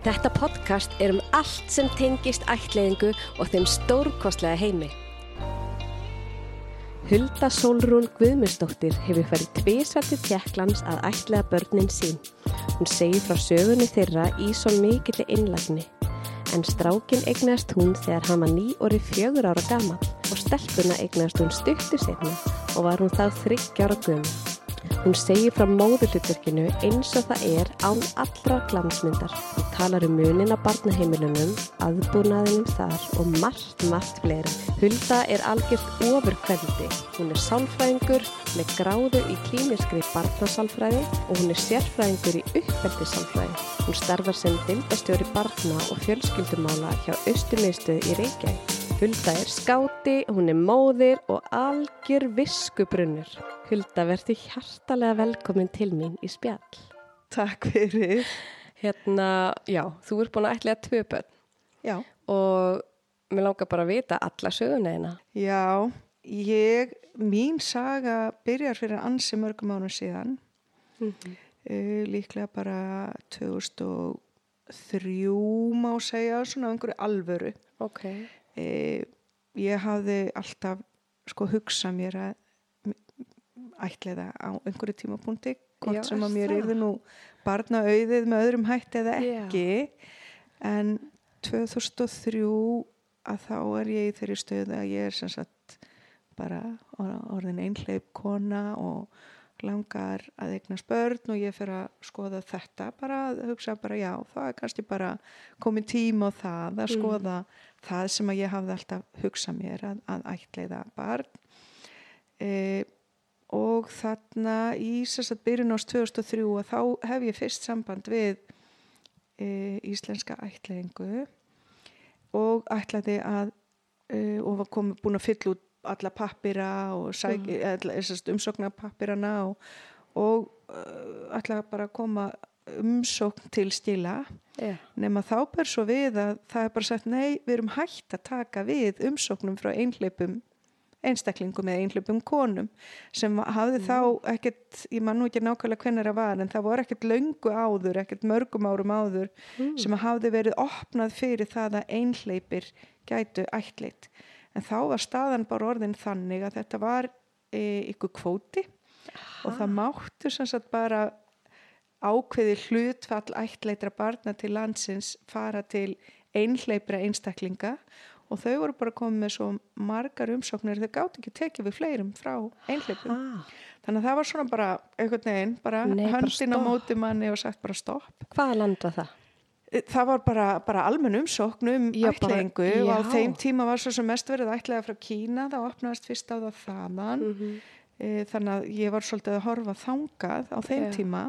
Þetta podcast er um allt sem tengist ættleiðingu og þeim stórkostlega heimi. Hulda Solrún Guðmundsdóttir hefur ferið tvísar til Tjekklands að ættlega börnin sín. Hún segir frá sögunni þeirra í svo mikilli innlagni. En strákin eignast hún þegar hann var ný orði fjögur ára gaman og stelpuna eignast hún stuttu setna og var hún þá þryggjára gömur. Hún segir frá móðurlutverkinu eins og það er án allra glansmyndar. Hún talar um munin á barnaheimilunum, aðbúnaðinum þar og margt, margt fleiri. Hulda er algjört ofurkveldi. Hún er sálfræðingur með gráðu í klíniskri barnasálfræði og hún er sérfræðingur í uppveldisálfræði. Hún starfar sem dildastjóri barna og fjölskyldumála hjá Östumiðstöð í Reykjavík. Hulda er skáti, hún er móðir og algjör viskubrunnur. Hulda, verði hjartalega velkomin til mín í spjall. Takk fyrir. Hérna, já, þú ert búin að ætlega tvö börn Já. og mér langar bara að vita alla söguna Já, ég, mín saga byrjar fyrir ansi mörgum ánum síðan. Mm -hmm. uh, líklega bara 2003 má segja, svona einhverju alvöru. Ok. Uh, ég hafði alltaf sko hugsað mér að ætliða á einhverju tímapunkti hvort Já, sem að mér yrði nú barna auðið með öðrum hætti eða ekki. En 2003 að þá er ég í þeirri stöðu að ég er sem sagt bara or- orðin einhleip kona og langar að eignast börn og ég fer að skoða þetta bara að hugsa bara já, það er kannski bara komin tíma á það að Mm. Það sem að ég hafði alltaf hugsað mér að, að ætleiða barn e, og þarna í að byrjun ás 2003 að þá hef ég fyrst samband við e, íslenska ætleiðingu og ætlaði að e, og var komið búin að fylla út alla pappira og mm. umsókna pappirana og, og uh, ætlaði bara að koma umsókn til stila Já. nema þá ber svo við að það er bara sagt nei, við erum hægt að taka við umsóknum frá einhleipum einstaklingum eða einhleipum konum sem hafði þá ekkert ég man nú ekki nákvæmlega hvernig það var en það voru ekkert löngu áður, ekkert mörgum árum áður Mm. sem hafði verið opnað fyrir það að einhleipir gætu ætlit en þá var staðan bara orðin þannig að þetta var e, ykkur kvóti og það máttu sem sagt bara ákveði hlutfall ættleitra barna til landsins fara til einhleipra einstaklinga og þau voru bara komið með svo margar umsóknir þau gátt ekki tekið við fleirum frá einhleipum þannig að það var svona bara einhvern veginn, bara höndin á móti manni og sagt bara stopp. Hvaða land var það? það var bara, bara almenn umsókn um ætlingu og á þeim tíma var svo sem mest verið ætlega frá Kína, það opnaðist fyrst á það þaðan. -hmm. e, þannig að ég var svolítið að horfa þangað á þeim Já. tíma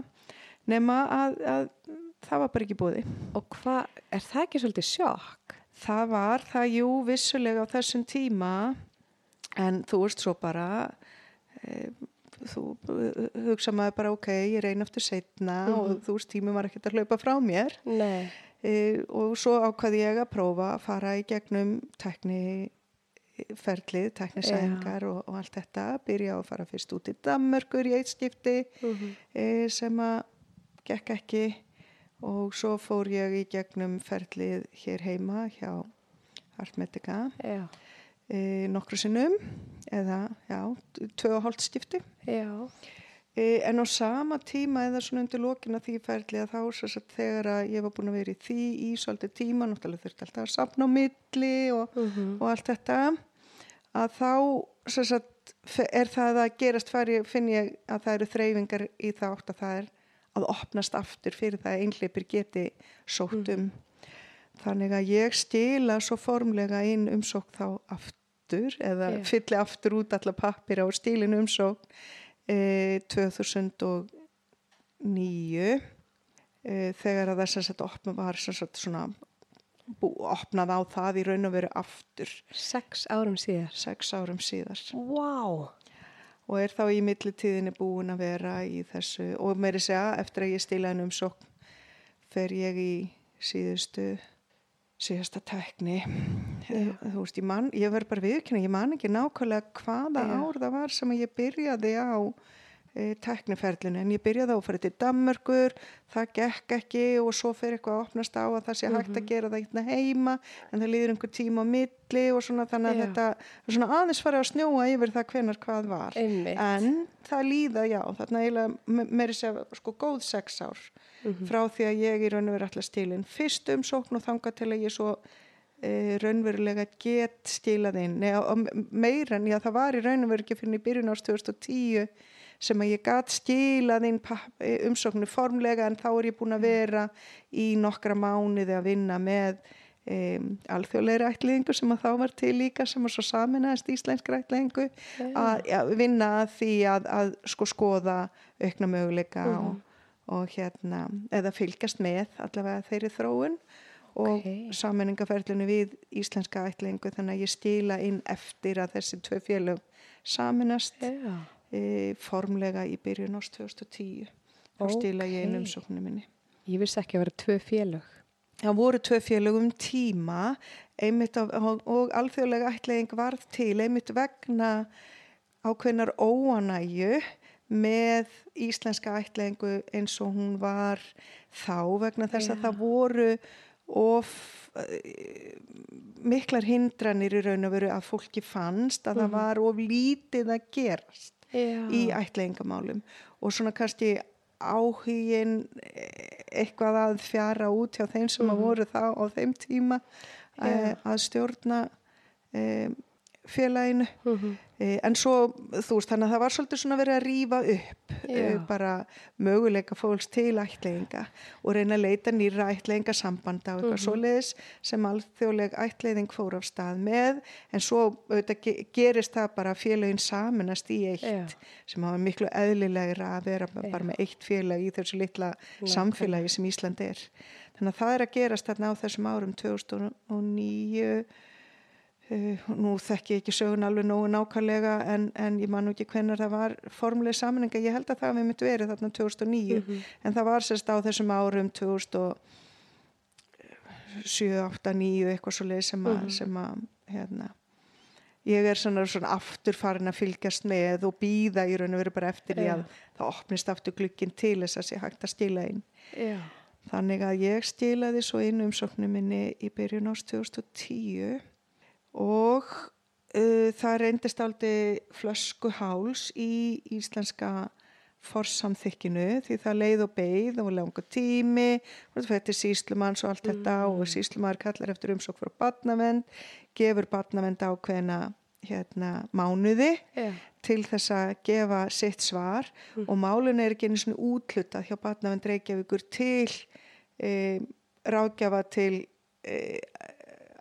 nema að, að það var bara ekki búið Og hvað, er það ekki svolítið sjokk? það var það jú vissulega á þessum tíma en þú veist svo bara e, þú eh, hugsa maður bara ok, ég reyna eftir setna Mhm. og þú veist tími var ekkert að hlaupa frá mér e, og svo ákvaði ég að prófa að fara í gegnum tekni ferlið, teknisæðingar og, og allt þetta, byrja að fara fyrst út í Danmörkur í eitt skipti Mm -hmm. e, sem að gekk ekki og svo fór ég í gegnum ferlið hér heima hjá Hartmedica Já. e, nokkru sinnum eða já, tvö og hálft skipti Já. e, en á sama tíma eða svona undir lokina því ferlið að þá svo að þegar að ég var búin að vera í því í svolítið tíma, náttúrulega þurfti alltaf að sapna á milli og, Mm og allt þetta að þá sagt, er það að gerast fari, finn ég að það eru þreyfingar í það átt að það er að opnast aftur fyrir það að einhleipir geti sótt um þannig að ég stila svo formlega inn umsókn þá aftur eða Já. fylli aftur út alla pappir á stílin umsókn e, 2009 e, þegar að þess að þetta opna var svona opnað á það í raun og veru aftur Sex árum síðar. sex árum síðar Vá. Og er þá í millitíðinni búin að vera í þessu og meiri segja eftir að ég stila en umsókn fer ég í síðustu síðasta tekni Já. þú veist, ég, man, ég verð bara viðkynna ég man ekki nákvæmlega hvaða Já. ár það var sem ég byrjaði á tekniferlinu en ég byrjaði á að fara til Danmörkur það gekk ekki og svo fyrir eitthvað að opnast á að það sé hægt að gera það hérna heima en það líður einhver tíma á milli og svona þannig að Já. þetta er svona aðeins farið að snjóa yfir það hvenar hvað var Einmitt. en það líða, já, þarna eiginlega meiri segja sko góð sex ár frá því að ég í raun og veru alltaf stílinn fyrst umsókn og þanga til að ég svo e, raunverulega get stílað inn Nei, og meira en já, það var í raun og veru ekki fyrir í byrjun árs 2010 sem að ég gat stílað inn papp- e, umsóknu formlega en þá er ég búin að vera í nokkra mánuði að vinna með um, alþjóðlegri ætliðingu sem að þá var til líka sem að svo saminæðast íslenskri ætliðingu að ja, vinna að því að, að sko skoða aukna möguleika og, og hérna eða fylgjast með allavega þeirri þróun og Ok. saminningaferlinu við íslenska ætliðingu þannig að ég stíla inn eftir að þessi tvö félög saminast Já. E, formlega í byrjun ást 2010 þá stíla ég inn Ok. umsóknum minni Ég vissi ekki að vera tvö félög. Það voru tvö félögum tíma einmitt af, og, og alþjóðlega ætlaðing varð til einmitt vegna ákveðnar óanæju með íslenska ætlaðingu eins og hún var þá vegna þess að Já. það voru of eh, miklar hindranir í raun og veru að fólki fannst að það var of lítið að gerast Já. í ætlaðingamálum og svona kannski áhugin eh, eitthvað að fjara út hjá þeim sem að voru þá á þeim tíma Já. uh, að stjórna um, félaginu Mhm. uh, en svo þú veist þannig að það var svolítið svona verið að rýfa upp uh, Já. bara möguleika fólks til ætlaðinga og reyna að leita nýra ætlaðinga sambanda og eitthvað svoleiðis sem alþjóðleg ætlaðing fór af stað með en svo auðvitað ge- gerist það bara félagin saminast í eitt Já. sem hafa miklu eðlilegra að vera bara með eitt félag í þessu litla samfélagi sem Ísland er. Þannig að það er að gerast þarna á þessum árum 2009 Uh, nú þekki ég ekki sögun alveg nógu nákvæmlega en, en ég man nú ekki hvenar það var formuleg saminninga, ég held að það við myndi verið þarna 2009 en það var sérst á þessum árum 2007, 8, 9 eitthvað svo leið sem að, sem að hérna, ég er svona, svona aftur farin að fylgjast með og býða í raun og veru bara eftir að það opnist aftur glukkin til þess að sé hægt að stila inn. Já. Þannig að ég stilaði svo inn umsóknum minni í byrjun ást 2010 og uh, það reyndist aldrei flöskuháls í íslenska forsamþykkinu því það leið og beið og langur tími og það fyrir síslumanns og allt þetta og síslumar kallar eftir umsók frá batnavend, gefur batnavend ákveðna hérna, mánuði Já. til þess að gefa sitt svar. Og málun er ekki einu svona útlutað hjá Batnavend Reykjavíkur til e, ráðgjafa til e,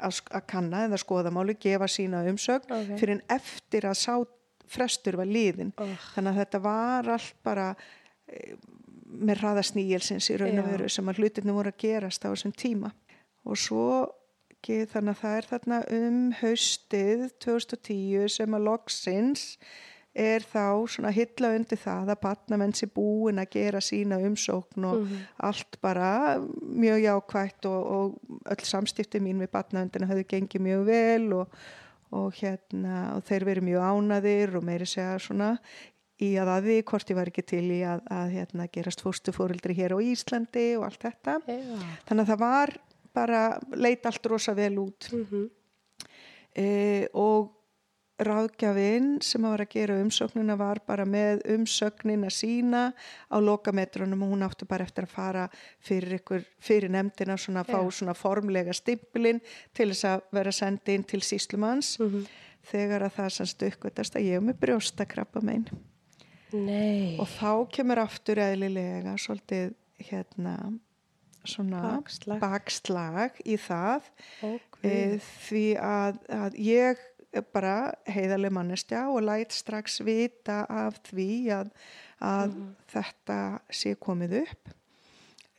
að, að kanna eða skoða máli, gefa sína umsögn Ok. fyrir en eftir að sá frestur var liðin. Oh. Þannig að þetta var allt bara e, með hraða sníelsins í raun og veru sem að hlutinni voru að gerast á þessum tíma. Og svo þannig að það er þarna um haustið 2010 sem að loksins er þá svona hilla undir það að batnamenn sé búin að gera sína umsókn og allt bara mjög jákvætt og, og öll samstifti mín við batnavendina höfðu gengið mjög vel og, og hérna og þeir verið mjög ánaðir og meiri segja svona í að að því hvort ég var ekki til í að, að hérna, gerast fórstufórildri hér á Íslandi og allt þetta. Já. Þannig að það var bara, leit allt rosa vel út Mhm. e, og ráðgjafinn sem var að gera umsögnuna var bara með umsögnina sína á lokametrunum og hún átti bara eftir að fara fyrir, ykkur, fyrir nefndina svona að fá Já. svona formlega stimpilinn til þess að vera sendið inn til síslumanns Mhm. þegar að það sannst uppgötast að ég hef með brjóstakrabba mein Nei. og þá kemur aftur eðlilega svolítið hérna svona Bakslag. bakslag í það Ok. e, því að, að ég bara heiðarlega mannestja og læt strax vita af því að, að þetta sé komið upp.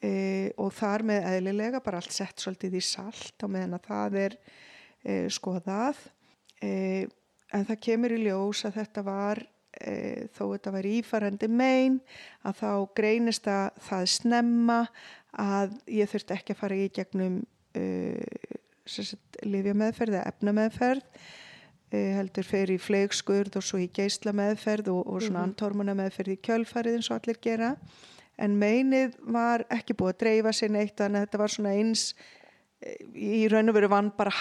E, og þar með eðlilega bara allt sett svolítið í salt á meðan að það er e, skoðað. E, en það kemur í ljós að þetta var e, þó þetta var ífarandi mein að þá greinist að það snemma að ég þurfti ekki að fara í gegnum uh, lifja meðferð eða efna meðferð heldur fer í fleigskurð og svo í geisla meðferð og, og svona Mhm. antormuna meðferð í kjölfarið eins og allir gera en meinið var ekki búið að dreifa sér neitt þannig að þetta var svona eins eh, í raun og veru vann bara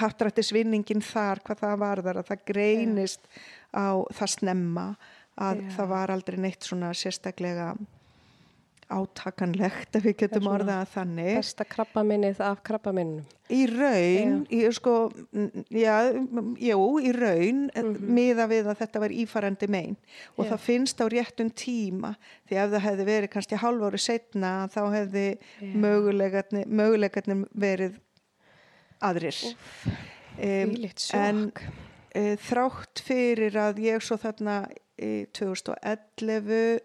hattrættisvinningin þar hvað það var þar að það greinist á það snemma að Já. það var aldrei neitt svona sérstaklega átakanlegt ef við getum orðað það þannig. Besta krabbaminnið af krabbaminnum. Í raun, í, sko, n- já, jú, í raun mm miða við að þetta var ífarandi mein. Og Já. það finnst á réttum tíma því ef það hefði verið kannski hálf ári setna þá hefði möguleikarnir, möguleikarnir verið aðrir. Um, en e, þrátt fyrir að ég svo þarna í 2011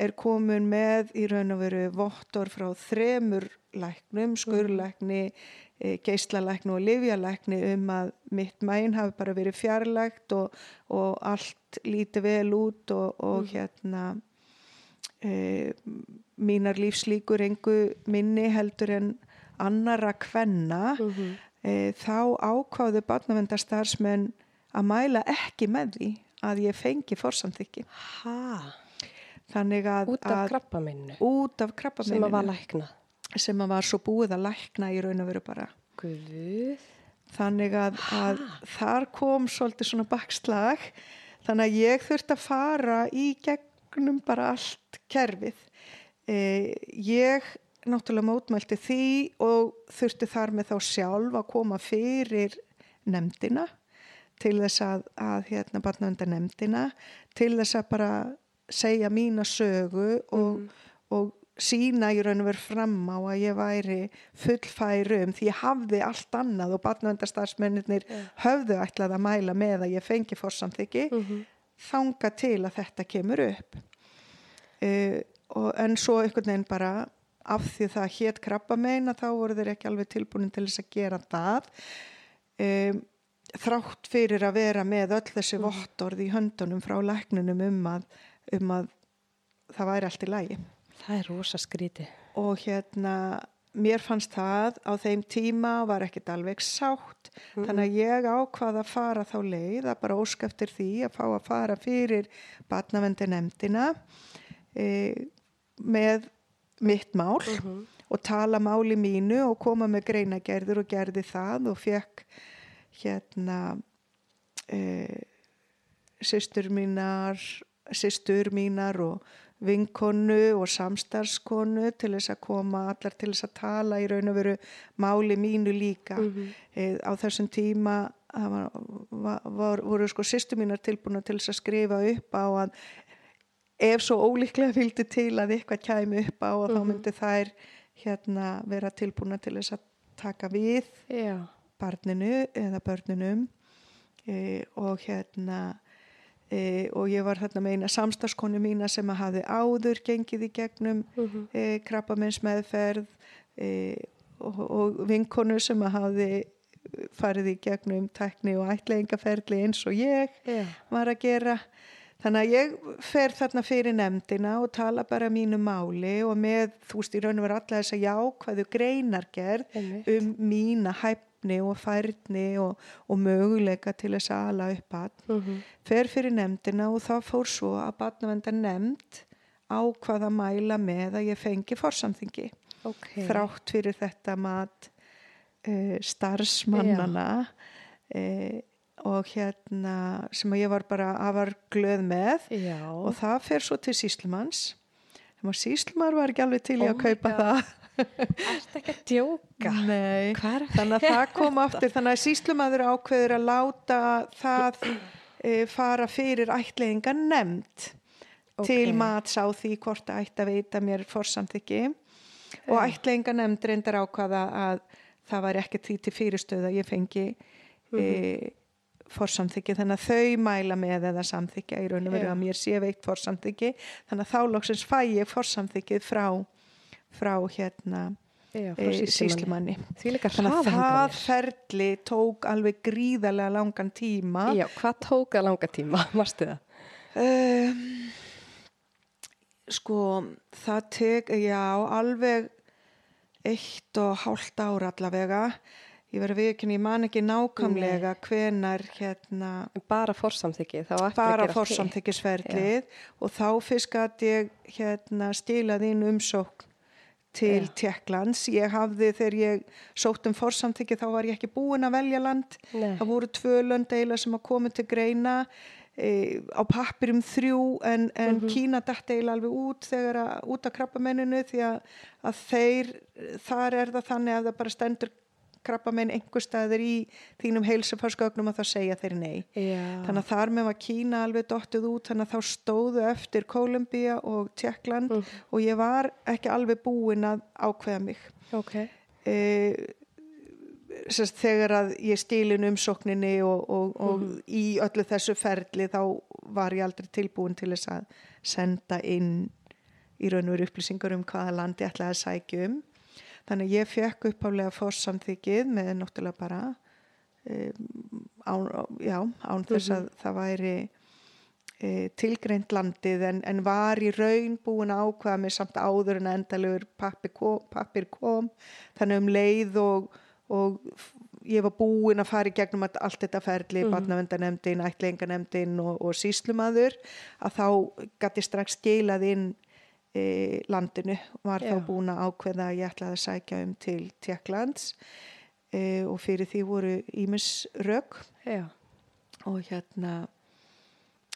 er komin með í raun og veru vottor frá þremur læknum, skurlækni, e, geislalækni og livjalækni um að mitt mæn hafi bara verið fjarlægt og, og allt lítið vel út og, og hérna e, mínar lífslíkur engu minni heldur en annara kvenna Mhm. e, þá ákváðu barnavendarstarfsmenn að mæla ekki með því að ég fengi forsamþykki. Ha, Þannig að, út af að krabbaminnu út af sem að var lækna. sem að var svo búið að lækna í raun og veru bara. Guð. Þannig að, að þar kom svolítið svona bakslag þannig að ég þurfti að fara í gegnum bara allt kerfið. E, ég náttúrulega mótmælti því og þurfti þar með þá sjálf að koma fyrir nefndina til þess að, að hérna barnavenda nefndina til þess að bara segja mína sögu og, og sína í raun og veru fram á að ég væri fullfærum því ég hafði allt annað og barnavendarstarfsmennir höfðu ætlað að mæla með að ég fengi fórsamþyggi Mhm. þanga til að þetta kemur upp. Uh, og, en svo einhvern veginn bara af því það hétt krabba meina þá voru þeir ekki alveg tilbúin til þess að gera það. Um, þrátt fyrir að vera með öll þessi vottorð í höndunum frá læknunum um að, um að það væri allt í lagi. Það er rosa skríti. og hérna mér fannst það á þeim tíma var ekkert alveg sátt þannig að ég ákvað að fara þá leið að bara ósk eftir því að fá að fara fyrir batnavendi nefndina e, með mitt mál og tala máli mínu og koma með greinagerður og gerði það og fekk hérna e, systur mínar systur mínar og vinkonu og samstarfskonu til þess að koma allar til þess að tala í raun og veru máli mínu líka. E, á þessum tíma var, var, voru sko sýstu mínar tilbúna til þess að skrifa upp á að ef svo ólíklega fylgdi til að eitthvað kæmi upp á og þá myndi þær hérna vera tilbúna til þess að taka við Já. barninu eða börnunum. E, og hérna e, og ég var þarna með eina samstagskonu mína sem að hafi áður gengið í gegnum Mhm. e, krabbamins meðferð e, og, og vinkonu sem að hafi farið í gegnum tækni og ætleiðingaferli eins og ég Já. var að gera þannig að ég fer þarna fyrir nefndina og tala bara mínu máli og með, þú veist, í raun og veru alla þess að jákvæðu greinargerð Einmitt. um mína hæfni og færni og, og möguleika til þess að ala upp að Mhm. fer fyrir nefndina og þá fór svo að batnavenda nefnd ákvað að mæla með að ég fengi forsamþingi Ok. þrátt fyrir þetta mat uh, starfsmannana uh, og hérna sem ég var bara afar glöð með Já. og það fer svo til síslumanns síslumar var ekki alveg til í Oh að kaupa God. það Ertu ekki að djóka? Nei. Hvað er þannig að það kom aftur þannig að síslumadur ákveður að láta það e, fara fyrir ætleiðinga nefnd Ok. til mats á því hvort það ætti að veita mér forsamþyggi og ætleiðinga nefnd reyndar ákvaða að það var ekki því til fyrirstöð að ég fengi e, forsamþyggi þannig að þau mæla með eða samþykja í raun og veru að mér sé veikt forsamþyggi þannig að þá loksins fæ ég forsamþyggið frá, frá hérna Já, e, Því líka þannig að það ferli tók alveg gríðarlega langan tíma. Já, hvað tók að langa tíma? Marstu það? um, sko það tek já alveg eitt og hálft ára allavega. Ég verið að viðkynna, ég man ekki nákvæmlega hvenar hérna Bara eftir bara fórsamþykisferlið og þá fyrst gæti ég hérna stílað inn umsókn til Já. Tjekklands. Ég hafði þegar ég sótt um fórsamþykki þá var ég ekki búin að velja land. Nei. Það voru tvö lönd eila sem að koma til greina e, á pappirum þrjú en, en Kína dætt eila alveg út þegar að, út af krabbamenninu því að, að þeir, þar er það þannig að það bara stendur krabbamenn einhver staðir í þínum heilsufarsgögnum að það segja þeir nei. Já, Þannig að þar með var Kína alveg dottið út þannig að þá stóðu eftir Kólumbía og Tjekkland og ég var ekki alveg búin að ákveða mig. ok. E, sérst, þegar að ég stílin umsókninni og, og, og í öllu þessu ferli þá var ég aldrei tilbúin til þess að senda inn í raun og veru upplýsingar um hvaða landi ég ætlaði að sækja um. Þannig að ég fekk uppálega fórsamþykið með náttúrulega bara um, án, já, án þess að það væri e, tilgreint landið en, en var í raun búin að ákvaða mig samt áður en endalegur pappir kom, pappir kom. Þannig um leið og, og ég var búin að fara í gegnum allt þetta ferli, mm barnavendanemdin, ætlinganemdin og, og síslumadur að þá gæti strax skilað inn e, landinu. Var Já. þá búin að ákveða að ég ætlaði að sækja um til Tjekklands e, og fyrir því voru ímis Já, og hérna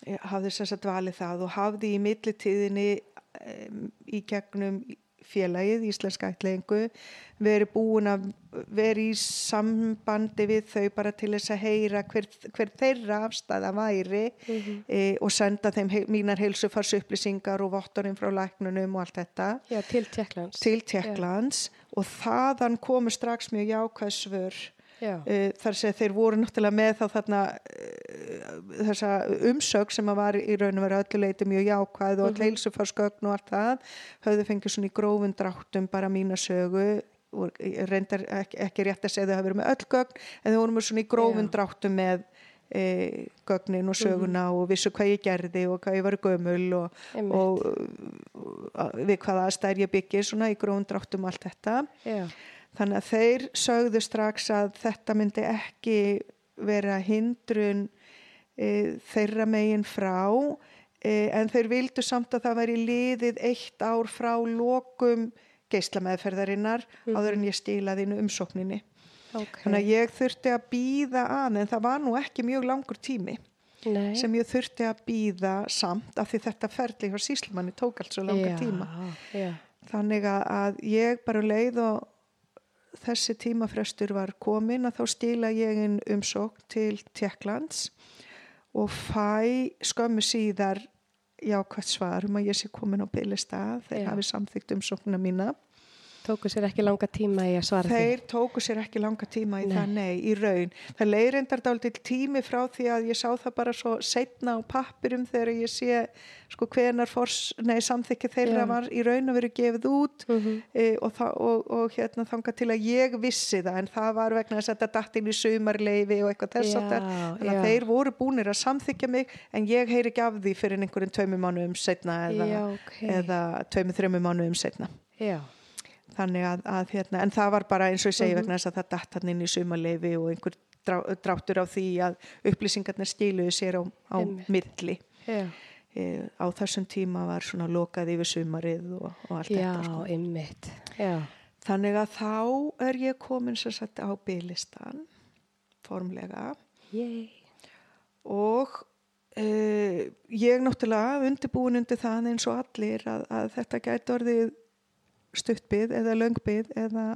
ég hafði þess að dvalið það og hafði í millitíðinni um, í gegnum félagið, Íslenska ætlingu verið búin að vera í sambandi við þau bara til þess að heyra hver, hver þeirra afstæða væri e, og senda þeim he mínar heilsufars upplýsingar og vottorinn frá læknunum og allt þetta. Já, til Tjekklands. og þaðan komu strax mjög jákvæð svör Já, Uh, þar sem þeir voru náttúrulega með þá þarna uh, þessa umsög sem að var í raun og vera ölluleiti mjög jákvæð og öll heilsufarsgögn og allt það höfðu fengið svona í grófun dráttum bara mína sögu og reyndar ekki, ekki rétt að segja þau hafa verið með öll gögn en þau voru með svona í grófun Já. dráttum með e, gögnin og söguna og vissu hvað ég gerði og hvað ég var gömul og, Einmitt. og uh, við hvaða aðstæður ég byggi svona í grófun dráttum og allt þetta. Já, Þannig að þeir sögðu strax að þetta myndi ekki vera hindrun e, þeirra megin frá e, en þeir vildu samt að það væri liðið eitt ár frá lokum geislameðferðarinnar áður en ég stílaði inn umsókninni. ok. Þannig að ég þurfti að býða að en það var nú ekki mjög langur tími Nei. sem ég þurfti að býða samt af því þetta ferli hjá síslumanni tók allt svo langa já, tíma. Já, Þannig að, ég bara leið og þessi tímafrestur var komin að þá stíla ég inn umsókn til Tjekklands og fæ skömmu síðar jákvæmt svar um að ég sé komin á bylista þeir Já. hafi samþygt umsóknuna mína. Tóku sér ekki langa tíma í að svara Þeir tóku sér ekki langa tíma í Nei. það, nei, í raun. Það leirendar dálítið tími frá því að ég sá það bara svo setna á pappirum þegar ég sé sko hvenar samþykki þeirra Já. var í raun að vera gefið út því. Mm e, og, það, og, og hérna þanga til að ég vissi það en það var vegna þess að þetta datt inn í sumarleifi og eitthvað þess að þannig að þeir voru búnir að samþykja mig en ég heyri ekki af því fyrir einhverjum tveimur mánuðum setna eða, Já, ok. eða tveimur, þreimur mánuðum setna Já, þannig að, að hérna, en það var bara eins og ég segi Mhm. vegna þess að það datt hann inn í sumarleifi og einhver drá, dráttur á því að upplýsingarnir stíluðu sér á, á Einmitt. milli já, e, á þessum tíma var svona lokað yfir sumarið og, og allt já, þetta sko. ymmit. Já, Þannig að þá er ég komin sér sagt á bygglistan formlega yey. og uh, ég náttúrulega undirbúin undir það eins og allir að, að þetta gæti orðið stuttbið eða löngbið eða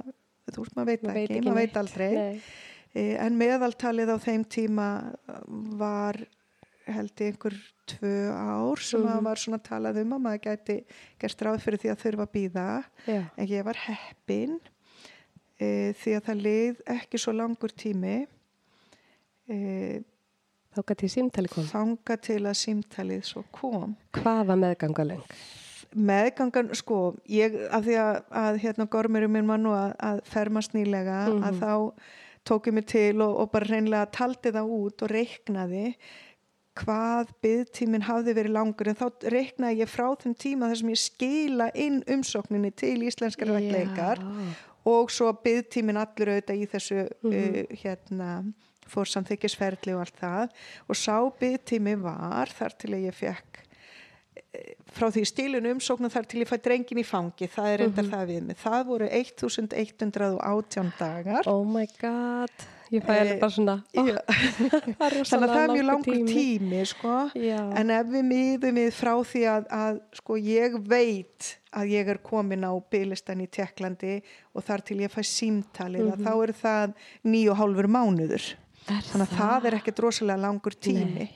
þú veist maður veit það ekki, maður veit aldrei Nei. Eh, en meðaltalið á þeim tíma var held ég einhver tvö ár sem Mhm. að var svona talað um að maður gæti gerst ráð fyrir því að þurfa að býða Já, en ég var heppin e, því að það lið ekki svo langur tími e, þá gæti ég símtali kom. þanga til að símtalið svo kom Hvað var meðgangalöng? Meðgangan, sko ég, af því að, að hérna gormurum minn var nú að, að fermast nýlega Mhm. að þá tók ég mig til og, og bara reynlega taldi það út og reiknaði hvað byggtíminn hafði verið langur en þá reiknaði ég frá þeim tíma þar sem ég skila inn umsókninni til íslenskar regleikar Já, og svo byggtímin allur auðvitað í þessu Mhm. uh, hérna fór samþykisferðli og allt það og sá byggtími var þar til að ég fekk frá því stílun umsóknum þar til ég fæ drengin í fangi, það er endar Mhm. það við mig. Það voru 1118 dagar. Oh my god, ég fæ alveg Eh, bara svona, oh, það þannig að það er mjög langur langur tími, sko. En ef við miðum við frá því að, að sko ég veit að ég er komin á bygglistan í Tjekklandi og þar til ég fæ símtalið að þá er það nýju og hálfur mánuður. Er þannig að það er ekkert rosalega langur tími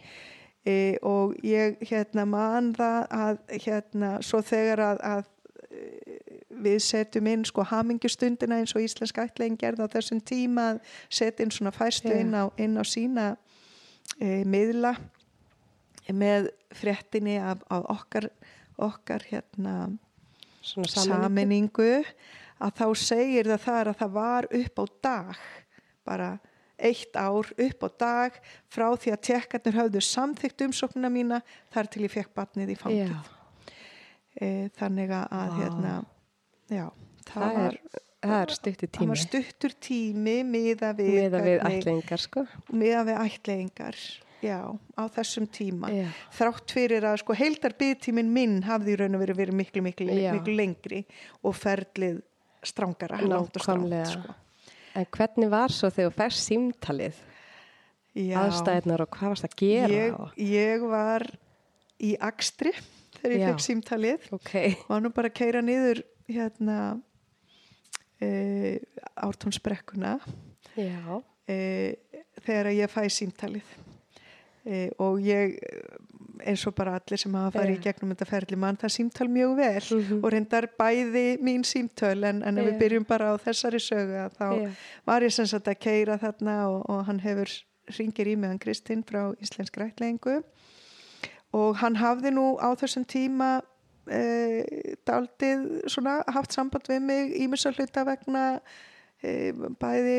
e, og ég hérna man það að hérna svo þegar að, að e, við setjum inn sko hamingjustundina eins og íslenska ætlegin gerði á þessum tíma að setja inn svona færslu Já. inn á, inn á sína e, miðla með fréttinni af, af okkar, okkar hérna sammenningu að þá segir það þar að það var upp á dag bara eitt ár upp á dag frá því að tjekkarnir höfðu samþygt umsóknuna mína þar til ég fekk batnið í fangið. Já, e, þannig að hérna já, það, það var, er, það er stutti það tími. var stuttur tími miða við, við ætlingar sko. miðað við ætlingar já, á þessum tíma. Já, þrátt fyrir að sko heildar byggtíminn minn hafði í raun og verið verið miklu, miklu, miklu lengri og ferlið strangara langt og strangt, sko. En hvernig var svo þegar þú færst símtalið, Já, aðstæðnar og hvað varst að gera? ég, ég var í Akstri þegar ég fekk símtalið. Ok, og hann var bara að keira niður hérna e, ártónsbrekkuna e, þegar ég fæ símtalið. E, og ég eins og bara allir sem hafa farið í gegnum þetta ferli mann það símtal mjög vel. Mhm. og reyndar bæði mín símtöl en, en ef við byrjum bara á þessari sögu þá var ég sem sagt að keira þarna og, og hann hefur ringir í hann Kristinn frá Íslensk rætlengu og hann hafði nú á þessum tíma e, daldið svona haft samband við mig ímessa hluta vegna bæði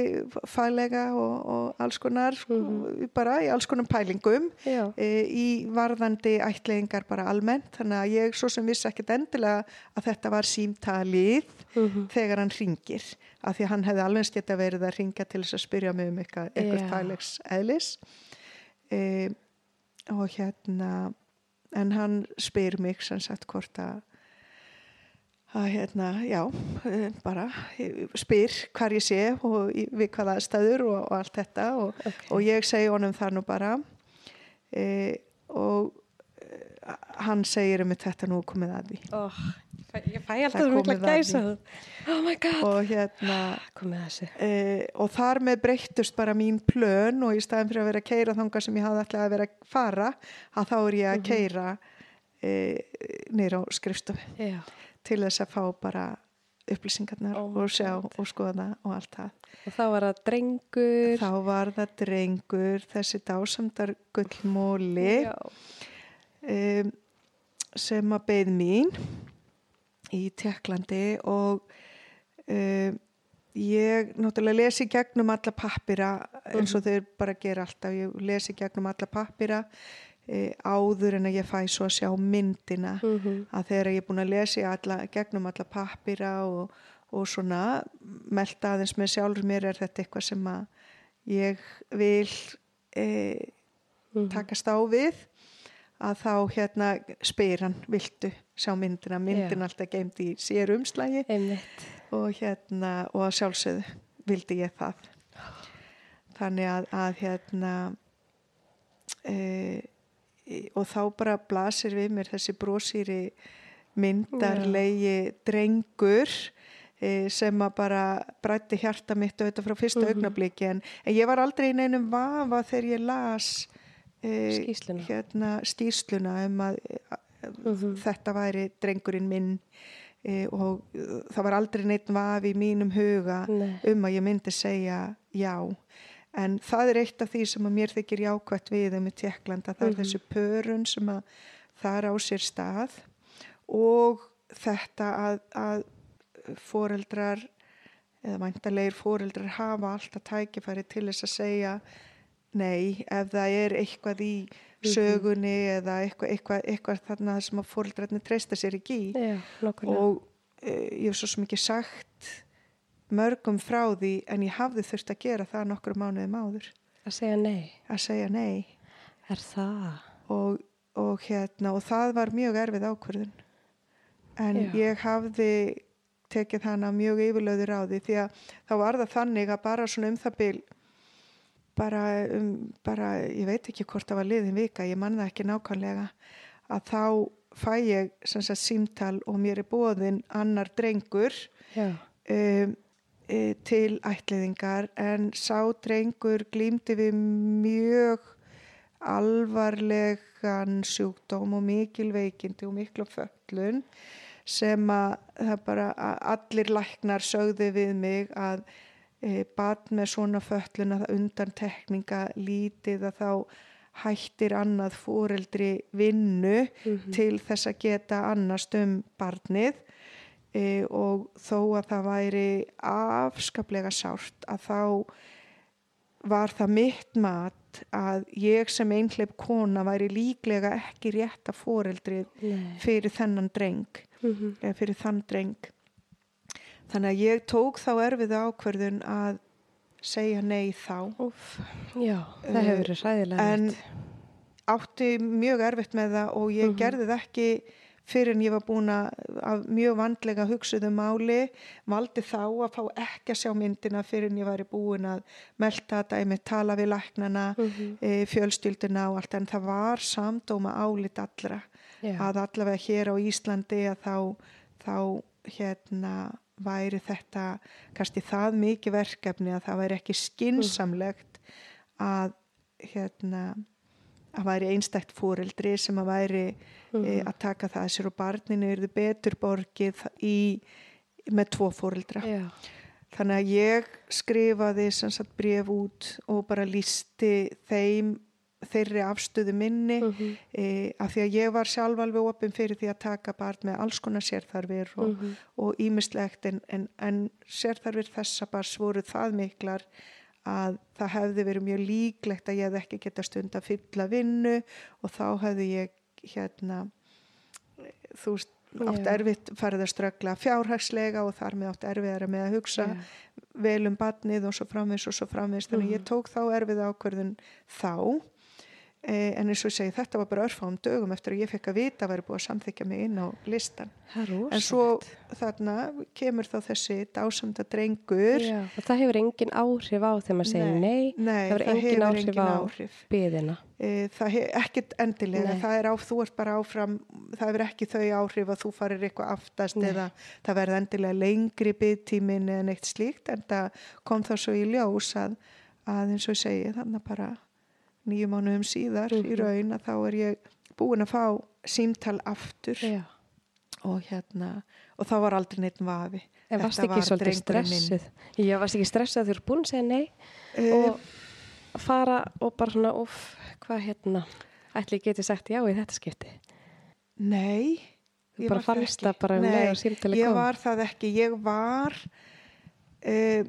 faglega og, og alls konar Mhm. bara í alls konar pælingum. E, í varðandi ætlingar bara almennt þannig að ég svo sem vissi ekkert endilega að þetta var símtalið mhm, þegar hann ringir af því að hann hefði alveg geta verið að ringa til þess að spyrja mig um eitthvað, eitthvað faglegs eðlis. E, og hérna en hann spyr mig sem sagt hvort að að hérna, já e, bara e, spyr hvar ég sé og við hvaða staður og, og allt þetta og, ok. og ég segi honum það nú bara e, og hann segir um þetta nú komið að því Oh, ég fæ alltaf mikla komið að gæsa. Oh my god. og hérna Komið að þessu. e, og þar með breyttust bara mín plön og í staðin fyrir að vera að keira þanga sem ég hafði alltaf að vera að fara að þá er ég að keira e, nýr á skrifstofu Já, til þess að fá bara upplýsingarnar Oh my og sjá God. og skoða og allt það. og þá var það drengur. Þá var það drengur, þessi dásamdar gullmóli um, sem að beð mín í Tjekklandi og um, ég náttúrulega lesi gegnum alla pappira eins og þeir bara gera alltaf ég lesi gegnum alla pappira áður en að ég fæ svo að sjá myndina mhm, að þegar ég er búin að lesi alla, gegnum alla pappira og, og svona melda aðeins með sjálfur mér er þetta eitthvað sem að ég vil e, mhm. takast á við að þá hérna spyr hann viltu sjá myndina, myndin Já. alltaf geimt í sér umslægi Einmitt. og hérna og að sjálfsögðu vildi ég það þannig að, að hérna e, og þá bara blasir við mér þessi brósýri myndarlegi drengur e, sem að bara brætti hjarta mitt auðvitað frá fyrsta Mhm. augnabliki en, en ég var aldrei í neinum vafa þegar ég las e, Skýrsluna. hérna stýrsluna um að Mhm. þetta væri drengurinn minn e, og uh, það var aldrei neitt vafi í mínum huga Nei. um að ég myndi segja já en það er eitt af því sem að mér þykir jákvætt við um í Tjekkland að það er Mhm. þessu pörun sem að það er á sér stað og þetta að, að foreldrar eða væntalegir foreldrar hafa alltaf tækifæri til þess að segja nei ef það er eitthvað í sögunni eða eitthvað, eitthvað, eitthvað þarna sem að foreldrarnir treysta sér ekki. Í Já, og e, ég hef svo ekki sagt mörgum frá því en ég hafði þurft að gera það nokkru mánuðum áður Að segja nei. að segja nei Er það? og, og hérna og það var mjög erfið ákvörðun en Já. ég hafði tekið hana mjög yfirlöður á því því að þá var það þannig að bara svona um það bil bara um bara, ég veit ekki hvort það var liðin vika, ég man það ekki nákvæmlega að þá fæ ég sem sagt símtal og mér er bóðin annar drengur um, e, til ætliðingar en sá drengur glýmdi við mjög alvarlegan sjúkdóm og mikil veikindi og miklu föllun sem að bara að allir læknar sögðu við mig að e, bat með svona föllun að undan tekninga lítið að þá hættir annað fóreldri vinnu Mhm. til þess að geta annast um barnið e, og þó að það væri afskaplega sárt að þá var það mitt mat að ég sem einhleip kona væri líklega ekki rétt að fóreldrið Nei. fyrir þennan dreng Mm eða fyrir þann dreng þannig að ég tók þá erfiðu ákverðun að segja nei þá Úf. Já, það Eh, hefur verið ræðilega. en átti mjög erfitt með það og ég Mhm. gerði það ekki fyrir en ég var búin að mjög vandlega hugsuðu máli valdi þá að fá ekki að sjá myndina fyrir en ég væri búin að melta þetta, ég með tala við læknana Mhm. e, fjölstildina og allt en það var samdóma álit allra Já. að allavega hér á Íslandi að þá, þá hérna væri þetta kannski það mikið verkefni að það væri ekki skinsamlegt að hérna að væri einstækt fóreldri sem að væri e, að taka það að sér og barninu eru betur borgið í, með tvo fóreldra Já. þannig að ég skrifaði sem sagt bref út og bara lísti þeim þeirri afstöðu minni Mhm. e, af því að ég var sjálf alveg opinn fyrir því að taka barn með alls konar sérþarfir og, Mhm. og ímislegt en, en, en sérþarfir þessa bars voru það miklar að það hefði verið mjög líklegt að ég hefði ekki geta stund að fylla vinnu og þá hefði ég hérna þú veist átt erfitt farið að ströggla fjárhagslega og þar með átt erfiðara með að hugsa Já. vel um barnið og svo framvis og svo framvis þannig að ég Mhm. tók þá erfið ákverðun þá en eins og ég segi þetta var bara örfáum dögum eftir að ég fekk að vita að væri búið að samþykja mig inn á listan Það en svo þarna kemur þá þessi dásamda drengur Já. Og það hefur engin áhrif á þegar maður segir nei, nei, það hefur engin áhrif á áhrif. byðina. E, það hefur ekkert endilega Nei. það er á, þú ert bara áfram það hefur ekki þau áhrif að þú farir eitthvað aftast Nei. eða það verði endilega lengri byggtímin eða neitt slíkt en það kom þá svo í ljós að, að eins og ég segi þannig bara nýju mánuðum síðar í Mhm. raun að þá er ég búin að fá símtal aftur Já. og hérna og þá var aldrei neitt vafi En varst ekki var svolítið drengurinn minn. Já, varst ekki stressað þegar þú eru búin að segja nei Eh, og fara og bara svona, uff, hvað hérna, ætli ég geti sagt já í þetta skipti? Nei Þú ég bara fannst það bara um Nei, leið og símtali ég kom? var það ekki, ég var uh,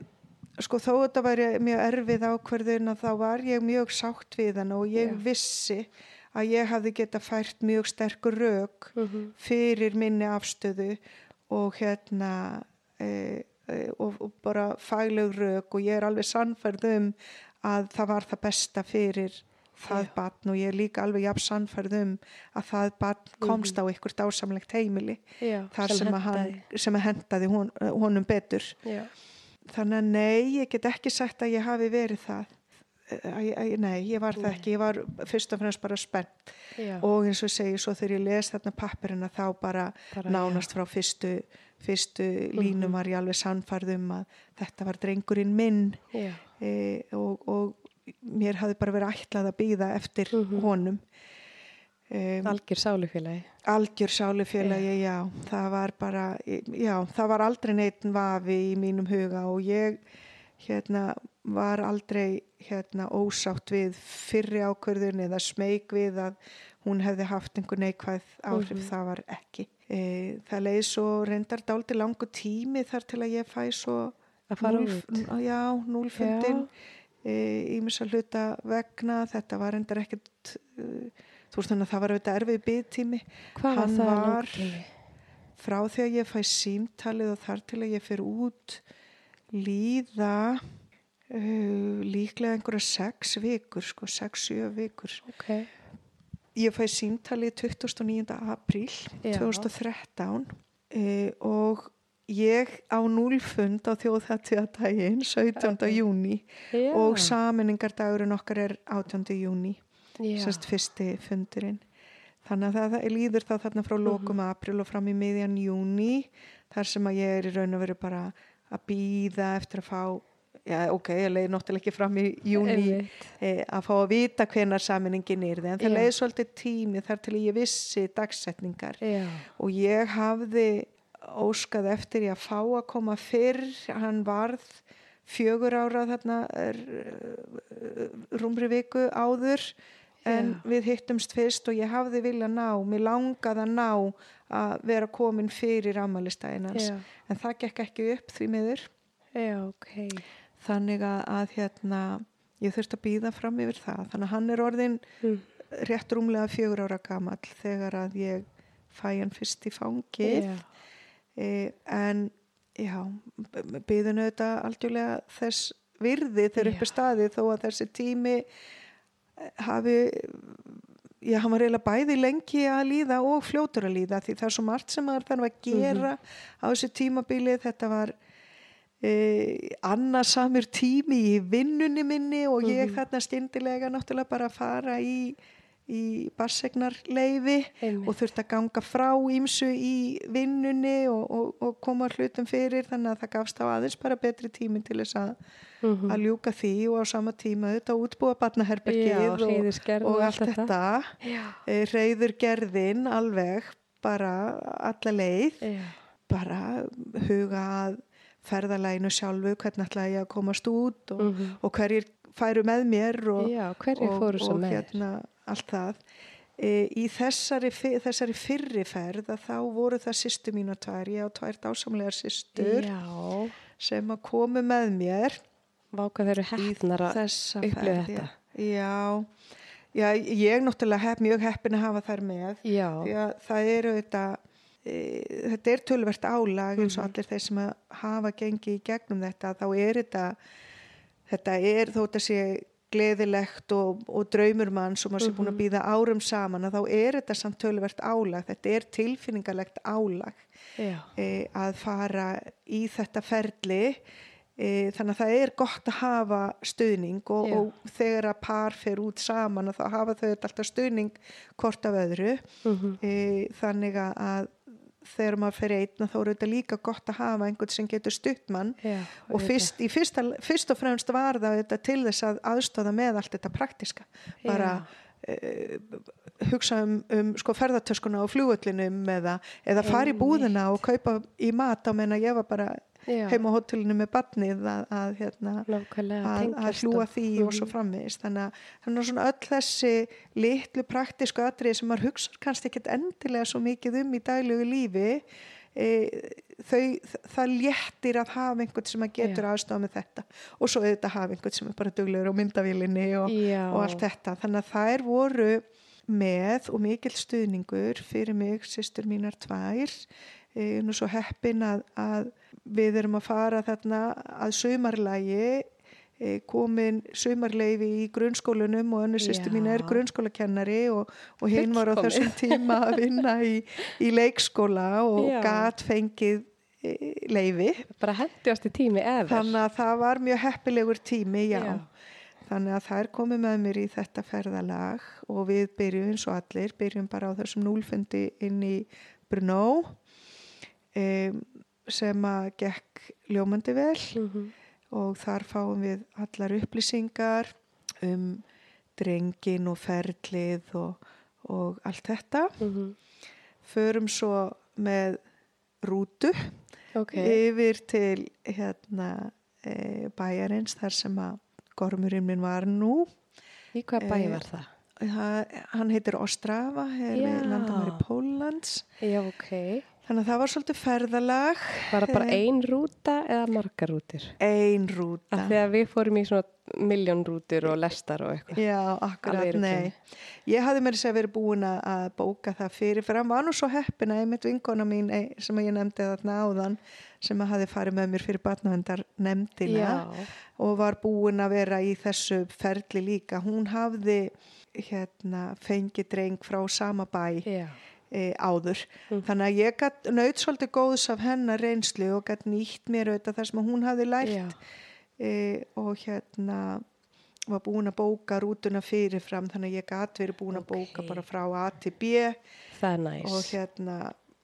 sko þó þetta væri mjög erfið ákverðun að þá var ég mjög sátt við hann og ég Já. vissi að ég hafði geta fært mjög sterkur rauk Mhm. fyrir minni afstöðu og hérna uh, uh, og, og bara fagleg rauk og ég er alveg sannfærð um að það var það besta fyrir það Já. batn og ég er líka alveg jafn sannfærð um að það batn komst á ykkur dásamlegt heimili Já, þar sem, sem að hendaði hon, honum betur Já. Þannig að nei, ég get ekki sagt að ég hafi verið það. Æ, æ, nei, ég var það ekki. Ég var fyrst og fremst bara spennt. Já. og eins og segi, svo þegar ég les þarna pappirina þá bara, Bara, nánast frá fyrstu fyrstu línum var ég alveg sannfærð um að þetta var drengurinn minn. Já. e, og, og mér hafði bara verið ætlað að býða eftir Mhm. honum um, Algjör sálufélagi. algjör sálufélagi, já. það var bara, já, það var aldrei neitt vafi í mínum huga og ég hérna var aldrei hérna ósátt við fyrri ákvörðun eða smeg við að hún hefði haft einhver neikvæð áhrif, Mhm. það var ekki. E, það leiði svo reyndar dálti langu tími þar til að ég fæ svo Að fara núll- út. Já, núlfundin ímissa hluta vegna, þetta var reyndar ekkert, uh, þú veist þannig að það var auðvitað erfið byggtími Hvað var Hann var- frá því að ég fæ símtalið og þar til að ég fer út líða uh, líklega einhverja sex vikur, sko, sex, sjö vikur. Ok. Ég fæ símtalið 29. apríl Já. 2013 uh, og ég á núlfund á þjóðhættiðadaginn 17. Ok. júni og saminingardagurinn okkar er 18. júni. Sérst fyrsti fundurinn. Þannig að það, það líður þá þarna frá lokum april og fram í miðjan júni þar sem að ég er í raun og veru bara að býða eftir að fá já ok, ég leiði náttúrulega ekki fram í júni e, að fá að vita hvenar saminingin er en það Já. leiði svolítið tími þar til ég vissi dagsetningar Já. og ég hafði óskað eftir ég að fá að koma fyrr hann varð fjögur ára þarna rúmri viku áður en Já. við hittumst fyrst og ég hafði vilja ná, mér langaði að ná að vera komin fyrir ammælistæðin hans Já. en það gekk ekki upp því miður Já, ok. þannig að, að hérna ég þurfti að býða fram yfir það þannig að hann er orðin Mm. rétt rúmlega fjögur ára gamall þegar að ég fæ hann fyrst í fangið e, en já byðinu þetta algjörlega þess virði þegar upp Já. er staðið þó að þessi tími hafi já, hann var eiginlega bæði lengi að líða og fljótur að líða því það er svo margt sem maður þarf að gera á þessu tímabili. Þetta var e, annarsamur tími í vinnunni minni og ég þarna stindilega náttúrulega bara að fara í í barsegnarleifi og þurfti að ganga frá ímsu í vinnunni og, og, og koma hlutum fyrir þannig að það gafst á aðeins bara betri tími til þess að, Mhm. að ljúka því og á sama tíma þetta útbúa barnaherbergið og, og allt þetta Já. e, reyður gerðin alveg bara alla leið Já. bara huga að ferðalæginu sjálfu hvernig ætla ég að komast út og, Mhm. og hverjir færu með mér og, Já, og, og hérna allt það e, í þessari, þessari fyrri ferð að þá voru það sýstu mínu tvær, ég á tvær dásamlegar sýstur sem að komu með mér Váka þeir eru hefnar að upplifa þetta. já, já, ég náttúrulega hef mjög heppin að hafa þær með Já. því að það eru þetta e, þetta er tölvert álag eins Mhm. og allir þeir sem að hafa gengið í gegnum þetta þá er þetta þetta er þó þetta sé gleðilegt og, og draumur mann sem maður sé búin að býða árum saman að þá er þetta samt tölvert álag. Þetta er tilfinningalegt álag e, að fara í þetta ferli. E, þannig að það er gott að hafa stuðning og, og þegar að par fer út saman að þá hafa þau alltaf stuðning hvort af öðru. Mhm. e, þannig að- að þegar maður fer einn þá er þetta líka gott að hafa einhvern sem getur stutt mann. Já. og fyrst, fyrsta, fyrst og fremst var það þetta til þess að aðstóða með allt þetta praktiska bara uh, hugsa um, um sko ferðartöskuna á flugullinum eða, eða fara í búðina og kaupa í mat á menna ég var bara Já. heim á hótelinu með badnið að, að, hérna, að, að hlúa því og svo Mhm. framvegist þannig að þannig svona öll þessi litlu praktísku atriði sem maður hugsa kannski ekkert endilega svo mikið um í daglegu lífi e, þau, það léttir að hafa einhvern sem að getur aðstofa með þetta. Og svo auðvitað hafa einhvern sem er bara duglegur á myndavílinni og, og allt þetta. Þannig að þær voru með og mikill stuðningur fyrir mig, sýstur mínar tvær. E, nú svo heppin að, að við erum að fara þarna að sumarlægi e, komin sumarleifi í grunnskólanum og önnu sýstur mín er grunnskólakennari og, og hinn var á þessum tíma að vinna í, í leikskóla og Já. gat fengið e, leifi Bara hendjast í tími eða. þannig að það var mjög heppilegur tími, já. Já. Þannig að þær komu með mér í þetta ferðalag og við byrjum eins og allir, byrjum bara á þessum núlfundi inn í Brno um, sem að gekk ljómandi vel Mhm. og þar fáum við allar upplýsingar um drengin og ferlið og, og allt þetta. Mhm. Förum svo með rútu Ok. yfir til hérna e, bæjarins þar sem að gormurinn minn var nú Í hvað bæ Eh, var það? það, hann heitir Ostrava er við Já. landamæri Póllands Já, ok. Þannig að það var svolítið ferðalag Var það bara Eh, ein rúta eða margar rútur? ein rúta að við fórum í svona miljón rútur og lestar og eitthvað. Já, akkurat, nei. Ég hafði mér þess að verið búin að- bóka það fyrir, fyrir hann var nú svo heppina, einmitt vinkona mín eh, sem ég nefndi þarna áðan, sem að hafi farið með mér fyrir batnavendar nefndina Já, og var búin að vera í þessu ferli líka. Hún hafði hérna, fengið dreng frá sama bæ já, e, áður. Mm. Þannig að ég gat naut svolítið góðs af hennar reynslu og gat nýtt mér auðvitað það sem hún hafði lært. E, og hérna var búin að bóka rútuna fyrirfram þannig að ég gat verið búin að bóka bara frá A til B. Er og hérna,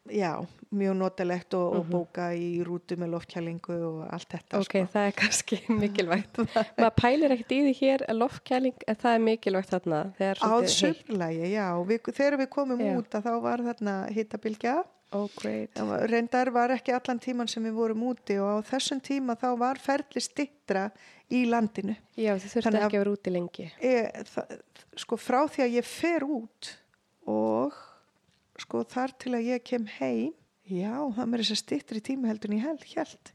já, mjög notalegt og, og Mhm. bóka í rútu með loftkælingu og allt þetta Ok, sko. það er kannski mikilvægt. Maður pælir ekkert í því hér að loftkæling, en það er mikilvægt þarna. Það Á svolítið heitt. sumlagi, já, við, þegar við komum Já. út að þá var þarna hittabilgja Oh, reyndar var ekki allan tíman sem við vorum úti og á þessum tíma þá var ferli stittra í landinu Já, þið að- ekki að vera úti lengi. e, það, sko frá því að ég fer út og sko þar til að ég kem heim já, það mér þess að stittri tíma heldur en ég held, held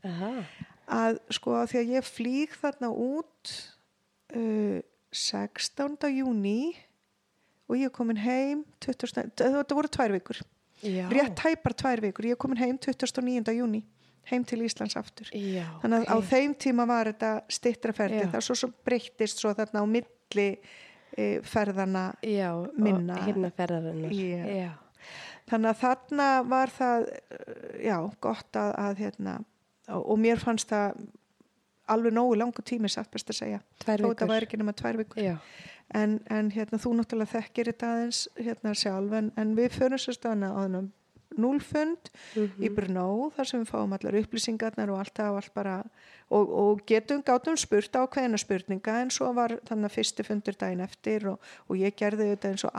að sko því að ég flýg þarna út uh, 16. júni og ég er komin heim 20, þetta voru tvær vikur Já. rétt hæpar tvær vikur, ég er komin heim 29. júni heim til Íslands aftur Já, þannig að á ok. þeim tíma var þetta stittra ferdi, Já. það svo, svo breyttist svo þarna á milli e, ferðana Já, minna- hérna ferðarinnar. Já. Þannig að þarna var það eh, já, gott að, að hérna, og, og mér fannst það alveg nógu langu tími satt best að segja vikur. væri ekki nema tvær vikur en, en hérna, þú náttúrulega þekkir þetta aðeins hérna sjálf en, en við förum svo stana á þennan núlfund Mhm. í Brno þar sem við fáum allar upplýsingarnar og allt það og allt bara og, og getum gátum spurt á hverjana spurninga en svo var þannig að fyrsti fundur daginn eftir og, og ég gerði þetta eins og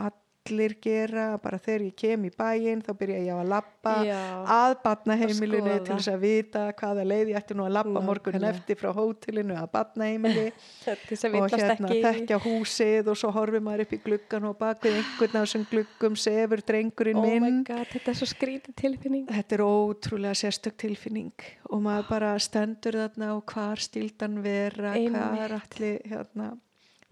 allir gera bara þegar ég kem í bæinn þá byrja ég á að lappa að batnaheimilinu Að til þess að vita hvaða leið ég ætti nú að lappa Nákvæmlega. eftir frá hótelinu að batnaheimili og hérna þekkja húsið og svo horfir maður upp í gluggan og bak við einhvern af þessum gluggum sefur drengurinn Oh minn god, þetta er svo skrítið tilfinning. þetta er ótrúlega sérstök tilfinning og maður bara stendur þarna og hvar stíldan vera Einmitt. hvar allir hérna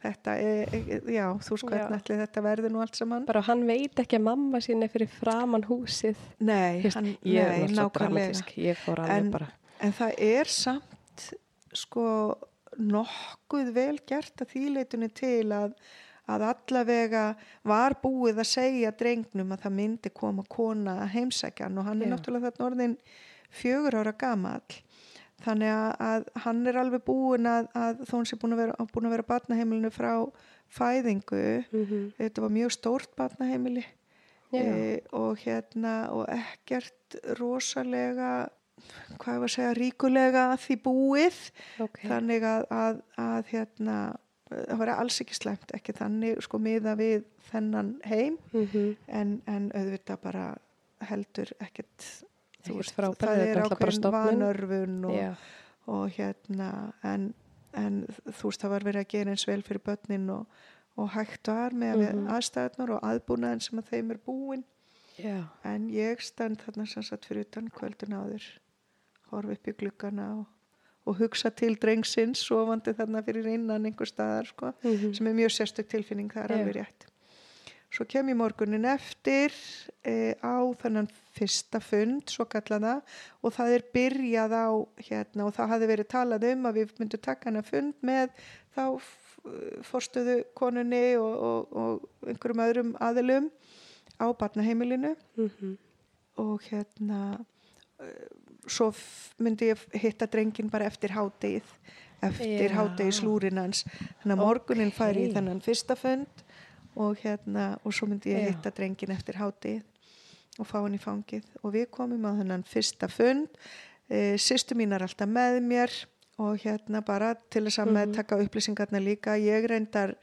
þetta er, já, þú sko allir þetta verður nú allt saman Bara hann veit ekki að mamma sín er fyrir framann húsið. nei, veist, hann, er nei nákvæmlega En-. En það er samt sko nokkuð vel gert að þýleitunni til að, að allavega var búið að segja drengnum að það myndi koma kona að heimsækjan og hann er Já. náttúrulega þarna orðin fjögur ára gamall. Þannig að, að hann er alveg búin að, að þó hann sé búin að vera, búin að vera batnaheimilinu frá fæðingu. Mm Þetta var mjög stórt batnaheimili e, og hérna og ekkert rosalega hvað var að segja ríkulega því búið Ok. þannig að, að, að hérna það var alls ekki slæmt ekki þannig sko miða við þennan heim Mhm. en, en auðvitað bara heldur ekkert þú veist, frábært, það er ákveðin stofnun. vanörfun og, og hérna en, en þú veist það var verið að gera eins vel fyrir börnin og, og hægt var með mm Mhm. aðstæðnar og aðbúnaðin sem að þeim er búin Já. en ég stend þarna sem sagt fyrir utan kvöldun áður horfi upp í gluggana og, og hugsa til drengsins sofandi þarna fyrir innan einhver staðar sko, Mhm. sem er mjög sérstök tilfinning það er Já. alveg rétt svo kem ég morgunin eftir e, á þannan fyrsta fund svo kallaða og það er byrjað á hérna og það hafi verið talað um að við myndum taka hana fund með þá fórstöðu konunni og, og, og einhverjum öðrum aðilum á barnaheimilinu Mhm. og hérna uh, svo myndi ég hitta drengin bara eftir hádegið eftir Já. hádegi slúrinans þannig að morgunin færi í Ókei. þennan fyrsta fund og hérna og svo myndi ég hitta drengin eftir hádegið og fá hann í fangið og við komum á þennan fyrsta fund e, sýstu mín er alltaf með mér og hérna bara til þess að Mhm. meðtaka upplýsingarna líka ég reyndar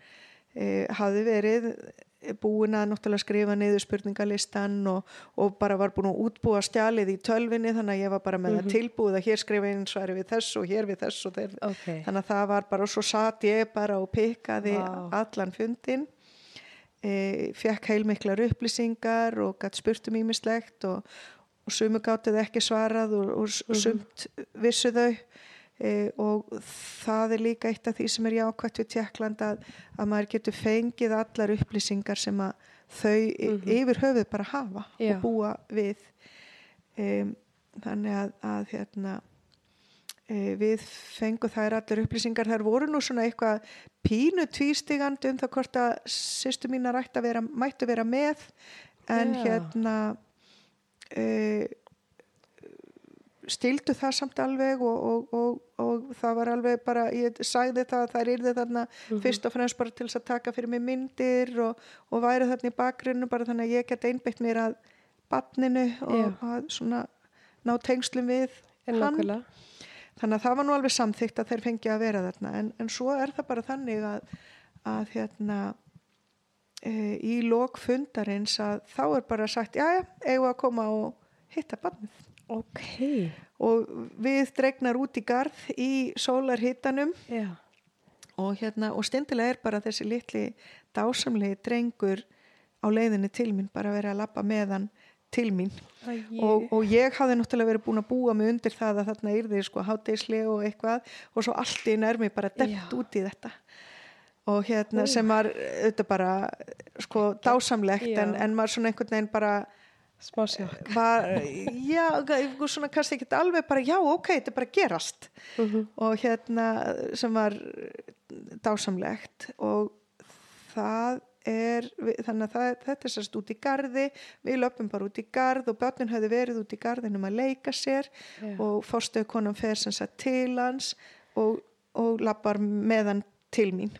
e, hafði verið búin að náttúrulega skrifa niður spurningalistan og, og bara var búin að útbúa stjalið í tölvinni þannig að ég var bara með Mhm. það tilbúið að hér skrifa einn svari við þess og hér við þess og þeir, Ok. þannig að það var bara og svo satt ég bara og pikkaði Vá. allan fundin e, fekk heilmiklar upplýsingar og gætt spurt um ímislegt og, og sumu gátið ekki svarað og, og Mhm. sumt vissu þau e, og það er líka eitt af því sem er jákvæmt við Tjekkland að, að maður getur fengið allar upplýsingar sem að þau Mhm. yfir höfuð bara hafa Já. og búa við e, þannig að, að hérna við fengum þær allar upplýsingar þær voru nú svona eitthvað pínu tvístigandi um það hvort að sýstu mínar vera, mættu vera með en Já. hérna e, stildu það samt alveg og, og, og, og það var alveg bara, ég sagði það að þær yrði þarna Mhm. fyrst og fremst bara til þess að taka fyrir mig myndir og, og væri þarna í bakgrunnu bara þannig að ég get einbeitt mér að badninu og Já. að svona ná tengslum við En hann nákvæmlega. Þannig að það var nú alveg samþygt að þeir fengi að vera þarna en, en svo er það bara þannig að, að hérna e, í lok fundarins að þá er bara sagt, já já, eigum að koma og hitta barnið Ok. og við dregnar út í garð í sólarhittanum Já. og hérna og stindilega er bara þessi litli dásamlegi drengur á leiðinni til mín bara vera að lappa með hann til mín. Og, og ég hafði náttúrulega verið búin að búa mig undir það að þarna yrði sko háteisli og eitthvað. Og svo allt í nærmi bara demt Já. út í þetta. Og hérna sem var auðvitað bara sko dásamlegt en, en maður svona einhvern veginn bara Smá sjokk. var, já, svona kannski ekki alveg bara já, ok, þetta er bara gerast. Mhm. og hérna sem var dásamlegt. Og það er þannig að það, þetta er sérst út í gardi við löpum bara út í gard og börnin höfðu verið út í gardinum að leika sér Já. og fórstöðu konan fer sem sagt til hans og, og lappar með hann til mín.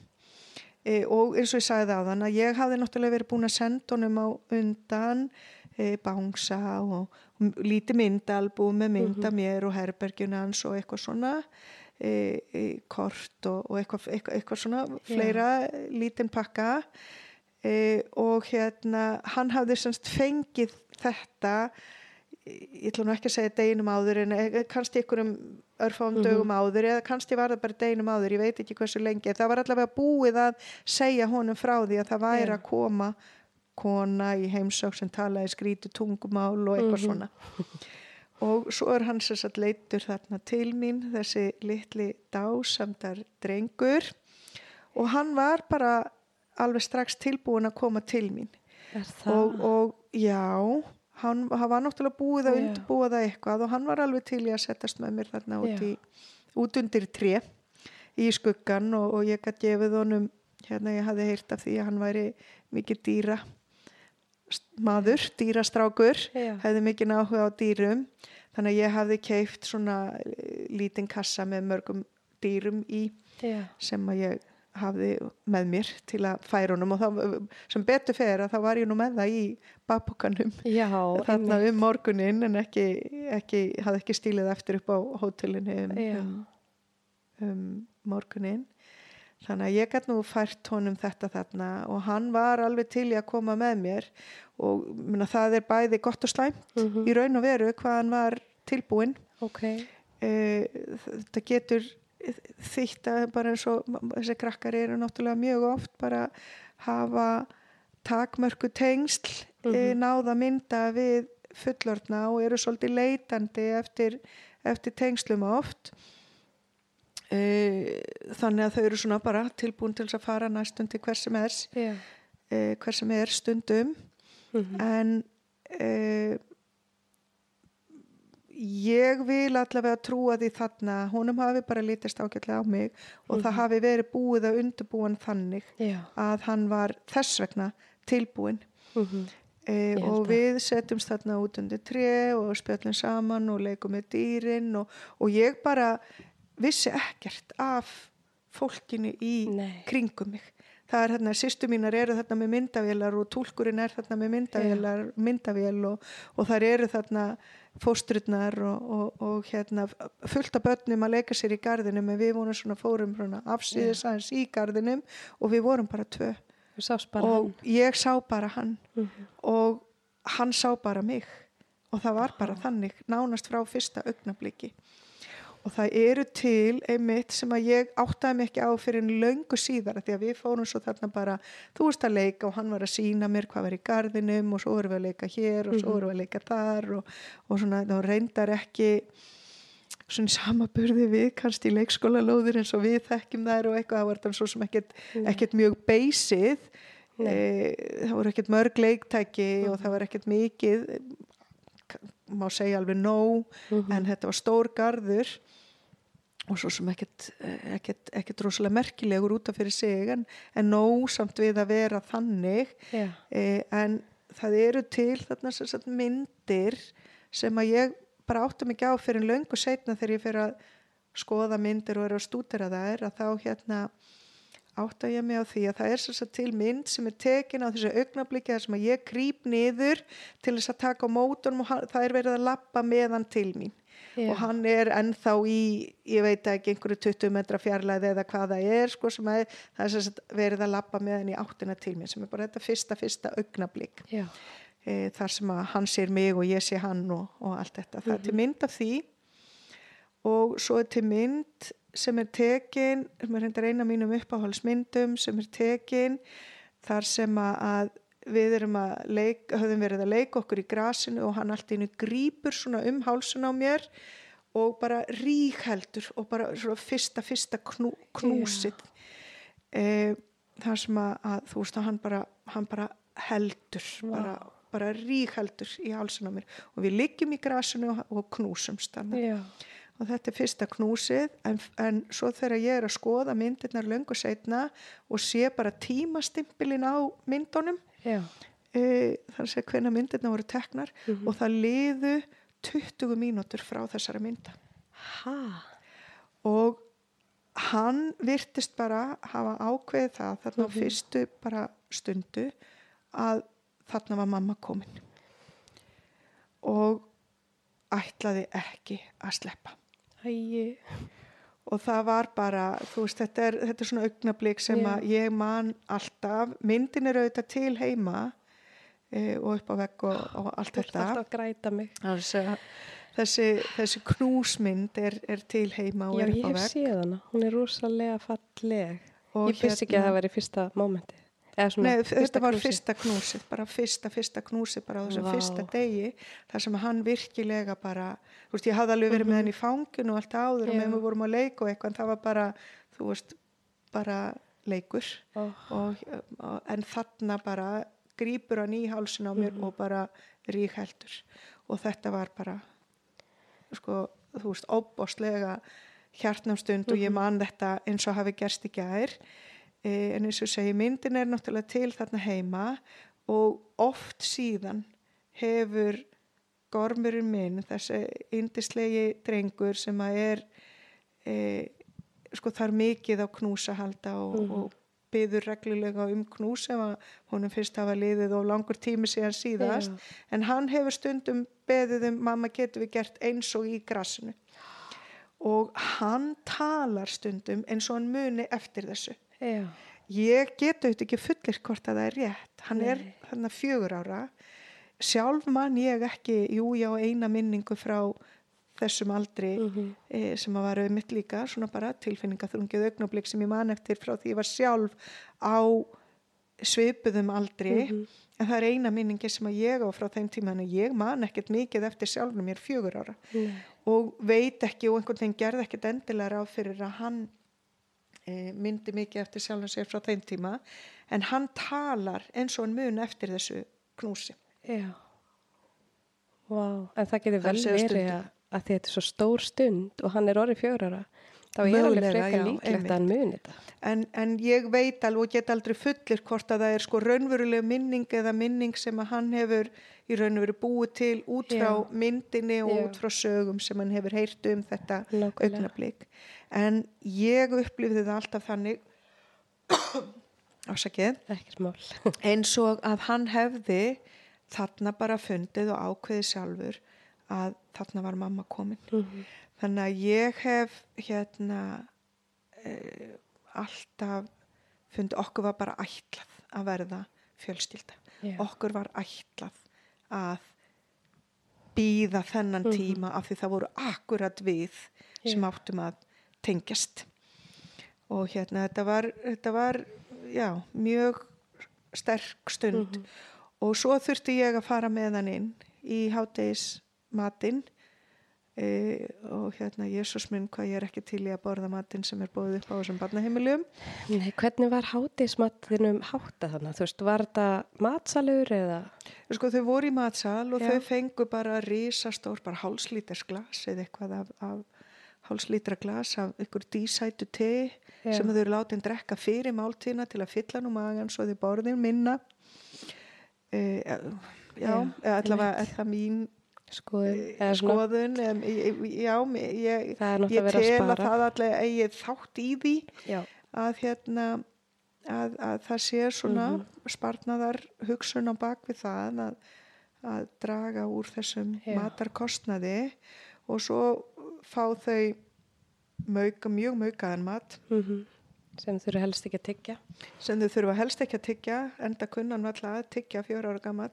E, og eins og ég sagði á þann að ég hafði náttúrulega verið búin að senda honum á undan e, bánsa og, og lítið myndalbúm með mynda mér og herbergjuna hans og eitthvað svona e, e, kort og, og eitthvað, eitthvað, eitthvað svona fleira lítinn pakka e, og hérna hann hafði semst fengið þetta ég ætla nú ekki að segja deginum áður en eh, kannski einhverjum örfáum dögum áður eða kannski var það bara deginum áður, ég veit ekki hversu lengi það var allavega búið að segja honum frá því að það væri Já. að koma kona í heimsók sem talaði skrítu tungumál og eitthvað svona. Og svo er hann sem sagt leittur þarna til mín þessi litli dásamdar drengur og hann var bara alveg strax tilbúin að koma til mín og, og já hann, hann var náttúrulega búið að Já. undirbúa það eitthvað og hann var alveg til í að settast með mér þarna út, í, út undir tré í skuggan og, og ég gæti gefið honum hérna ég hafði heyrt af því að hann væri mikið dýra maður, dýrastrákur Já. hefði mikið áhuga á dýrum þannig að ég hafði keift svona eh, lítinn kassa með mörgum dýrum í Já. sem að ég hafði með mér til að færa honum og þá, sem betur fer að þá var ég nú með það í bakbókanum þarna um morgunin en ekki, ekki hafði ekki stílið eftir upp á hótelinu um, um, um morgunin þannig að ég gæti nú fært honum þetta þarna og hann var alveg til í að koma með mér og minna, það er bæði gott og slæmt Mhm. í raun og veru hvað hann var tilbúinn Ok. Eh, þetta getur þýtt að bara eins og þessi krakkar eru náttúrulega mjög oft bara hafa takmörku tengsl mm Mhm. náða mynda við fullorðna og eru svolítið leitandi eftir, eftir tengslum oft Eh, þannig að þau eru svona bara tilbúin til að fara næstum til hver sem er Já. eh, hver sem er stundum Mhm. en uh, ég vil allavega trúa því þarna honum hafi bara lítist ágætlega á mig og það hafi verið búið að undirbúan þannig Já. að hann var þess vegna tilbúin Mhm. e, Ég og við setjumst þarna út undir tre og spjöllum saman og leikum með dýrin og, og ég bara vissi ekkert af fólkinu í Nei. kringum mig það er hérna, sýstu mínar eru þarna með myndavélar og túlkurinn er þarna með myndavélar, myndavél og, og þar eru þarna fóstrurnar og, og, og hérna fullt af börnum að leika sér í gardinum en við vorum svona fórum afsýðis aðeins í gardinum og við vorum bara tvö. Bara og hann. ég sá bara hann. Mhm. og hann sá bara mig. Og það var bara þannig nánast frá fyrsta augnabliki og það eru til einmitt sem að ég áttaði mig ekki á fyrir löngu síðar því að við fórum svo þarna bara þú veist að leika og hann var að sína mér hvað var í gardinum og svo vorum við að leika hér og svo vorum við að leika þar og, og svona þá reyndar ekki svona samaburði við kannski í leikskóla lóðir eins og við þekkjum þær og eitthvað það var þannig svo sem ekkert, ekkert mjög beysið e, það voru ekkert mörg leiktæki og það var ekkert mikið má segja alveg nóg en þetta var stór garður og svo sem ekkert, ekkert, ekkert rosalega merkilegur út af fyrir sig en, en nóg samt við að vera þannig Já. e, en það eru til þarna sagt myndir sem að ég bara átta mig ekki á fyrir löngu setna þegar ég fyrir að skoða myndir og er að stúdera þær að þá hérna átta ég mig á því að það er sagt til mynd sem er tekin á þessu augnabliki þar sem að ég krýp niður til þess að taka á mótunum og það er verið að lappa meðan til mín Já. og hann er ennþá í, ég veit ekki, einhverju 20 metra fjarlæði eða hvað það er, sko, sem að það er sem sagt verið að lappa með hann í áttina til mér sem er bara þetta fyrsta, fyrsta augnablík e, þar sem að hann sér mig og ég sé hann og, og allt þetta. Það er til mynd af því og svo er til mynd sem er tekin, sem er reyndar eina mínum uppáhaldsmyndum sem er tekin þar sem að við erum að leik, höfum verið að leika okkur í grasinu og hann allt einu grípur svona um hálsun á mér og bara ríkheldur og bara svona fyrsta, fyrsta knú, knúsit. E, þar sem að, að þú veist að hann bara, hann bara heldur, bara, bara ríkheldur í hálsun á mér. Og við liggjum í grasinu og, og knúsumst Já. og þetta er fyrsta knúsið en, en svo þegar ég er að skoða myndirnar löngu setna og sé bara tímastimpilin á myndunum Já. e, þannig að segja hvenna myndirnar voru teknar og það liðu 20 mínútur frá þessara mynda Ha? og hann virtist bara hafa ákveðið það þarna á fyrstu bara stundu að þarna var mamma komin og ætlaði ekki að sleppa Æi. Og það var bara, þú veist, þetta er, þetta er svona augnablík sem Já. að ég man alltaf, myndin er auðvitað til heima e, og upp á vegg og, og allt Þú ert þetta alltaf að græta mig. þessi, þessi, þessi knúsmynd er, er til heima og Já, ég upp á hef vegg séð hana. Hún er rosalega falleg. Og ég vissi ekki að það væri fyrsta mómenti. Nei, þetta var knúsið. fyrsta knúsið, bara fyrsta, fyrsta knúsið bara á þessum Vá. fyrsta degi þar sem hann virkilega bara, þú veist, ég hafði alveg verið með hann í fanginu og allt áður og Mhm. Já. með við vorum að leika og eitthvað en það var bara, þú veist, bara leikur Ó. og, og, en þarna bara grípur hann í hálsin á mér Mhm. og bara ríkheldur og þetta var bara sko, þú veist, óbóstlega hjartnamstund og ég Mhm. man þetta eins og hafi gerst í gær e, en eins og segi, myndin er náttúrulega til þarna heima og oft síðan hefur gormurinn minn, þessi indislegi drengur sem að er e, sko þar mikið á knúsa halda og, Mhm. og byður reglulega um knús ef að honum fyrst hafa liðið og langur tími síðan síðast Já. en hann hefur stundum beðið um mamma getur við gert eins og í grassinu og hann talar stundum eins og hann muni eftir þessu Já. ég get auðvitað ekki fullir hvort að það er rétt hann er Nei. þarna fjögur ára sjálf man ég ekki jú já eina minningu frá þessum aldri Mhm. e, sem að var auðvitað líka svona bara tilfinningaþrungið augnablík sem ég man eftir frá því ég var sjálf á svipuðum aldri Mhm. en það er eina minningi sem að ég á frá þeim tíma en ég man ekkert mikið eftir sjálfnum mér fjögur ára Nei. og veit ekki og einhvern veginn gerði ekkert endilega ráð fyrir að hann myndi mikið eftir sjálfum sér frá þeim tíma en hann talar eins og hann mun eftir þessu knúsi Já. Vá, en það getur vel verið að, að þetta er svo stór stund og hann er orðið fjögur ára. Þá er alveg frekar líklegt að hann muni þetta. en, en ég veit alveg og get aldrei fullir hvort að það er sko raunveruleg minning eða minning sem að hann hefur í raunveru búið til út frá Já. myndinni og Já. út frá sögum sem hann hefur heyrt um þetta augnablík en ég upplifði það alltaf þannig ásakið eins og að hann hefði þarna bara fundið og ákveðið sjálfur að þarna var mamma komin Mhm. Þannig að ég hef hérna e, alltaf fundið okkur var bara ætlað að verða fjölskylda Já. okkur var ætlað að býða þennan Mhm. tíma af því það voru akkurat við sem Já. áttum að tengjast og hérna þetta var, þetta var já, mjög sterk stund Mhm. og svo þurfti ég að fara með hann inn í háttegis matinn e, og hérna Jésús minn hvað ég er ekki til í að borða matinn sem er bóðið upp á þessum barnaheimilum Nei, hvernig var hátísmattinum hátta þannig? Þú veist, var þetta matsalur eða? sko þau voru í matsal og Já. þau fengu bara risastór, bara hálslíters glas eða eitthvað af, af hálslítra glas af ykkur dísætu te Já. sem þau eru látið drekka fyrir máltíðina til að fylla nú magan svo þau borðin minna e, já, Já, eða allavega það mín Skoðun? eh, skoðun ég- já, ég, ég að tel að spara. það allega eigi þátt í því Já. að hérna að, að það sé svona Mhm. spartnaðar hugsun á bak við það að, að draga úr þessum Já. matarkostnaði og svo fá þau mauka, mjög maukaðan mat Mm Sem þurfu helst ekki að tyggja. sem þau þurfa helst ekki að tyggja enda kunnan valla að tyggja fjóra ára gamall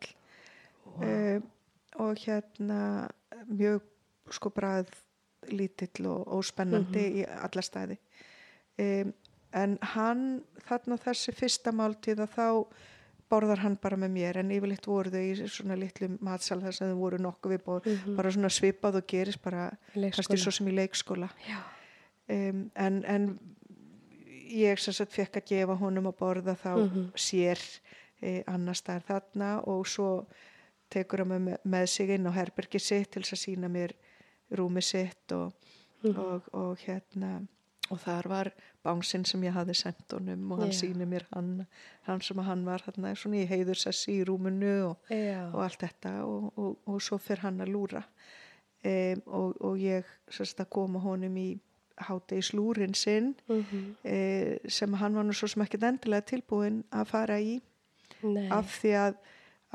wow. Og hérna mjög sko brað lítill og óspennandi í alla staði. Um, en hann þarna þessi fyrsta máltíð að þá borðar hann bara með mér. En yfirleitt voru þau í svona litlu matsal þar sem þau voru nokkuð við bóð Mhm. bara svona svipað og gerist bara kannski svo sem í leikskóla. Um, en, en ég sem sagt fekk að gefa honum að borða þá Mhm. sér e, annar staðar þarna og svo tekur hann með, með sig inn á herbergi sitt til þess að sína mér rúmi sitt og, Mhm. og, og hérna og þar var bánsinn sem ég hafði sendt honum og hann Já. sýnir mér hann, hann sem hann var hérna svona í heiðursessi í rúminu og, Já. og allt þetta og, og, og svo fer hann að lúra um, og, og ég sérst koma honum í hátegi slúrin sinn Mm e, sem hann var nú svo sem ekkert endilega tilbúin að fara í Nei. af því að,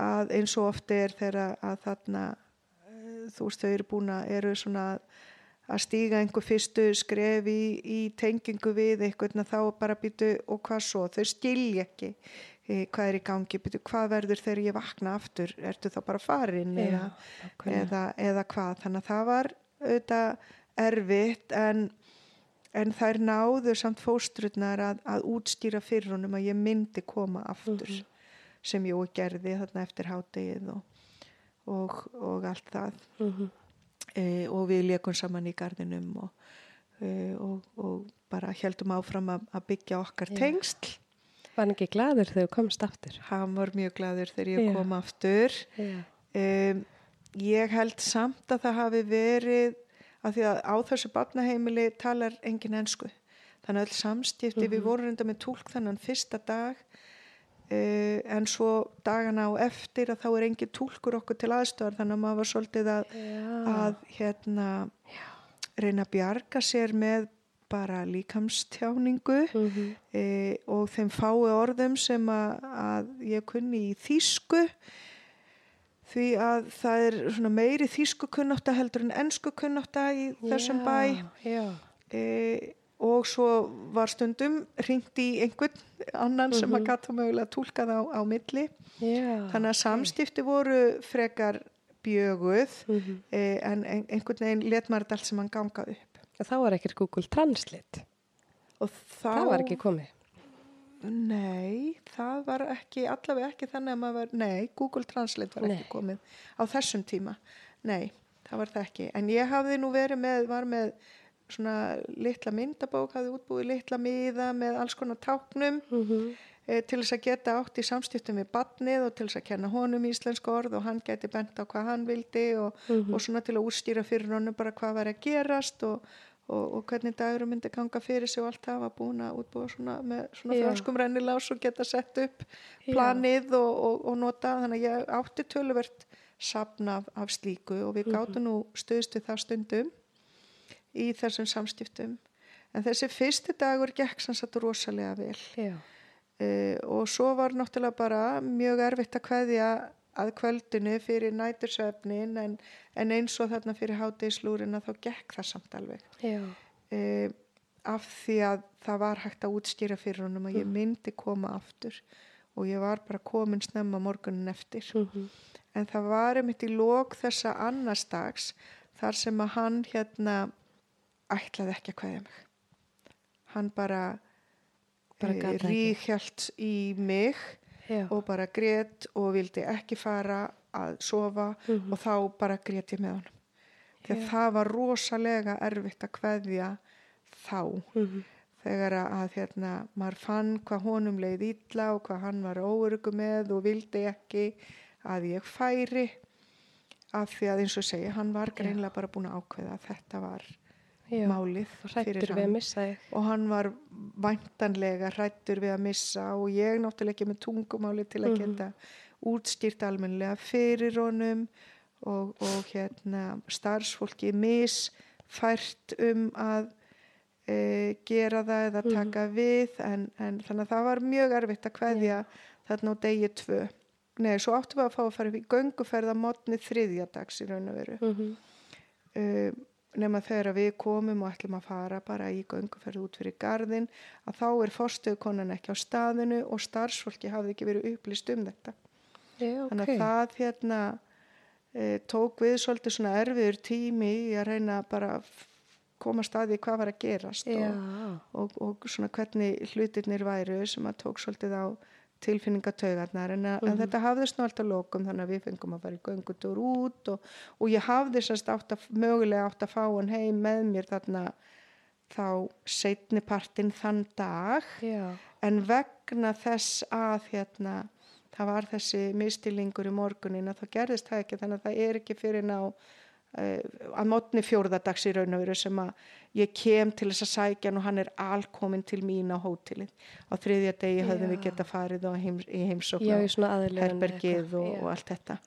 að eins og ofti er þeirra að þarna e, þú veist þau eru búin að eru svona að stíga einhver fyrstu skref í, í tengingu við eitthvað þá bara býtu og hvað svo? Þau skilja ekki e, hvað er í gangi. Býtu hvað verður þegar ég vakna aftur? Ertu þá bara farin Já, eða, eða, eða hvað? Þannig að það var auðvitað erfitt en, en þær náðu samt fóstrutnar að, að útstýra fyrir honum að ég myndi koma aftur. Mhm. Sem og gerði þarna eftir hádegið og, og, og allt það Mhm. e, og við leikum saman í gardinum og, e, og, og bara heldum áfram að, að byggja okkar Já. tengsl Var hann ekki gladur þegar þú komst aftur? hann var mjög gladur þegar ég Já. kom aftur Já. um, ég held samt að það hafi verið að því að á þessu barnaheimili talar engin ensku þannig að öll samstifti, við vorum reynda með tólk þannig fyrsta dag uh, en svo dagana á eftir að þá er engin tólkur okkur til aðstofar þannig að maður var svolítið að, að hérna reyna að bjarga sér með bara líkamstjáningu Mhm. e, og þeim fái orðum sem að, að ég kunni í þýsku því að það er svona meiri þýsku kunnátta heldur en ensku kunnátta í þessum bæ Já. Og svo var stundum ringt í einhvern annan sem að gata mögulega tólkað á, á milli Já. þannig að samstifti voru frekar bjöguð Mhm. e, en ein- einhvern veginn let maður allt sem hann ganga upp Þá var ekkert Google Translate. og þá Það var ekki komið. Nei, það var ekki, allavega ekki þannig að maður var, nei, Google Translate var Nei. ekki komið á þessum tíma. Nei, það var það ekki. En ég hafði nú verið með, var með svona litla myndabók, hafði útbúið litla miða með alls konar táknum Mm e, til þess að geta átt í samstiftum við badnið og til þess að kenna honum íslensk orð og hann geti bent á hvað hann vildi og, og svona til að úrstýra fyrir honum bara hvað var að gerast og, og, og hvernig dagurum myndi ganga fyrir sig og allt það var búin að útbúa svona með svona franskum rennilás og geta sett upp planið og, og, og nota. Þannig að ég átti töluvert sapn af, af slíku og við gátum nú stuðst við það stundum í þessum samstiftum en þessi fyrsti dagur gekk sann satt rosalega vel. Uh, og svo var náttúrulega bara mjög erfitt að kveðja að kvöldinu fyrir nætursöfnin en, en eins og þarna fyrir hátegislúrina þá gekk það samt alveg. Uh, af því að það var hægt að útskýra fyrir honum að ég myndi koma aftur og ég var bara komin snemma morgunin eftir. Mhm. en það var einmitt í lók þessa annars dags þar sem að hann hérna ætlaði ekki að kveðja mig hann bara, Bara eh, það ekki. ríghjalt í mig Já. og bara grét og vildi ekki fara að sofa Mhm. og þá bara grét ég með honum þegar Já. það var rosalega erfitt að kveðja þá Mhm. þegar að, að hérna, maður fann hvað honum leið illa og hvað hann var óörugu með og vildi ekki að ég færi af því að eins og segja, hann var greinlega bara búin að ákveða að þetta var Já. málið Og að hann og hann var væntanlega hrættur við að missa og ég náttúrulega ekki með tungumáli til að Mhm. geta útstýrt almennilega fyrir honum og, og hérna starfsfólki misfært um að e, gera það eða Mhm. taka við en, en þannig að það var mjög erfitt að kveðja þarna á degi tvö Nei, svo áttum við að fá að fara upp í gönguferð að mótni þriðja dags í raun og veru Mhm. uh, nema þegar við komum og ætlum að fara bara í gönguferð út fyrir gardin að þá er fórstöðukonan ekki á staðinu og starfsfólki hafði ekki verið upplýst um þetta Já, þannig ok. að það hérna uh, tók við svolítið svona erfiður tími í að reyna bara að koma staði hvað var að gerast og, og, og svona hvernig hlutirnir væru sem að tók svolítið á tilfinningataugarnar en, að, en Mhm. þetta hafðist nú alltaf lokum þannig að við fengum að fara í göngutúr út og, og ég hafði sérst átt að, mögulega átt að fá hann heim með mér þarna þá setni partinn þann dag Já. en vegna þess að hérna það var þessi mistilingur í morgunin að það gerðist það ekki þannig að það er ekki fyrir ná að mótni fjórðadags í raun og veru sem að ég kem til þess að sækja hann og hann er alkomin til mín á hótelið á þriðja degi höfðum við Já. geta farið heims, í heimsókn Já, aðlöðun. herbergið og, og allt þetta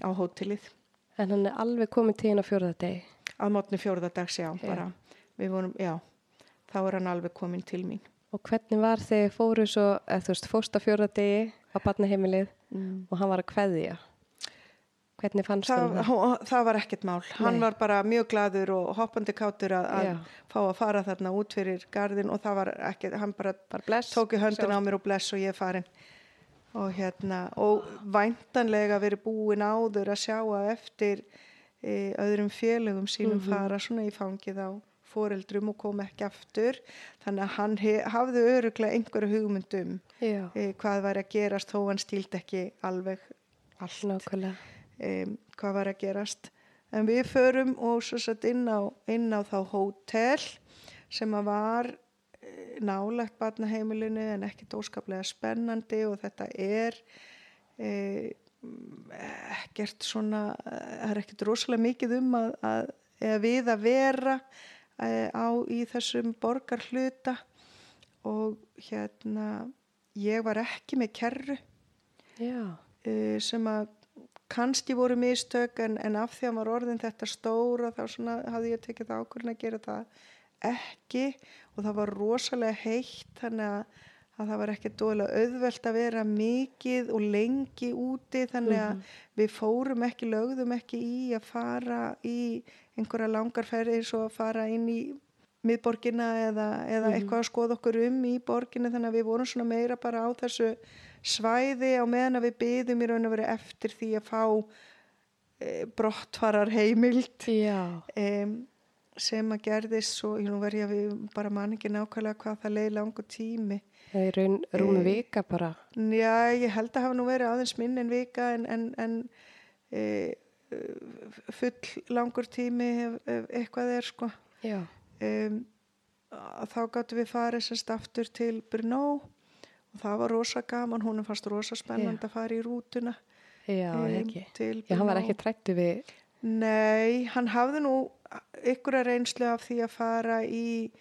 á hótelið En hann er alveg komið til hinn á fjórða degi. að mótni fjórðadags, já, Já. bara vorum, já, þá er hann alveg komin til mín Og hvernig var þegar fóru svo, eða þú veist, fórst á fjórða degi á barnaheimilið mm. og hann var að kveðja? Hvernig fannst það, hann það? var ekkert mál hann Nei. var bara mjög gladur og hoppandi kátur að, að fá að fara þarna út fyrir gardin og það var ekkert, hann bara Bara bless. tók í höndin á mér og bless og ég er farin og hérna og væntanlega verið búin áður að sjá að eftir e, öðrum félögum sínum Mhm. fara svona í fangið á foreldrum og kom ekki aftur þannig að hann hafði öruglega einhverju hugmyndum e, hvað væri að gerast þó hann stíldi ekki alveg allt nákvæmlega. Um, hvað var að gerast? En við förum og svo sett inn á, inn á þá hótel sem að var eh, nálagt barnaheimilinu en ekki óskaplega spennandi og þetta er e, ekkert svona það er ekkert rosalega mikið um að, að eða við að vera e, á í þessum borgarhluta og hérna ég var ekki með kerru uh, sem að kannski voru mistök en, en af því að var orðin þetta stóra þá svona hafði ég tekið það ákvörðin að gera það ekki. Og það var rosalega heitt þannig að, að það var ekki dólega auðvelt að vera mikið og lengi úti þannig að við fórum ekki, lögðum ekki í að fara í einhverja langarferði eins og að fara inn í miðborgina eða, eða eitthvað að skoða okkur um í borginu þannig að við vorum svona meira bara á þessu svæði á meðan að við byðum í raun og verið eftir því að fá e, brottfarar heimild e, sem að gerðist svo, ég nú verði að við bara man ekki nákvæmlega hvað það leiði langu tími. Það er raun rúmi Eh, vika bara. Já, ég held að hafa nú verið aðeins minn en vika en, en, en e, full langur tími ef, ef eitthvað er sko. Já, um, þá gáttum við farið sérst aftur til Brno og það var rosa gaman, hún fannst rosa spennandi Já. að fara í rútuna. Já, em, ekki. Já, hann var ekki trættu við, Nei, hann hafði nú ykkur að reynslu af því að fara í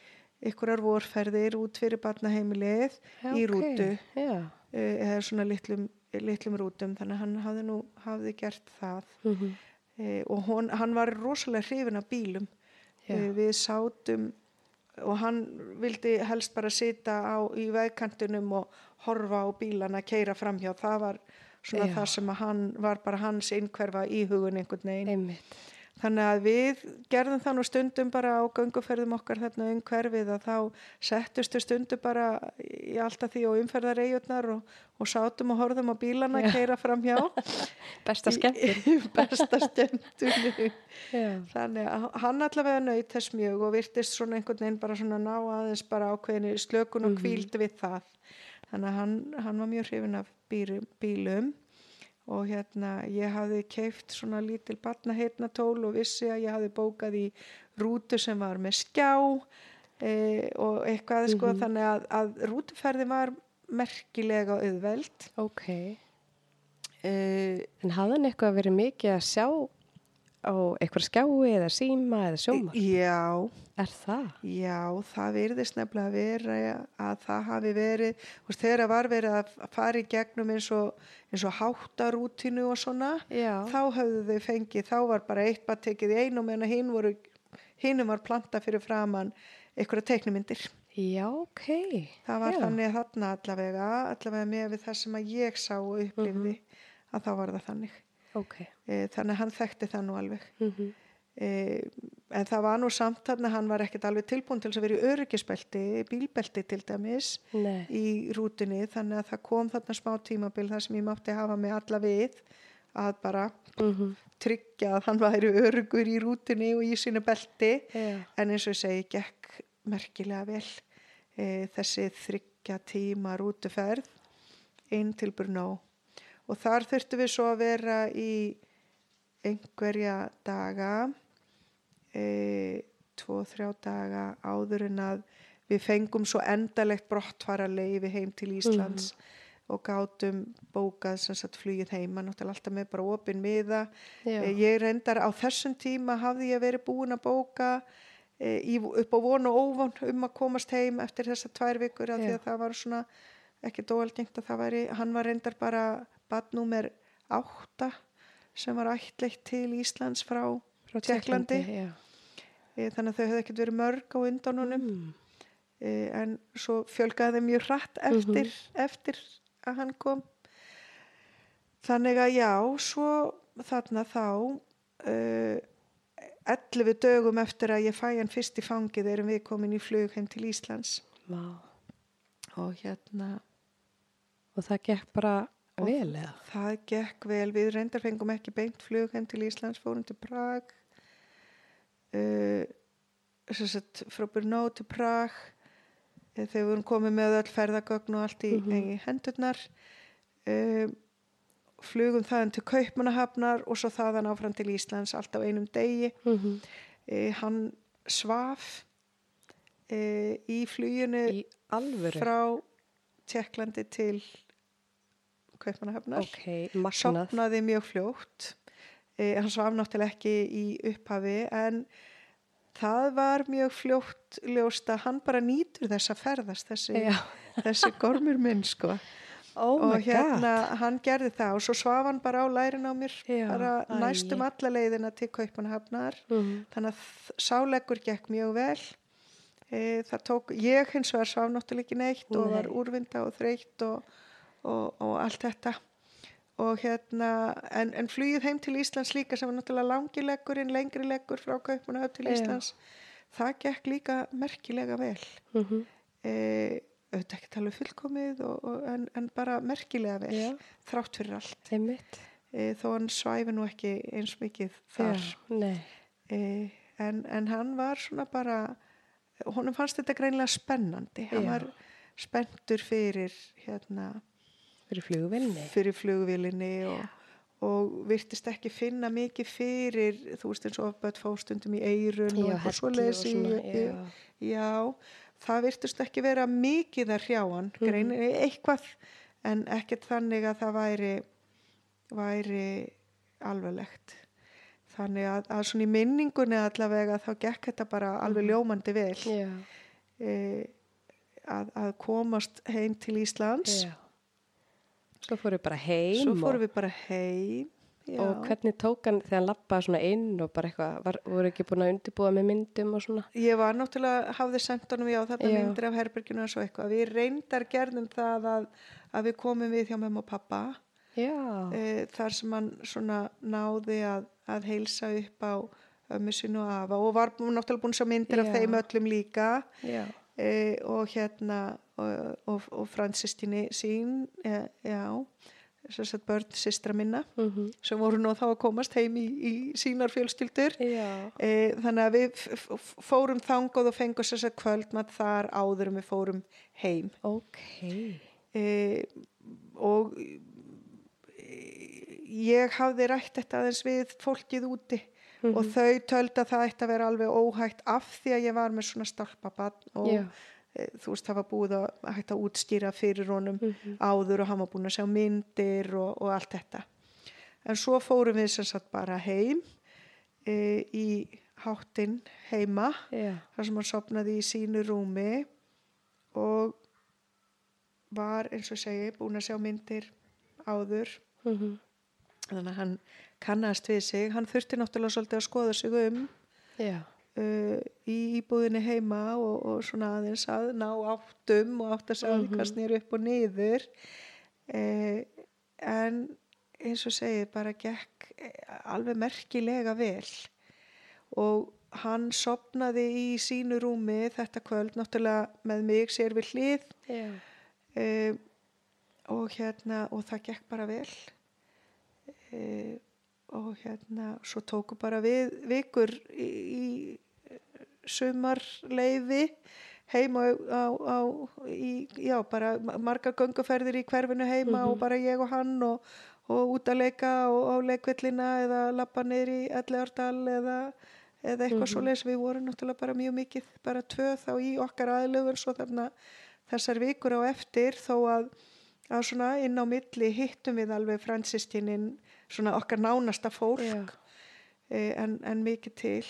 ykkurar vorferðir út fyrir barnaheimilið já, í rútu. Já, eh, eða svona litlum, litlum rútum þannig hann hafði nú hafði gert það. Mm e, og hon, hann var rosalega hrifin af bílum. E, við sátum og hann vildi helst bara sita á, í vegkantinum og horfa á bílana, keira framhjá það var svona Já. það sem að hann var bara hans innkverfa í hugun einhvern veginn einmitt. Þannig að við gerðum það nú stundum bara á gönguferðum okkar þarna um hverfið að þá settustu stundum bara í alltaf því og umferðaregjurnar og, og sátum og horfðum á bílana að keira fram hjá Besta skemmtun. besta skemmtunni. Já. þannig að hann allavega naut þess mjög og virtist svona einhvern veginn bara svona ná aðeins bara ákveðinu slökun og kvíld við það. Þannig að hann, hann var mjög hrifin af bílum og hérna ég hafði keift svona lítil batnaheitna tól og vissi að ég hafði bókað í rútu sem var með skjá e, og eitthvað sko þannig að, að rútuferði var merkilega auðveld Ok. e, En hafði hann eitthvað verið mikið að sjá á eitthvað skjái eða síma eða sjómar? já Er það? Já, það virðist nefnilega að vera að það hafi verið, veist, þegar var verið að fara í gegnum eins og, eins og háttarútinu og svona, Já. þá höfðu þau fengið, þá var bara eitt bara tekið í einu meðan hinn voru, hinnum var planta fyrir framann einhverja teiknumindir. Já, ok. Það var Já. þannig þarna allavega, allavega með við það sem að ég sá og upplifði, að þá var það þannig. Ok. E, þannig að hann þekkti það nú alveg. Mm E, en það var nú samt þarna hann var ekkert alveg tilbúin til að vera í öryggisbelti, bílbelti til dæmis Nei. í rútunni þannig að það kom þarna smá tímabil þar sem ég mátti hafa mig alla við að bara Mm tryggja að hann væri örugur í rútunni og í sínu belti Já. en eins og ég segi gekk merkilega vel e, þessi þryggja tíma rútuferð inn til Brno og þar þurftum við svo að vera í einhverja daga e, tvo, þrjá daga áður en að við fengum svo endalegt brottfara leifi heim til Íslands og gátum bókað sem sagt flugið heima, náttúrulega alltaf með bara opin miða. E, ég reyndar á þessum tíma hafði ég verið búin að bóka e, í, upp á von og óvon um að komast heim eftir þessar tvær vikur af því að það var svona ekki dóalgengt að það væri, hann var reyndar bara badnúmer átta sem var ættleitt til Íslands frá, Frá Tékklandi. Já. e, þannig að þau hefði ekkert verið mörg á undan honum Mm. e, en svo fjölgaði þeim mjög hratt eftir, eftir að hann kom þannig að já svo þarna þá uh, 11 dögum eftir að ég fæ hann fyrst í fangið erum við komin í flug heim til Íslands Vá. og hérna Og það gekk bara Og vel eða? það gekk vel. Við reyndar fengum ekki beint flug heim til Íslands fórum til Prag uh, sagt frá Brno til Prag. Eh, þegar við vorum komið með öll ferðagögn og allt í, í hendurnar uh, flugum þaðan til Kaupmannahafnar og svo þaðan áfram til Íslands allt á einum degi. Mm -hmm. uh, hann svaf í fluginu frá Tjekklandi til Kaupmannahafnar Ok, magnað. sopnaði mjög fljótt eh, hann svaf náttúrulega ekki í upphafi en það var mjög fljótt ljóst að hann bara nýtur þess að ferðast þessi, þessi gormur minn sko Oh og hérna god. hann gerði það og svo svaf hann bara á lærin á mér Já, bara næstum alla leiðina til Kaupmannahafnar Mm. þannig að sáleggur gekk mjög vel e, það tók, ég hins vegar svaf náttúrulega ekki neitt og Nei. var úrvinda og þreytt og, og, og allt þetta og hérna en, en flugið heim til Íslands líka sem var náttúrulega langi leggurinn, lengri leggur frá Kaupanahöf til Já. Íslands það gekk líka merkilega vel Mm -hmm. e, auðvitað ekki tala um fullkomið og, og, en, en bara merkilega vel Já. þrátt fyrir allt e, þó hann svæfi nú ekki eins mikið þar Já, e, en, en hann var svona bara honum fannst þetta greinlega spennandi hann Já. var spenntur fyrir hérna Fyrir flugvilni. fyrir flugvilinni og, og virtist ekki finna mikið fyrir þú veist eins og ofböð fóstundum í eirun Já, og svona. í- Já. já, það virtist ekki vera mikið að hrjá hann Mhm. greinilega eitthvað en ekkert þannig að það væri væri alveglegt þannig að, að svona í minningunni allavega þá gekk þetta bara alveg ljómandi vel Já. e, að, að komast heim til Íslands Já. Svo fórum við bara heim svo fórum við bara heim já. og hvernig tók hann þegar hann lappaði svona inn og bara eitthvað, var, voru ekki búin að undirbúa með myndum og svona? Ég var náttúrulega, hafði sendt honum já þetta Já. myndir af herberginu og svo eitthvað. Við reyndar gerðum það að, að við komum við hjá mömmu og pappa Já. e, þar sem hann svona náði að, að heilsa upp á og afa og var náttúrulega búin að myndir af Já. þeim öllum líka Já. e, og hérna og, og, og fransistinni sín e, já þess að börn systra minna Mm sem voru nú þá að komast heim í, í sínar fjölskyldur Já. e, þannig að við fórum þangað og fengum þess að kvöldmatt þar áður við fórum heim Ok. e, og ég hafði rætt þetta aðeins við fólkið úti Mhm. og þau töldu að það ætti að vera alveg óhægt af því að ég var með svona stálpabann og Já. E, þú veist það var búið að hægt að útskýra fyrir honum Mhm. áður og hann var búin að sjá myndir og, og allt þetta en svo fórum við sem sagt bara heim e, í háttinn heima Já. þar sem hann sopnaði í sínu rúmi og var eins og segi búin að sjá myndir áður Mm þannig að hann kannast við sig hann þurfti náttúrulega svolítið að skoða sig um Já. Uh, í íbúðinni heima og, og svona aðeins að ná áttum og átt að segja því hvað snýr upp og niður. Uh, en eins og segi bara gekk eh, alveg merkilega vel. Og hann sopnaði í sínu rúmi þetta kvöld náttúrulega með mig sér við hlið. Já. uh, og hérna og það gekk bara vel. Uh, og hérna svo tóku bara við vikur í, í sumarleifi heima á, á í, já bara margar gönguferðir í hverfinu heima og bara ég og hann og, og út að leika og á leikvillina eða lappa niður í Elleardal eða, eða eitthvað mm svoleiðis. Við vorum náttúrulega bara mjög mikið bara tvö þá í okkar aðlögun svo þarna þessar vikur á eftir þó að, að svona inn á milli hittum við alveg fransistinin svona okkar nánasta fólk e, en, en mikið til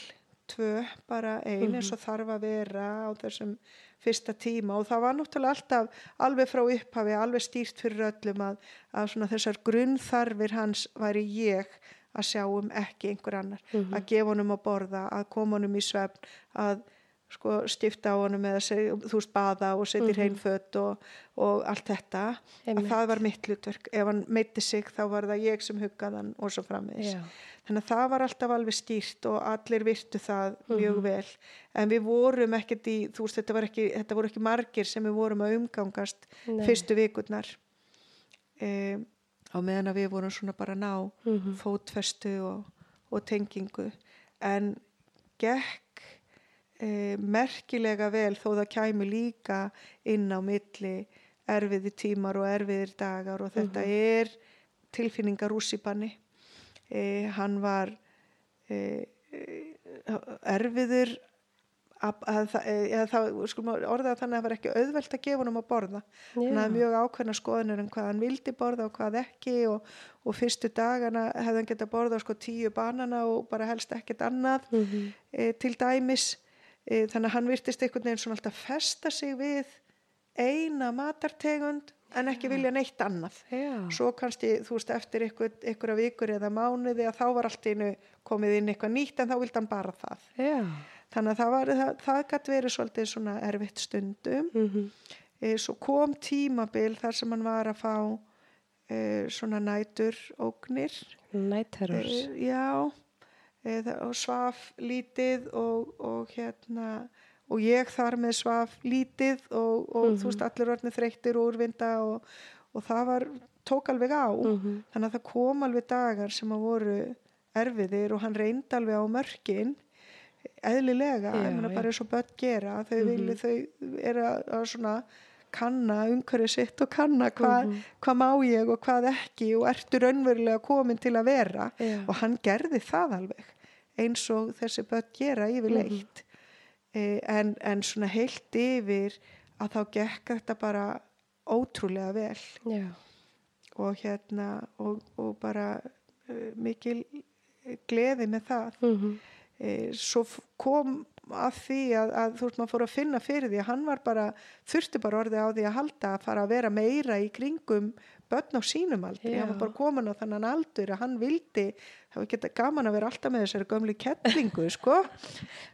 tvö, bara ein eins og þarf að vera á þessum fyrsta tíma. Og það var náttúrulega alltaf alveg frá upphafi, alveg stýrt fyrir öllum að, að svona þessar grunnþarfir hans væri ég að sjá um ekki einhver annar. Að gefa honum að borða, að koma honum í svefn að sko stifta á honum eða þú veist baða og setja í hrein fött og, og allt þetta Einmitt. að það var mitt hlutverk ef hann meitti sig þá var það ég sem huggaði hann og svo framvegis Já. þannig að það var alltaf alveg stýrt og allir virtu það mjög vel en við vorum ekkert í þú veist þetta, ekki, þetta voru ekki margir sem við vorum að umgangast Nei. fyrstu vikurnar e, á meðan að við vorum svona bara ná Mhm. fótfestu og, og tengingu en gekk e, merkilega vel þó það kæmi líka inn á milli erfiði tímar og erfiðir dagar og þetta er tilfinningar rússipanni e, hann var e, erfiður að, að, að, eða það, skulum orða þannig að það var ekki auðvelt að gefa honum að borða. Hann hafði mjög ákveðna skoðanir um hvað hann vildi borða og hvað ekki og, og fyrstu dagana hefði hann getað borða sko tíu banana og bara helst ekkert annað. Mhm. e, til dæmis þannig að hann virtist einhvern veginn svona alltaf festa sig við eina matartegund en ekki vilja neitt annað. Já. svo kannski þú veist eftir einhver, einhverja vikur eða mánuði að þá var allt einu komið inn eitthvað nýtt en þá vildi hann bara það. Já. þannig að það, var, það, það gæti verið svolítið svona erfitt stundum. Mm e, svo kom tímabil þar sem hann var að fá e, svona nætur ógnir Nætterrors. e, já og svaf lítið og, og hérna og ég þar með svaf lítið og, og þú veist allir orðnir þreyttir og úrvinda og, og það var tók alveg á. Mhm. þannig að það kom alveg dagar sem að voru erfiðir og hann reyndi alveg á mörkin eðlilega, Já, ég meina já. bara eins og börn gera. Þau vilja, þau eru að, að svona kanna umhverju sitt og kanna hvað hvað má ég og hvað ekki og ertu raunverulega komin til að vera. Já. og hann gerði það alveg eins og þessi börn gera yfirleitt. E, en, en svona heilt yfir að þá gekk þetta bara ótrúlega vel. Já. og hérna og, og bara uh, mikil gleði með það. Mm e, svo kom að því að, að þú veist maður fór að finna fyrir því að hann var bara, þurfti bara orðið á því að halda að fara að vera meira í kringum börn á sínum aldri, Já. hann var bara komin á þannan aldur að hann vildi, það var geta gaman að vera alltaf með þessari gömlu kettlingu sko,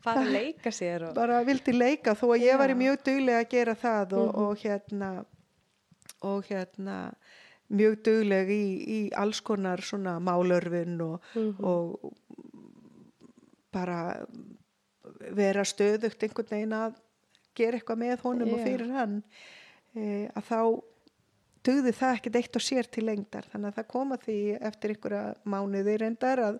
Fara að leika sér og... bara vildi leika þó að ég Já. var mjög dugleg að gera það og, og hérna og hérna mjög dugleg í, í alls konar svona málörfin og, og bara vera stöðugt einhvern veginn að gera eitthvað með honum og Já. fyrir hann e, að þá dugði það ekkert eitt og sér til lengdar þannig að það koma því eftir einhverja mánuði reyndar að,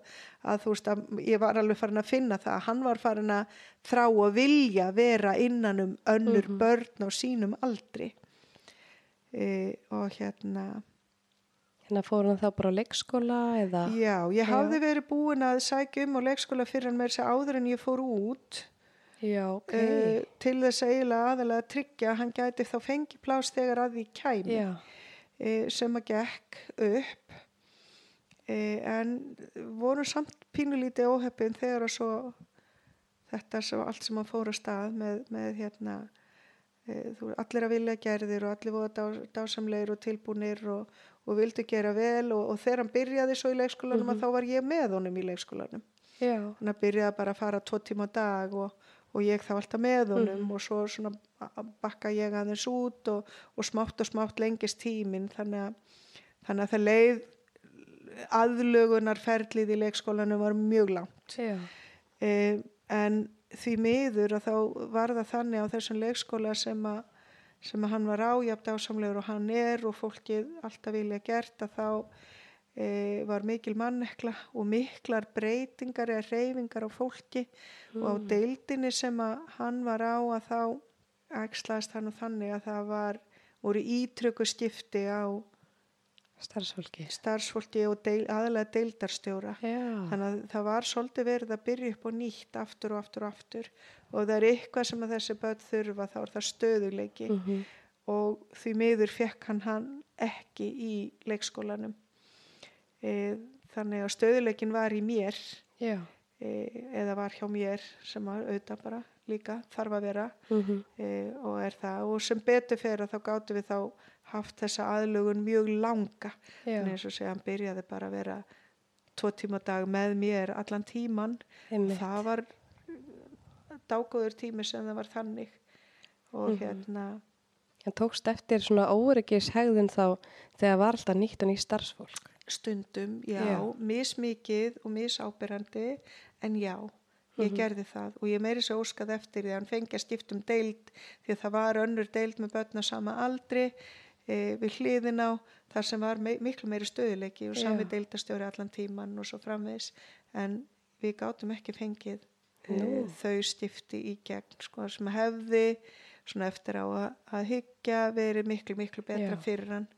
að þú veist að ég var alveg farin að finna það að hann var farin að þrá og vilja vera innan um önnur Mhm. börn á sínum aldri e, og hérna Hérna fór hann þá bara á leikskóla eða? já, ég Já. hafði verið búin að sækja um á leikskóla fyrir hann með þess að áður en ég fór út Já, ok. uh, til þess að eiginlega aðalega að tryggja að hann gæti þá fengi plás þegar að því kæmi Já, uh, sem að gekk upp uh, en voru samt pínulítið óheppin þegar að svo þetta svo allt sem hann fór að stað með, með hérna þú, allir að vilja gerðir og allir voru dá, dásamleir og tilbúnir og, og vildu gera vel og, og þegar hann byrjaði svo í leikskólanum Mhm. að þá var ég með honum í leikskólanum hann byrjaði bara að fara tvo tíma á dag og, og ég þá alltaf með honum Mhm. og svo svona bakka ég aðeins út og, og smátt og smátt lengist tíminn þannig að, þannig að það leið aðlugunarferlið í leikskólanum var mjög langt e, en því miður að þá var það þannig á þessum leikskóla sem að sem að hann var ájafn ásamlegur og hann er og fólkið alltaf vilja gert að þá e, var mikil mannekla og miklar breytingar eða reyfingar á fólki og á deildinni sem að hann var á að þá ægslaðist hann og þannig að það var voru ítröku skipti á starfsfólki. starfsfólki og deil, aðalega deildarstjóra. Já, þannig að það var svolítið verið að byrja upp og nýtt aftur og aftur og aftur og það er eitthvað sem að þessi börn þurfa þá er það stöðuleiki mhm, og því miður fekk hann hann ekki í leikskólanum. E, þannig að stöðuleikin var í mér. E, eða var hjá mér sem að auðvitað bara líka þarf að vera. Mhm, e, og er það. Og sem betur að þá gáttum við þá haft þessa aðlugun mjög langa. En eins og segja hann byrjaði bara að vera tvo tíma dag með mér allan tíman einmitt. það var dágóður tími sem það var þannig og Mhm. hérna En tókst eftir svona óryggis hegðun þá þegar var alltaf nýtt og nýtt starfsfólk. stundum, já, Já. mismikið og misáberandi en já, ég Mhm. gerði það og ég meiri svo óskað eftir því að hann fengi að skipta um deild því að það var önnur deild með börn á sama aldri e, við hliðin á þar sem var me miklu meiri stöðuleiki og sami deildastjóri allan tíman og svo framvegs en við gátum ekki fengið Nú. þau stifti í gegn sko, sem hefði eftir á að, að hyggja verið miklu miklu betra Já. fyrir hann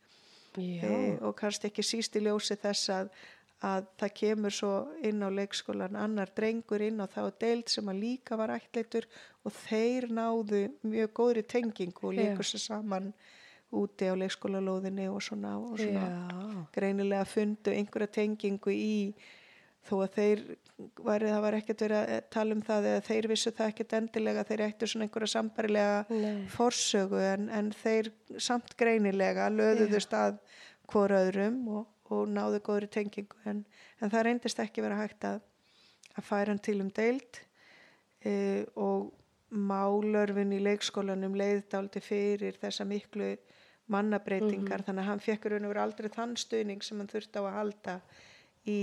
e, og kannski ekki síst í ljósi þess að, að það kemur svo inn á leikskólan annar drengur inn á þá deild sem að líka var ættleitur og þeir náðu mjög góðri tengingu og líkur sér saman úti á leikskólalóðinni og svona, og svona greinilega fundu einhverja tengingu í þó að þeir væri, það var ekkert verið að tala um það eða þeir vissu það ekkert endilega þeir ættu svona einhverja sambarilega nei, forsögu en, en þeir samt greinilega löðuðust að hvora öðrum og, og náðu góðri tengingu en, en það reyndist ekki vera hægt að, að færa hann til um deild e, og málörfin í leikskólanum leiðdáldi fyrir þessa miklu mannabreitingar þannig að hann fekk raun og veru aldrei þann stuðning sem hann þurfti á að halda í,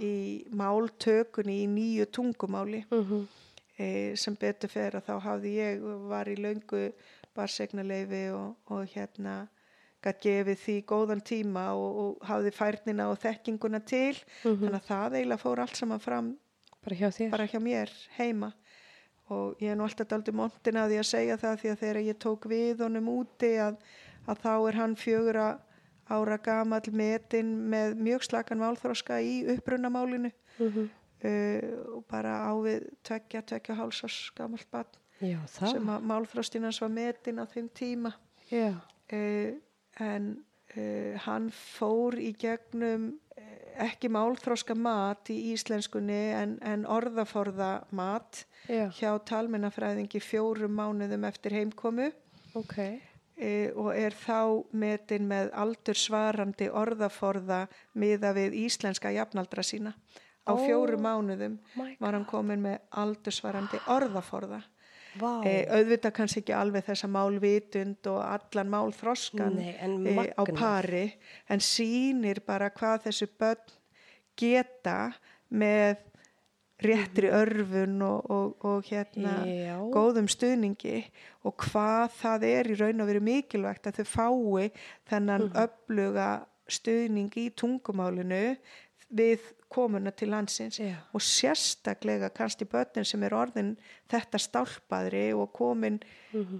í máltökunni í nýju tungumáli. Mhm, e, sem betur fer að þá hafði ég var í löngu barsegnarleifi og, og hérna gætt gefið því góðan tíma og, og hafði færnina og þekkinguna til. Mhm. þannig að það eiginlega fór allt saman fram bara hjá þér. bara hjá mér heima. Og ég er nú alltaf daldi montin að því að segja það því að þegar ég tók við honum úti að, að þá er hann fjögur ára gamall metin með mjög slakan málþróska í upprunamálinu Mhm. uh, og bara á við tvekja, tvekja hálsás gamalt barn Já, sem að málþróstinans var metin á þeim tíma. Uh, en uh, hann fór í gegnum ekki málþróska mat í íslenskunni en, en orðaforða mat já, hjá talmennafræðingi fjórum mánuðum eftir heimkomu. Ok. E, og er þá metin með aldursvarandi orðaforða miða við íslenska jafnaldra sína. Á Ó. fjórum mánuðum var hann komin með aldursvarandi orðaforða. Vá. E, auðvitað kannski ekki alveg þessa málvitund og allan málþroskan e, á pari en sýnir bara hvað þessu börn geta með réttri örfun og, og, og hérna Já. góðum stuðningi og hvað það er í raun og veru mikilvægt að þau fái þennan öfluga stuðning í tungumálinu við komuna til landsins Já. og sérstaklega kannski börnin sem er orðin þetta stálpaðri og komin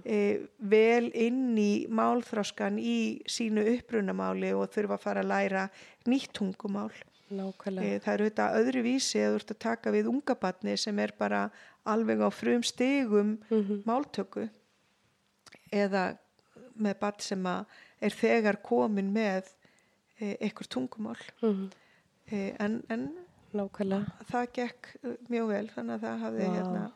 e, vel inn í málþroskan í sínu upprunamáli og þurfa að fara að læra nýtt tungumál. Nákvæmlega. E, það eru þetta öðru vísi að þú ert að taka við ungabatni sem er bara alveg á frum stigum máltöku eða með bat sem er þegar komin með e, einhver tungumál Mhm. e, en, en það gekk mjög vel þannig að það hafði Vá. hérna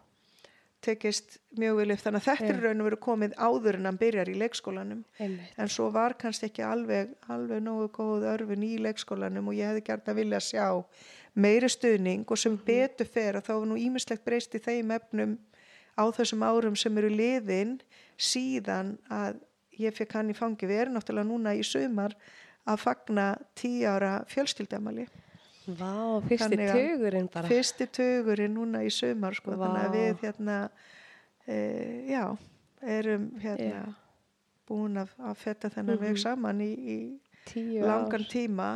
tekist mjög vel upp. Þannig að þetta er raun og veru komið áður en hann byrjar í leikskólanum. Einmitt. en svo var kannski ekki alveg alveg nógu góð örfin í leikskólanum og ég hefði gert að vilja sjá meiri stuðning og sem betur fer að þá var nú ímislegt breyst í þeim efnum á þessum árum sem eru liðin síðan að ég fekk hann í fangi við erum náttúrulega núna í sumar að fagna tíu ára fjölskyldamali Vá, fyrsti tugurinn bara. fyrsti tögurinn núna í sumar sko, þannig að við hérna e, já, erum hérna Já. búin að, að fetta þennan veg saman í, í langan tíma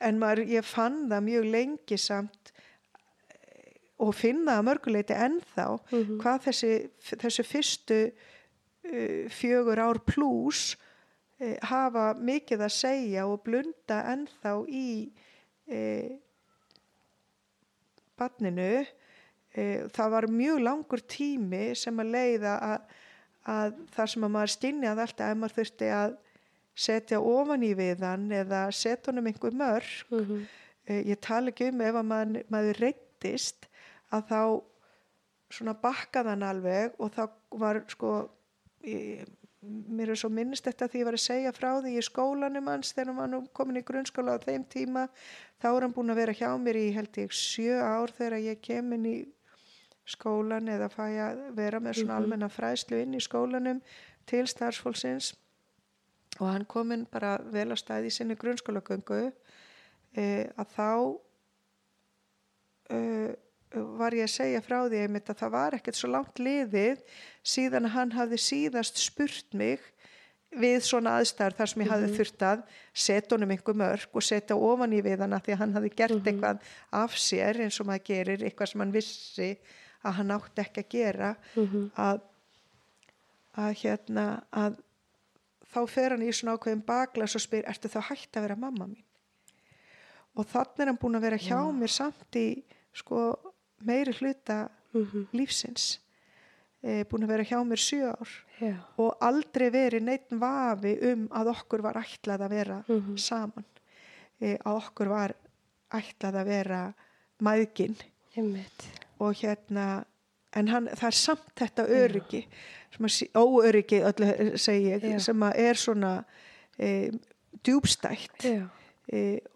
en maður, ég fann það mjög lengi samt eh, og finna að mörguleiti ennþá Mhm. hvað þessi, þessi fyrstu uh, fjögur ár pluss uh, hafa mikið að segja og blunda ennþá í uh, barninu uh, það var mjög langur tími sem að leiða að, að þar sem að maður stinjað alltaf ef maður þurfti að setja ofan í við hann eða setja honum einhver mörg Mhm. Eh, ég tala ekki um ef að maður, maður reyttist að þá svona bakkaði hann alveg og þá var sko ég, mér er svo minnist þetta því ég var að segja frá því í skólanum hans þegar hann var komin í grunnskóla á þeim tíma. Þá er hann búin að vera hjá mér í held ég sjö ár þegar ég kem inn í skólan eða fæ að vera með svona almenna fræðslu inn í skólanum til starfsfólksins. Og hann kominn bara vel á stæði í sinni grunnskólagöngu e, að þá e, var ég að segja frá því einmitt að það var ekkert svo langt liðið síðan að hann hafði síðast spurt mig við svona aðstæður þar sem ég hafði þurft að setja honum einhver mörg og setja ofan í við hann að því að hann hafði gert eitthvað af sér eins og maður gerir eitthvað sem hann vissi að hann átti ekki að gera að, að hérna að þá fer hann í svona ákveðin baklas og spyr, ertu þá hægt að vera mamma mín? Og þannig er hann búin að vera hjá mér samt í sko meiri hluta lífsins. E, búin að vera hjá mér sjö ár Já. og aldrei verið neitt vafi um að okkur var ætlað að vera saman. E, að okkur var ætlað að vera Einmitt. og hérna en hann, það er samt þetta öryggi óöryggi öllu segi ég, Já. sem er svona e, djúbstætt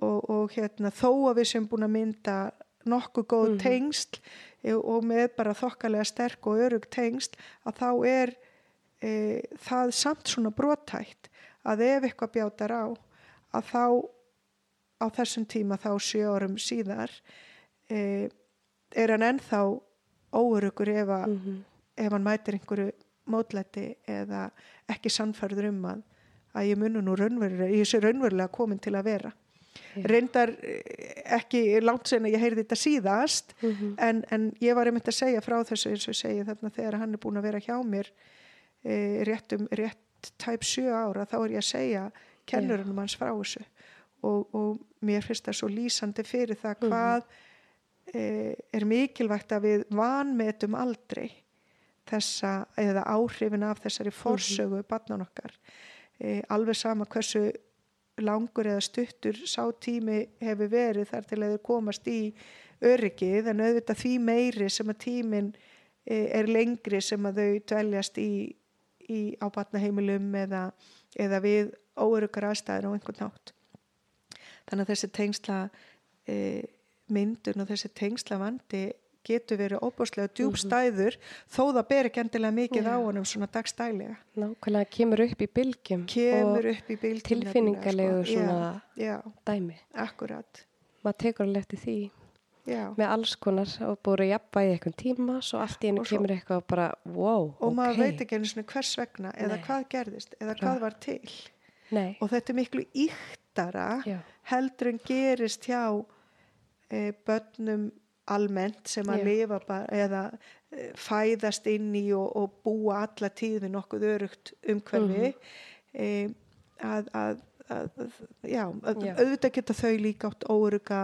og, og hérna þó að við sem búin að mynda nokkuð góð Mhm. tengsl e, og með bara þokkalega sterk og örygg tengsl að þá er e, það samt svona brotætt að ef eitthvað bjátar á að þá á þessum tíma þá sjö árum síðar e, er hann ennþá óurugur ef, að, Mhm. ef hann mætir einhverju mótlæti eða ekki sannfærður um að, að ég munu nú raunverulega, ég sé raunverulega komin til að vera. Reyndar eh, ekki langt sen að ég heyrði þetta síðast Mhm. en, en ég var einmitt að segja frá þessu eins og segi þarna þegar hann er búin að vera hjá mér e, rétt um rétt tæp sjö ára þá er ég að segja kennurunum hans frá þessu. Og, og mér finnst það svo lýsandi fyrir það hvað e, er mikilvægt að við vanmetum aldrei þessa eða áhrifin af þessari forsögu mm barnan okkar. E, alveg sama hversu langur eða stuttur sá tími hefur verið þar til að þau komast í öryggið en auðvitað því meiri sem að tímin e, er lengri sem að þau dveljast í, í á batnaheimilum eða, eða við óöryggar aðstæður á einhvern nátt þannig að þessi tengsla e, myndun og þessi tengsla vandi getur verið óbúslega djúbstæður þó það ber ekki endilega mikið á Já. honum svona dagstælega Nákvæmlega kemur upp í bylgjum kemur og upp í bylgjum tilfinningalegu nefnilega, sko. svona já, já, dæmi. akkurat Maður tekur alveg eftir því. Já. með alls konar og búið jafnvægi eitthvað tíma svo allt í Og svo- kemur eitthvað og bara, wow, og ok. maður veit ekki einu svona hvers vegna eða Nei. hvað gerðist eða hvað var til Nei, og þetta er miklu íktara heldur en gerist hjá e, börnum almennt sem að Já. lifa bara, eða e, fæðast inn í og, og búa alla tíð við nokkuð örugt umhverfi e, að, að, að, já, að, Já. auðvitað geta þau líka átt óöruga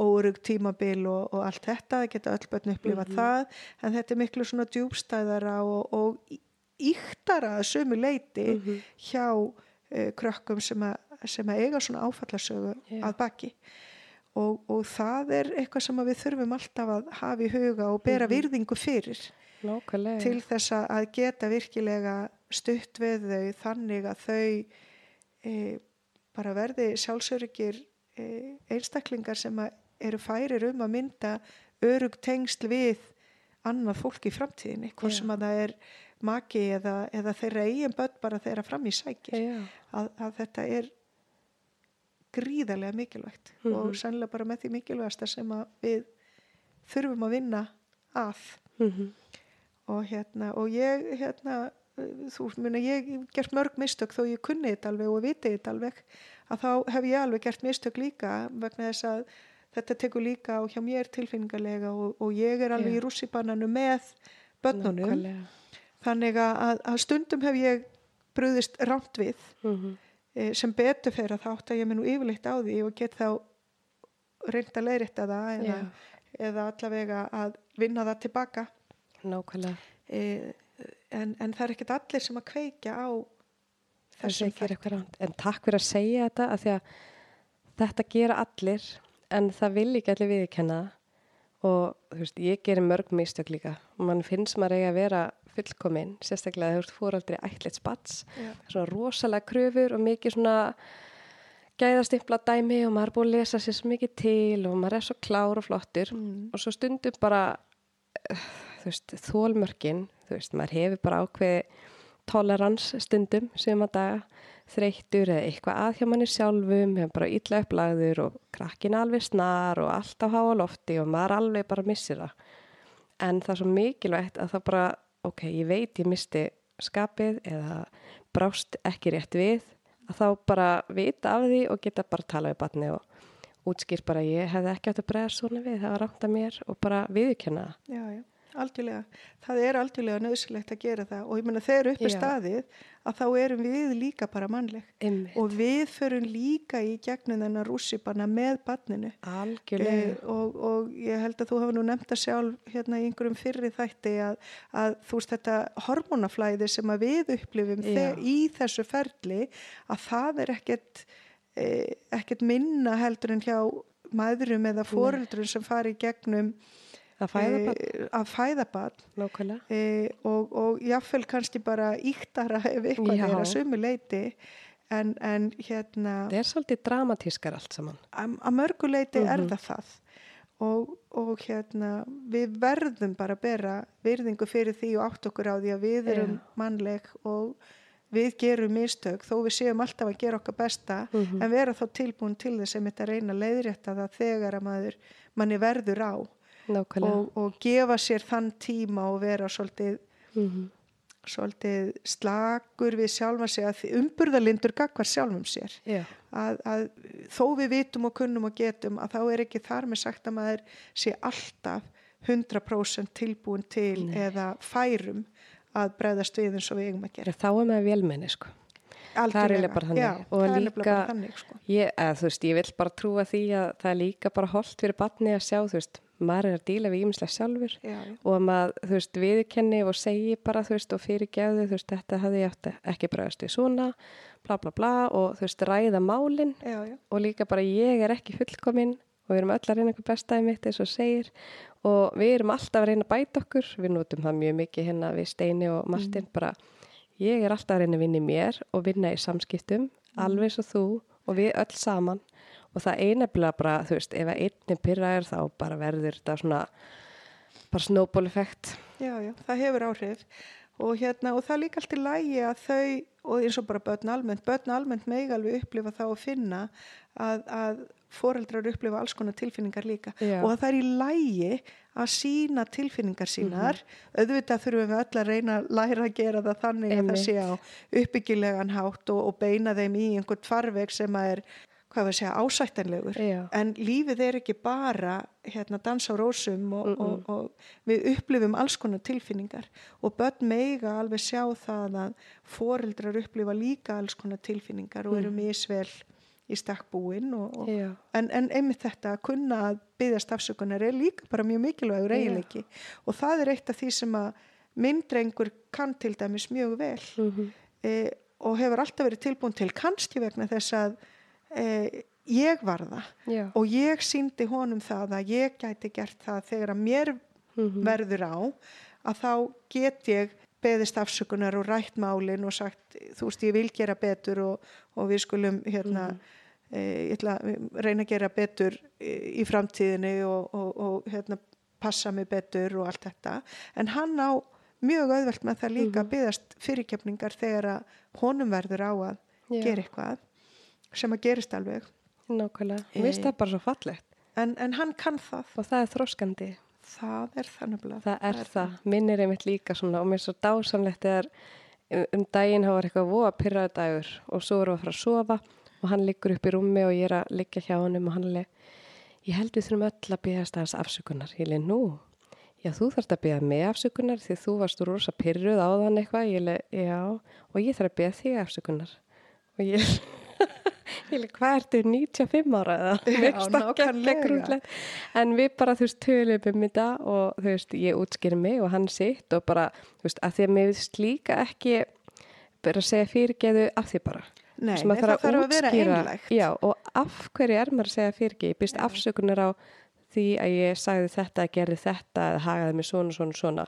óörug tímabil og, og allt þetta það geta öll börn upplifa Mhm. það en þetta er miklu svona djúbstæðara og, og íktara að sömu leiti Mhm. hjá uh, krökkum sem, sem að eiga svona áfallasögu Já. að baki og, og það er eitthvað sem við þurfum alltaf að hafa í huga og bera Mhm. virðingu fyrir nákvæmlega. til þess að- geta virkilega stutt við þau þannig að þau e, bara verði sjálfsöryggir e, einstaklingar sem eru færir um að mynda örug tengsl við annað fólk í framtíðinni, hvort sem að það er maki eða, eða þeirra eigin börn bara þeirra fram í sækir að, að þetta er gríðarlega mikilvægt Mhm. og sannlega bara með því mikilvægasta sem að við þurfum að vinna að mhm, og hérna og ég hérna þú muna ég hef gert mörg mistök þó ég kunni þetta alveg og viti þetta alveg að þá hef ég alveg gert mistök líka vegna þess að þetta tekur líka á hjá mér tilfinningarlega og, og ég er alveg Já. í rússibannanu með börnunum nákvæmlega. þannig að, að, að stundum hef ég brúðist rámt við Mhm, eh, sem betur fyrir að þá átt að ég nú yfirleitt á því og get þá reynd að leiðrétta það eða, eða allavega að vinna það tilbaka nákvæmlega. e, en, en það er ekkert allir sem að kveikja á þessum ránt. En takk fyrir að segja þetta að að þetta gera allir en það vil ekki allir viðkenna og þú veist, ég gerir mörg mistök líka. Og mann finnst maður eiga að vera fullkominn, sérstaklega þegar þú fóraldri ætlit spats, Já. svona rosalega kröfur og mikið svona gæðastimpla dæmi og maður er búin að lesa sér svo mikið til og maður er svo klár og flottur Mm. og svo stundum bara eh, þú veist, þólmörkin þú veist, maður hefur bara ákveði tolerans stundum sem að daga þreyttur eða eitthvað að hjá manni sjálfum hefur bara illa upplagður og krakkin alveg snar og allt á háa lofti og maður alveg bara missir það en það er svo mikilvægt að það bara ok, ég veit ég misti skapið eða brást ekki rétt við að þá bara vita af því og geta bara tala við batni og útskýr bara ég hefði ekki átt að bregða svona við, það var rámt að mér og bara viðurkenna það. Já, já, algjörlega. Það er algjörlega nöðsilegt að gera það og ég meina þegar upp Já. staðið að þá erum við líka bara mannleg Einmitt. og við förum líka í gegnum þennan rússipanna með barninu Algjörlega. Eh, og, og ég held að þú hafa nú nefnt að sjálf hérna í einhverjum fyrri þætti að, að þú veist þetta hormónaflæði sem að við upplifum Já. þe- í þessu ferli að það er ekkert, eh, ekkert minna heldur en hjá maðurum eða foreldrum sem fari í gegnum að fæða bara, eh, að fæða barn nákvæmlega. e, og, og jáfnvel kannski bara íktara ef eitthvað Já. er að sumu leiti en, en hérna Það er svolítið dramatískar allt saman. að að mörgu leiti er Mhm. það það og, og hérna við verðum bara að bera virðingu fyrir því og átt okkur á því að við erum Já. mannleg og við gerum mistök þó við séum alltaf að gera okkar besta Mhm. en vera þá tilbúin til þess að þetta reyna að leiðrétta það þegar að maður manni verður á. Og, og gefa sér þann tíma og vera svolítið Mhm. svolítið slagur við sjálfa sig að umburðalindur gagvar sjálfum sér Já, að, að þó við vitum og kunnum og getum að þá er ekki þar með sagt að maður sé alltaf 100% tilbúin til Nei. eða færum að bregðast við eins og við eigum að gera þá er maður velmenni sko. Það er eiginlega bara þannig. Já, Og líka- þannig sko. Ég, þú veist, ég vil bara trúa því að það er líka bara holdt fyrir batni að sjá, þú veist, maður er að díla við ímislega sjálfur já, og að maður, þú veist, viðkenni og segi bara, þú veist, og fyrirgefðu, þú veist, þetta hefði ég átt ekki bregðast við svona, bla bla bla og þú veist, ræða málin Já, já. og líka bara ég er ekki fullkominn og við erum öll að reyna einhver bestaði mitt eins og segir og við erum alltaf að reyna að bæta okkur, við notum það mjög mikið hérna við Steini og Martin, bara ég er alltaf að reyna að vinna í mér og vinna í samskiptum, alveg eins og þú og við öll saman og það einefnilega bara, þú veist, ef að einni pyrraður þá bara verður þetta svona bara snowball effekt Já, já, það hefur áhrif. Og, hérna, og það er líka allt í lægi að þau og eins og bara börn almennt, börn almennt megi alveg upplifa þá að finna að, að foreldrar upplifa alls konar tilfinningar líka. Já. og að það er í lægi að sína tilfinningar sínar. Auðvitað þurfum við öll að reyna að læra að gera það þannig að Einmitt. það sé á uppbyggilegan hátt og, og beina þeim í einhvern farveg sem að er hvað við segja, ásættanlegur Já. en lífið er ekki bara hérna dans á rósum og, og, og við upplifum alls konar tilfinningar. Og börn meiga alveg sjá það að foreldrar upplifa líka alls konar tilfinningar og eru misvel í stakkbúin en, en einmitt þetta að kunna að byggja stafsökunar er líka bara mjög mikilvægur eiginleiki. Og það er eitt af því sem að minn drengur kann til dæmis mjög vel. Mhm. e, og hefur alltaf verið tilbúin til kannski vegna þess að e, ég var það Já. og ég síndi honum það að ég gæti gert það þegar að mér Mhm. verður á að þá get ég beðist afsökunar og rætt málin og sagt þú veist ég vil gera betur og, og við skulum hérna e, ég ætla að reyna að gera betur í, í framtíðinni og, og, og hérna passa mig betur og allt þetta en hann á mjög auðvelt með það líka að byggast fyrirkjöfningar þegar að honum verður á að Já. gera eitthvað sem að gerist alveg Nákvæmlega. Eh. Mér finnst það bara svo fallegt en, en hann kann það og það er þróskandi. það er það nefnilega Það er það. Minnir einmitt líka svona og mér er svo dásamlegt þegar um- um daginn hafa eitthvað voða pyrraðu dagur og svo við að fara að sofa og hann liggur upp í rúmi og ég er að liggja hjá honum og hann er ég held við þurfum öll að byggast aðeins afsökunar. Ég leið nú. Já, þú þarfst að byggja mig afsökunar því þú varst rosa pyrruð á þann eitthvað. Ég leið, já, og ég þarf að byggja þig afsökunar. Og ég, hvað ertu, 95 ára eða? Já, nákvæmlega. En við bara, þú veist, tölum um þetta og þú veist, ég útskýri mig og hann sitt og bara, þú veist, að því að mér finnst líka ekki bara að segja fyrirgeðu af því bara. Nei, það þarf að vera útskýra- einlægt Já, og af hverju er maður að segja fyrirgeðu? Ég byrst afsökunar á því að ég sagði þetta, gerði þetta eða hagaði mig svona, svona, svona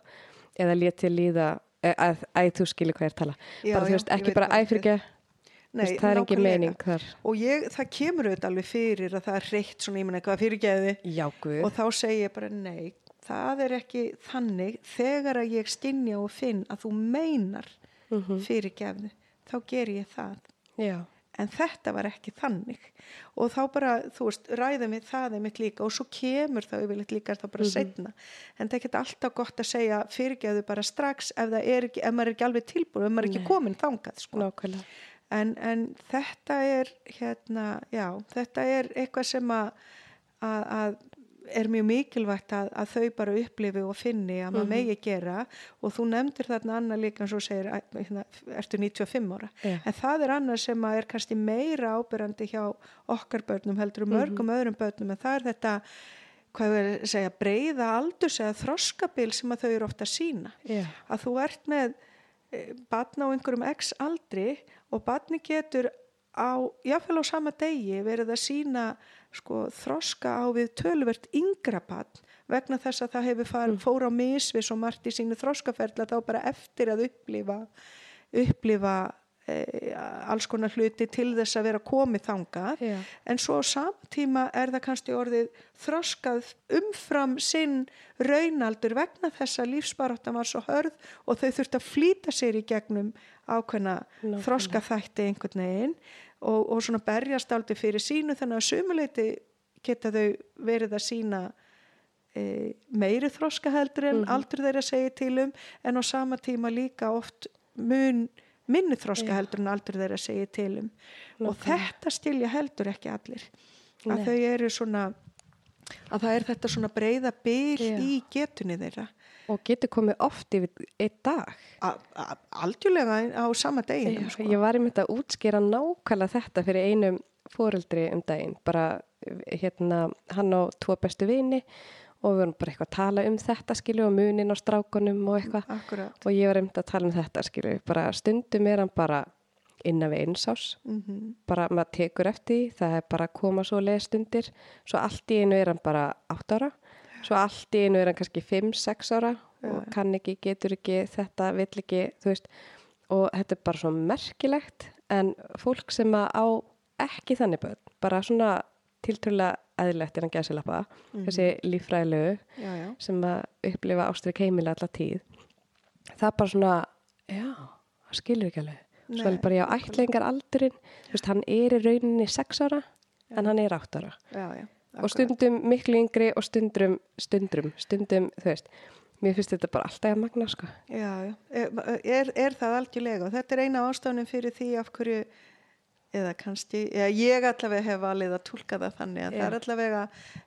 eða léti líða e, að, að, þú skilur hvað ég er að tala. Já, bara, þú veist, ekki bara hvað þú æfyrge, Nei, það er nákvæmlega. meining þar. og ég, það kemur auðvitað alveg fyrir að það er reitt svona, ég menna eitthvað fyrirgeði Já, guð. og þá segi ég bara nei það er ekki þannig þegar að ég stinja og finn að þú meinar Mhm. fyrirgefðu þá ger ég það Já, en þetta var ekki þannig og þá bara, þú veist, ræðum við það einmitt líka og svo kemur það yfirleitt líka þá bara setna, en það er ekki alltaf gott að segja fyrirgeðu bara strax ef er ekki, ef maður er ekki alveg tilbúin ef maður er ekki komin þangað, sko nákvæmlega. En, en þetta er hérna, já, þetta er eitthvað sem að, að, að er mjög mikilvægt að, að þau bara upplifi og finni að maður megi gera. Og þú nefndir þarna annað líka eins og segir, hérna, ertu 95 ára. Já. en það er annað sem að er kannski meira ábyrrandi hjá okkar börnum heldur um mörgum öðrum börnum. En það er þetta hvað við að segja, breyða aldurs eða þroskabil sem að þau eru ofta að sína Já. að þú ert með eh, barn á einhverjum x aldri og barni getur á, jáfnvel á sama degi verið að sína sko, þroska á við töluvert yngra barn vegna þess að það hefur far, fór á misvi svo margt í sínu þroskaferðla þá bara eftir að upplifa upplifa e, alls konar hluti til þess að vera komið þangað Já. en svo samtíma er það kannski orðið þroskað umfram sinn raunaldur vegna þess að lífsbaráttan var svo hörð og þau þurft að flýta sér í gegnum ákveðna Nákvæmlega. þroska þætti einhvern veginn og, og svona berjast aldrei fyrir sínu þannig að sumuleiti geta þau verið að sína e, meiri þroska heldur en aldur þeirra segir til um en á sama tíma líka oft mun minni þroska heldur en aldur þeirra segir til um og þetta stilja heldur ekki allir að Nei. þau eru svona að það er þetta svona breyða Já. í getunni þeirra Og getur komið oft yfir einn dag. Aldjúlega á sama deginum sko. Ég var einmitt að útskýra nákvæmlega þetta fyrir einum fóreldri um daginn. Bara hérna, hann á tvo bestu vini og við vorum bara eitthvað að tala um þetta skilju og munin á strákunum og eitthvað. Akkurat. Og ég var einmitt að tala um þetta skilju. Bara stundum er hann bara innan við einsás. Mm Bara maður tekur eftir því, það er bara að koma svo leið stundir. Svo allt í einu er hann bara átt ára. Svo allt í einu er hann kannski 5-6 ára og kann ekki, getur ekki, þetta vill ekki, þú veist. Og þetta er bara svo merkilegt en fólk sem að á ekki þannig börn, bara svona tiltrúlega eðlilegt er hann gæsilappa, þessi líffræðilegu Já, já. sem að upplifa ástrík heimila alla tíð. Það er bara svona, já, það skilur ekki alveg. Svo er bara, já, ætlingar aldurinn, þú veist, hann er í rauninni sex ára en hann er átt ára já, já. Og stundum miklu yngri og stundum, stundum, stundum, þú veist, mér finnst þetta bara alltaf að magna, sko. Já, já, er, er það algjörlega? Og þetta er eina ástafnum fyrir því af hverju eða kannski, eða ég allavega hef valið að tólka það þannig að Já. það er allavega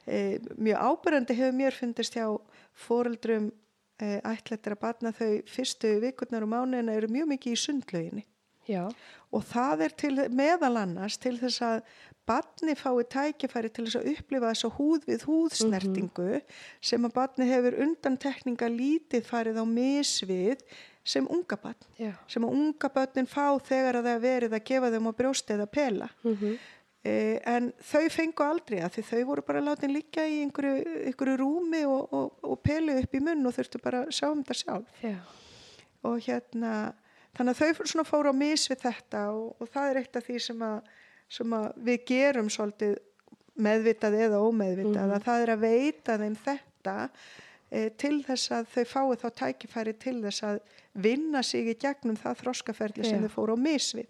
e, mjög ábyrjandi hefur mér fundist hjá fóreldrum e, ætlættir að batna þau fyrstu vikurnar og mánuðina eru mjög mikið í sundlauginni. Já, og það er til, meðal annars til þess að barni fái tækifæri til þess að upplifa þess að húð við húðsnertingu sem að barni hefur undan tekninga lítið farið á misvið sem unga barn. Já. sem að unga börnin fá þegar að það er verið að gefa þeim á brjósti eða pela. Mm eh, en þau fengu aldrei að því þau voru bara látin líka í einhverju, einhverju rúmi og, og, og pelu upp í munn og þurftu bara að sjá um þetta sjálf. Já, og hérna þannig að þau svona fóru á mis við þetta og, og það er eitt af því sem að, sem við gerum svolítið meðvitað eða ómeðvitað Mhm. að það er að veita þeim þetta e, til þess að þau fái þá tækifæri til þess að vinna sig í gegnum það þroskaferli sem Já. þau fóru á mis við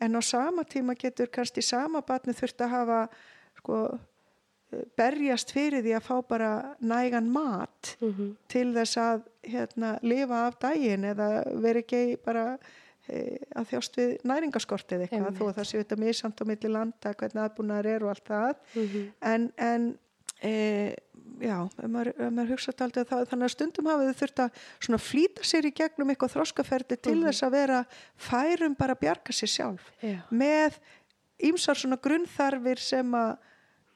en á sama tíma getur kannski sama batni þurft að hafa sko eh, berjast fyrir því að fá bara nægan mat mm til þess að hérna, lifa af daginn eða veri ekki bara að þjást við næringaskort eða eitthvað Einmitt. þó að það sé þetta misamt á milli landa hvernig aðbúnaðar er og allt það Mhm. en, en e, já, ef maður, ef maður hugsa taldi það þannig að stundum hafa þau þurft að svona flýta sér í gegnum eitthvað þroskaferdi til Mhm. þess að vera færum bara að bjarga sér sjálf já. með ýmsar svona grunnþarfir sem að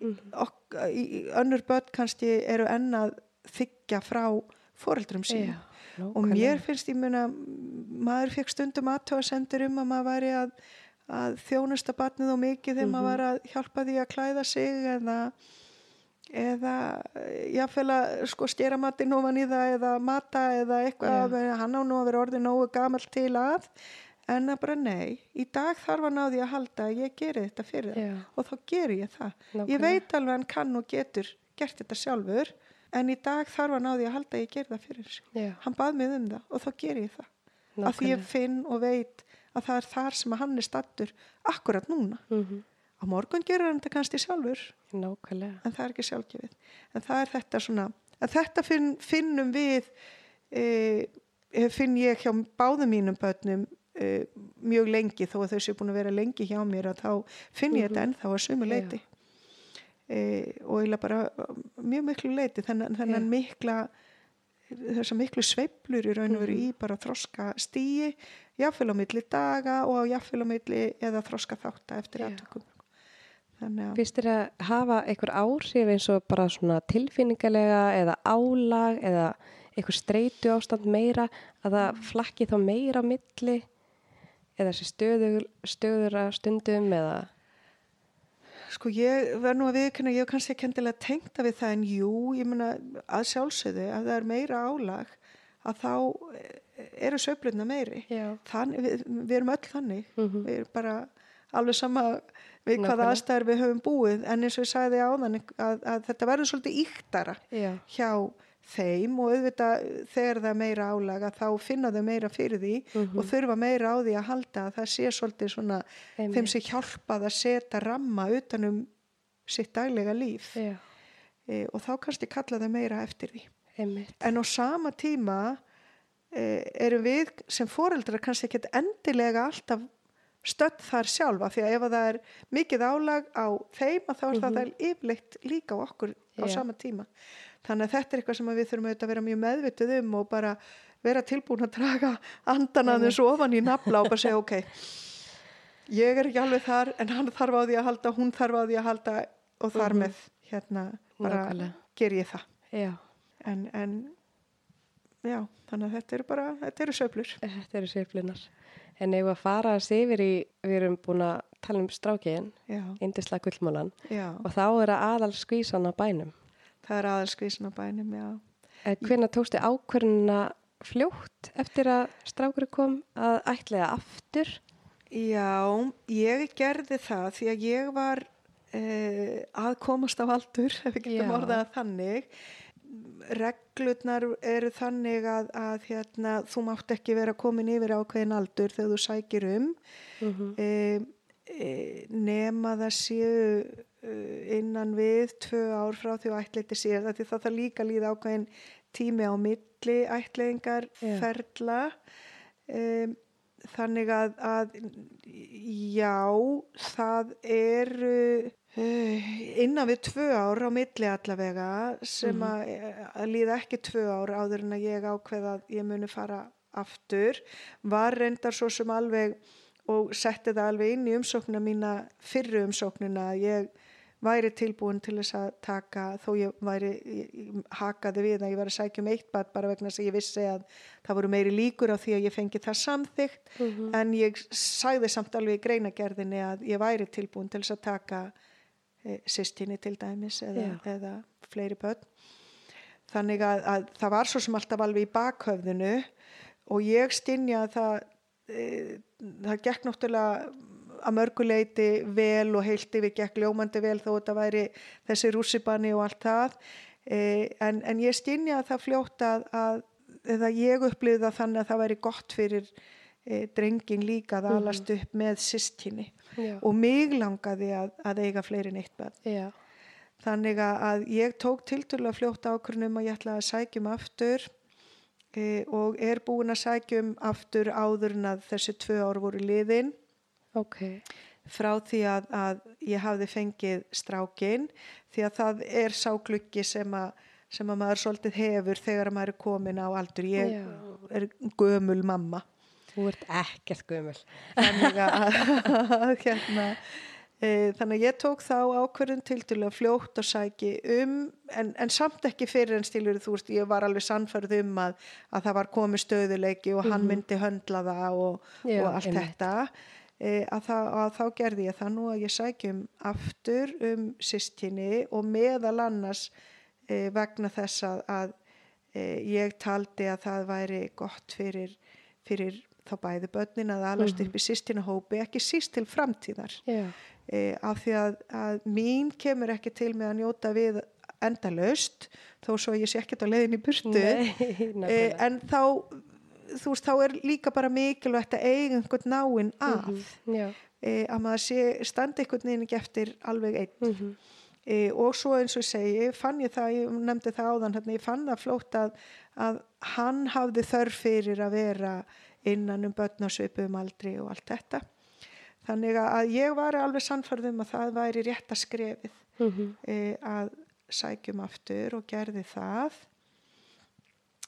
Mhm. ok, í, í önnur börn kannski eru enn að þykja frá foreldrum Já, sínum og mér finnst ég muna maður fekk stundum aðtöðasendur um að maður væri að, að þjónusta batnið og mikið þegar Mhm. maður var að hjálpa því að klæða sig eða eða jáfnvel að sko stjera matinn ofan í það eða mata eða eitthvað Já. hann á nú að vera orðið nógu gamall til að en að bara nei, í dag þarf hann á því að halda að ég geri þetta fyrir það Já, og þá geri ég það. Ég nákvæmlega. veit alveg að hann kann og getur gert þetta sjálfur en í dag þarf hann á því að halda að ég geri það fyrir sig. Já, Hann bað mig um það og þá geri ég það. Af því ég nákvæmlega. finn og veit að það er þar sem að hann er stattur akkurat núna. Mhm. Á morgun gerur hann þetta kannski sjálfur Nákvæmlega. en það er ekki sjálfgefið. En það er þetta svona, en þetta finn, finnum við, e, finn ég hjá báðum mínum börnum e, mjög lengi þó að þau séu búin að vera lengi hjá mér að þá finn ég þetta Mhm. ennþá að sumu Já. E, og eiginlega bara mjög miklu leiti, þennan, þennan mikla þessar miklu sveiflur í raun og veru í bara þroska stíi, jáfnvel á milli daga og jáfnvel á milli eða þroska þátta eftir aðtökum. Fyrst þér að hafa einhver áhrif eins og bara svona tilfinningalega eða álag eða einhver streitu ástand meira að það flakki þá meira á milli eða þessi stöður, stöður að stundum eða Sko ég verð nú að viðkynna, ég hef kannski ekki endilega tengta við það en jú, ég meina að sjálfsögðu að það er meira álag að þá eh, eru söflutna meiri. Þann, við, við erum öll þannig, Mhm. við erum bara alveg sama við hvaða Nákvæmlega. aðstæður við höfum búið en eins og ég sagði áðan að, að þetta verður svolítið íktara Já. hjá þeim og auðvitað þegar það er meira álag að þá finna þau meira fyrir því Mhm. og þurfa meira á því að halda að það sé svolítið svona þeim Einmitt. sem hjálpað að setja ramma utanum sitt daglega líf e, og þá kannski kalla þau meira eftir því. Einmitt. En á sama tíma e, erum við sem foreldrar kannski ekkert endilega alltaf stödd þar sjálfa því að ef að það er mikið álag á þeim að þá er það, Mhm. það yfirleitt líka á okkur á Já. sama tíma. Þannig að þetta er eitthvað sem við þurfum að vera mjög meðvituð um og bara vera tilbúin að draga andan að þessu ofan í nafla og bara segja ok, ég er ekki alveg þar en hann þarf á því að halda, hún þarf á því að halda og þar Mhm. með hérna bara Nákvæmlega. ger ég það. Já. En, en já, þannig að þetta eru bara, þetta eru söflur. Þetta eru sveiflunar. En ef að fara að yfir í, við erum búin að tala um strákiðin, indisla gullmálan, já, og þá er að aðal skvísan á bænum. Það er aðalskvísin á bænum, já. Hvernig tókstu ákvörnuna fljótt eftir að strákur kom að ætlega aftur? Já, ég gerði það því að ég var eh, að komast á aldur, ef við getum orðað þannig. Reglurnar eru þannig að, að hérna, þú mátt ekki vera komin yfir ákveðin aldur þegar þú sækir um. Mm Eh, e, nema það séu innan við tvö ár frá því að ætleiti sér það því það þarf líka að líða ákveðin tími á milli ætleiðingar Já. ferla e, þannig að, að já það eru uh, innan við tvö ár á milli allavega sem Mhm. að, að líða ekki tvö ár áður en að ég ákveða að ég muni fara aftur var reyndar svo sem alveg og setti það alveg inn í umsóknina mína fyrru umsóknina að ég væri tilbúin til þess að taka þó ég væri ég, ég hakaði við að ég var að sækja um eitt bad bara vegna þess að ég vissi að það voru meiri líkur á því að ég fengi það samþygt Mhm. en ég sagði samt alveg í greinagerðinni að ég væri tilbúin til þess að taka e, sýstinni til dæmis eða, eða fleiri börn. Þannig að, að það var svo sem alltaf alveg í bakhöfðinu og ég stinja að það e, það gekk náttúrulega að mörguleiti vel og heilt yfir gekk ljómandi vel þó þetta væri þessi rússibanni og allt það. E, en, en ég stinja að það fljótt að, að eða ég upplýði það þannig að það væri gott fyrir e, drengin líka að alast upp með systkinni Já. og mig langaði að, að eiga fleiri en eitt börn. Já. þannig að, ég tók tiltölulega fljótt ákvörnum að ég ætla að sækjum aftur e, og er búin að sækjum aftur áður en að þessi tvö ár voru liðin Ok. frá því að, að ég hafði fengið strákin því að það er sáklukki sem að, sem að maður svolítið hefur þegar að maður er komin á aldur. Ég Já. er gömul mamma. Þú ert ekkert gömul. Þannig að, að hérna, e, þannig að ég tók þá ákverðin til til að fljótt og sæki um en, en samt ekki fyrir en stílur þú veist, ég var alveg sannfærð um að, að það var komið stöðuleiki og hann myndi höndla það og, Já, og allt einmitt. þetta e, að, það, að þá gerði ég það nú að ég sækjum aftur um sýstinni og meðal annars e, vegna þess að, að e, ég taldi að það væri gott fyrir, fyrir þá bæði börnin að alast upp í sýstinahópi ekki síst til framtíðar. Já. e, af því að, að mín kemur ekki til með að njóta við endalaust þó svo ég sé ekkert á leiðin í burtu. Nei, e, en þá þú veist, þá er líka bara mikilvægt að eiga einhvern náinn að Já. e, að maður sé standa einhvern veginn ekki eftir alveg einn Mhm. e, og svo eins og ég segi, fann ég það ég nefndi það áðan, hérna, ég fann það flótt að, að hann hafði þörf fyrir að vera innan um börn á svipum aldri og allt þetta þannig að ég var alveg sannfærð um að það væri rétt að skrefið Mhm. e, að sækjum aftur og gerði það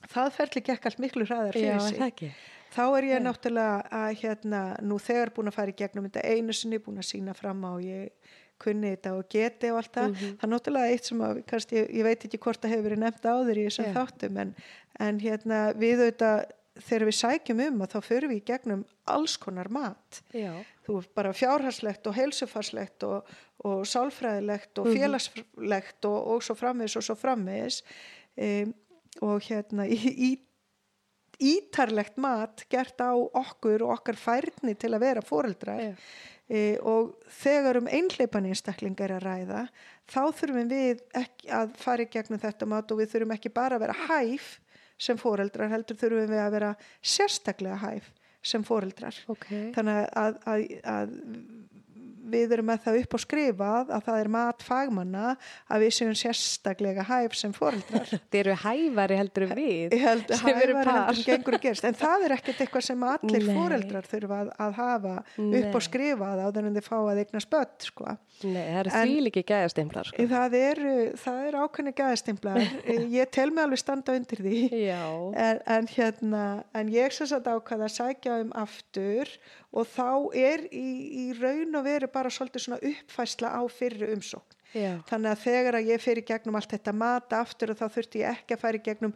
það ferli gekk allt miklu hraðar Já, fyrir er sig. það ekki. þá er ég náttúrulega að hérna nú þegar búin að fara í gegnum þetta einu sinni búin að sína fram á ég kunni þetta og geti og allt það. Það er náttúrulega eitt sem að kannski, ég, ég veit ekki hvort það hefur verið nefnt áður í þessum Já. þáttum en, en hérna við auðvitað þegar við sækjum um að þá förum við í gegnum alls konar mat. Já. þú veist bara fjárharslegt og heilsufarslegt og, og sálfræðilegt og félagslegt og, og svo framvegis og svo framvegis. Um, og hérna í, ítarlegt mat gert á okkur og okkar færni til að vera foreldrar Já. e, og þegar um einhleipan einstakling er að ræða þá þurfum við ekki að fara í gegnum þetta mat og við þurfum ekki bara að vera hæf sem foreldrar heldur þurfum við að vera sérstaklega hæf sem foreldrar Ok. þannig að, að, að við erum með það upp á skrifað að það er mat fagmanna að við séum sérstaklega hæf sem foreldrar Þið eru hæfari heldur við. held að hæfari heldur en gengur að gerst en það er ekkert eitthvað sem allir Nei. foreldrar þurfa að, að hafa upp Nei. á skrifað á þennan þið fá að eigna spött sko. Nei, það eru því líki gæðastemplar. Sko. það eru er ákveðni gæðstimplar ég tel mig alveg standa undir því Já. en, en hérna en ég sem sagt ákvaða að sækja um aftur og þá er í, í raun og veru bara svolítið svona uppfæsla á fyrri umsókn Já. þannig að þegar að ég fer í gegnum allt þetta mat aftur og þá þurfti ég ekki að fara í gegnum